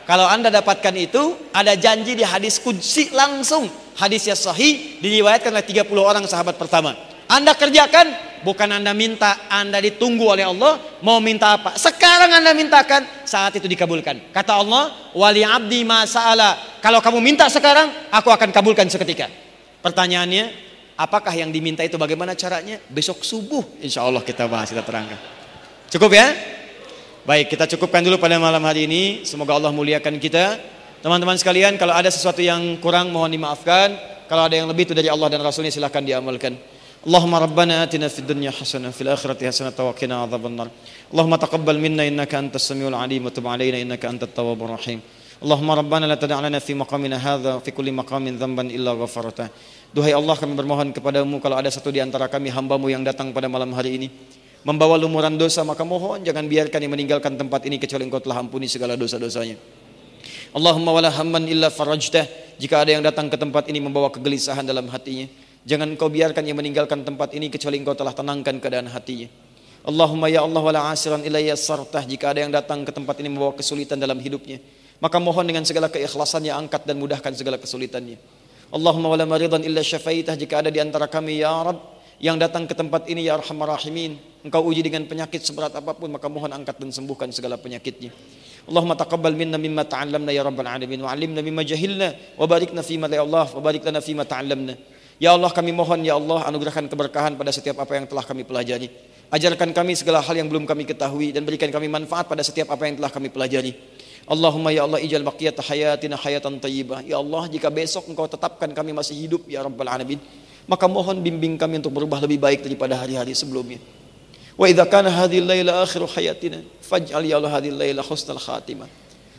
kalau anda dapatkan itu ada janji di hadis kudsi langsung hadis yang sahih diriwayatkan oleh 30 orang sahabat pertama. Anda kerjakan bukan Anda minta, Anda ditunggu oleh Allah mau minta apa. Sekarang Anda mintakan, saat itu dikabulkan. Kata Allah, "Wali abdi masa'ala." Kalau kamu minta sekarang, aku akan kabulkan seketika. Pertanyaannya, Apakah yang diminta itu bagaimana caranya? Besok subuh insya Allah kita bahas, kita terangkan. Cukup ya? Baik, kita cukupkan dulu pada malam hari ini. Semoga Allah muliakan kita. Teman-teman sekalian, kalau ada sesuatu yang kurang mohon dimaafkan. Kalau ada yang lebih itu dari Allah dan Rasulnya silahkan diamalkan. Allahumma rabbana atina fid dunya hasanah fil akhirati hasanah wa qina adzabannar. Allahumma taqabbal minna innaka antas samiul alim wa tub alaina innaka antat tawwabur rahim. Allahumma rabbana la tada' lana fi maqamina hadha fi kulli maqamin dhanban illa ghafartah. Duhai Allah kami bermohon kepadamu kalau ada satu di antara kami hambamu yang datang pada malam hari ini membawa lumuran dosa maka mohon jangan biarkan dia meninggalkan tempat ini kecuali engkau telah ampuni segala dosa-dosanya. Allahumma wala hamman illa farajtah jika ada yang datang ke tempat ini membawa kegelisahan dalam hatinya jangan engkau biarkan dia meninggalkan tempat ini kecuali engkau telah tenangkan keadaan hatinya. Allahumma ya Allah wala asiran ilayya sartah jika ada yang datang ke tempat ini membawa kesulitan dalam hidupnya maka mohon dengan segala keikhlasannya angkat dan mudahkan segala kesulitannya. Allahumma wala maridan illa syafaitah jika ada di antara kami ya Rab yang datang ke tempat ini ya Arhamar Rahimin engkau uji dengan penyakit seberat apa pun maka mohon angkat dan sembuhkan segala penyakitnya Allahumma taqabbal minna mimma ta'allamna ya rabbal alamin wa 'allimna mimma jahilna wa barikna fima ya Allah wa barik lana fima ta'allamna Ya Allah kami mohon ya Allah anugerahkan keberkahan pada setiap apa yang telah kami pelajari ajarkan kami segala hal yang belum kami ketahui dan berikan kami manfaat pada setiap apa yang telah kami pelajari Allahumma ya Allah ijal baqiyat hayatina hayatan tayyibah. Ya Allah, jika besok engkau tetapkan kami masih hidup ya Rabbal alamin, maka mohon bimbing kami untuk berubah lebih baik daripada hari-hari sebelumnya. Wa idza kana hadhil laila akhiru hayatina faj'al ya Allah hadhil laila husnal khatimah.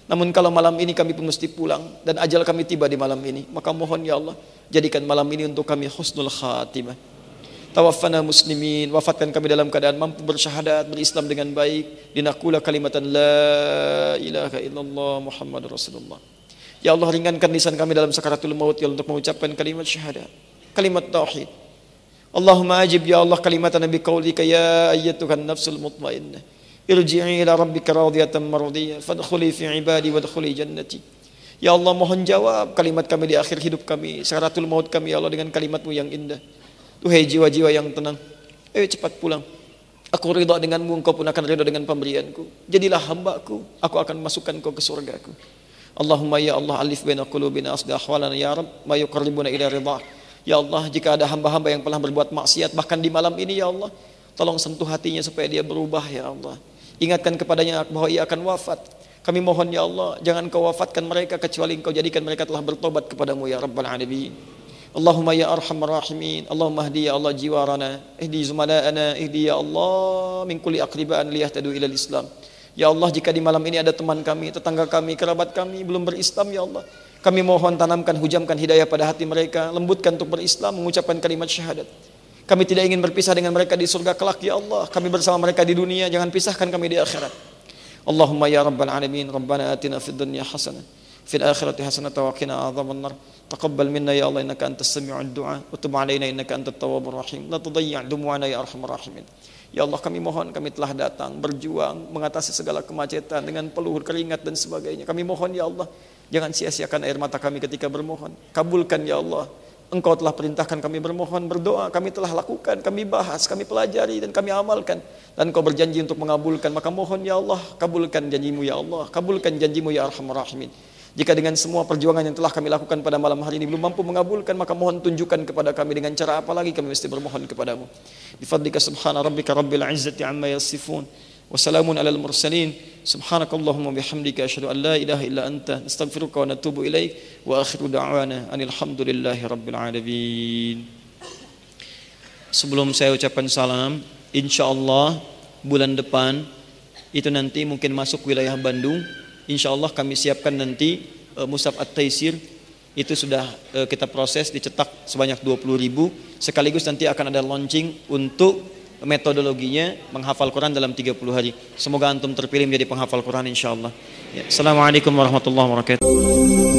Namun kalau malam ini kami pun mesti pulang dan ajal kami tiba di malam ini, maka mohon ya Allah, jadikan malam ini untuk kami husnul khatimah. Tawaffana muslimin, wafatkan kami dalam keadaan mampu bersyahadat, berislam dengan baik. Dinakula kalimatan la ilaha illallah Muhammad Rasulullah. Ya Allah ringankan lisan kami dalam sakaratul maut ya untuk mengucapkan kalimat syahadat. Kalimat tauhid. Allahumma ajib ya Allah kalimat Nabi qaulika ya ayyatuhan nafsul mutmainnah. Irji'i ila rabbika radiyatan mardiyah fadkhuli fi ibadi wadkhuli jannati. Ya Allah mohon jawab kalimat kami di akhir hidup kami, sakaratul maut kami ya Allah dengan kalimatmu yang indah. Tuhai jiwa-jiwa yang tenang. Ayo cepat pulang. Aku ridha denganmu, engkau pun akan ridha dengan pemberianku. Jadilah hambaku, aku akan masukkan kau ke surgaku. Allahumma ya Allah alif baina qulubina asda ahwalana ya Rabb ma yuqarribuna ila ridha. Ya Allah, jika ada hamba-hamba yang pernah berbuat maksiat bahkan di malam ini ya Allah, tolong sentuh hatinya supaya dia berubah ya Allah. Ingatkan kepadanya bahwa ia akan wafat. Kami mohon ya Allah, jangan kau wafatkan mereka kecuali engkau jadikan mereka telah bertobat kepadamu ya Rabbal Alamin. Allahumma ya arhamar rahimin, Allahumma hdi ya Allah jiwarana, ihdi zumana'ana ihdi ya Allah min kulli aqriba'an liyahtadu ila islam Ya Allah, jika di malam ini ada teman kami, tetangga kami, kerabat kami belum berislam ya Allah, Kami mohon tanamkan, hujamkan hidayah pada hati mereka, lembutkan untuk berislam, mengucapkan kalimat syahadat. Kami tidak ingin berpisah dengan mereka di surga kelak ya Allah. Kami bersama mereka di dunia, jangan pisahkan kami di akhirat. Allahumma ya rabbal alamin, rabbana atina fid dunya hasanah, fil akhirati hasanah wa qina adzabannar. تقبل منا يا الله انك انت السميع الدعاء وتب علينا انك انت التواب الرحيم لا تضيع دموعنا يا ارحم الراحمين Ya Allah kami mohon kami telah datang berjuang mengatasi segala kemacetan dengan peluh keringat dan sebagainya. Kami mohon ya Allah jangan sia-siakan air mata kami ketika bermohon. Kabulkan ya Allah. Engkau telah perintahkan kami bermohon, berdoa, kami telah lakukan, kami bahas, kami pelajari dan kami amalkan. Dan Engkau berjanji untuk mengabulkan, maka mohon ya Allah, kabulkan janjimu ya Allah, kabulkan janjimu ya Arhamar Rahimin. Jika dengan semua perjuangan yang telah kami lakukan pada malam hari ini belum mampu mengabulkan, maka mohon tunjukkan kepada kami dengan cara apa lagi kami mesti bermohon kepadamu. Bifadlika subhana rabbika rabbil izzati amma yasifun. Wassalamun alal mursalin. Subhanakallahumma bihamdika asyhadu an la ilaha illa anta nastaghfiruka wa natubu ilaik. Wa akhiru da'wana anil hamdulillahi rabbil alamin. Sebelum saya ucapkan salam, insyaallah bulan depan itu nanti mungkin masuk wilayah Bandung. Insya Allah kami siapkan nanti uh, Musab At-Taisir. Itu sudah uh, kita proses dicetak sebanyak 20 ribu. Sekaligus nanti akan ada launching untuk metodologinya menghafal Quran dalam 30 hari semoga antum terpilih menjadi penghafal Quran insya Allah ya. Assalamualaikum warahmatullahi wabarakatuh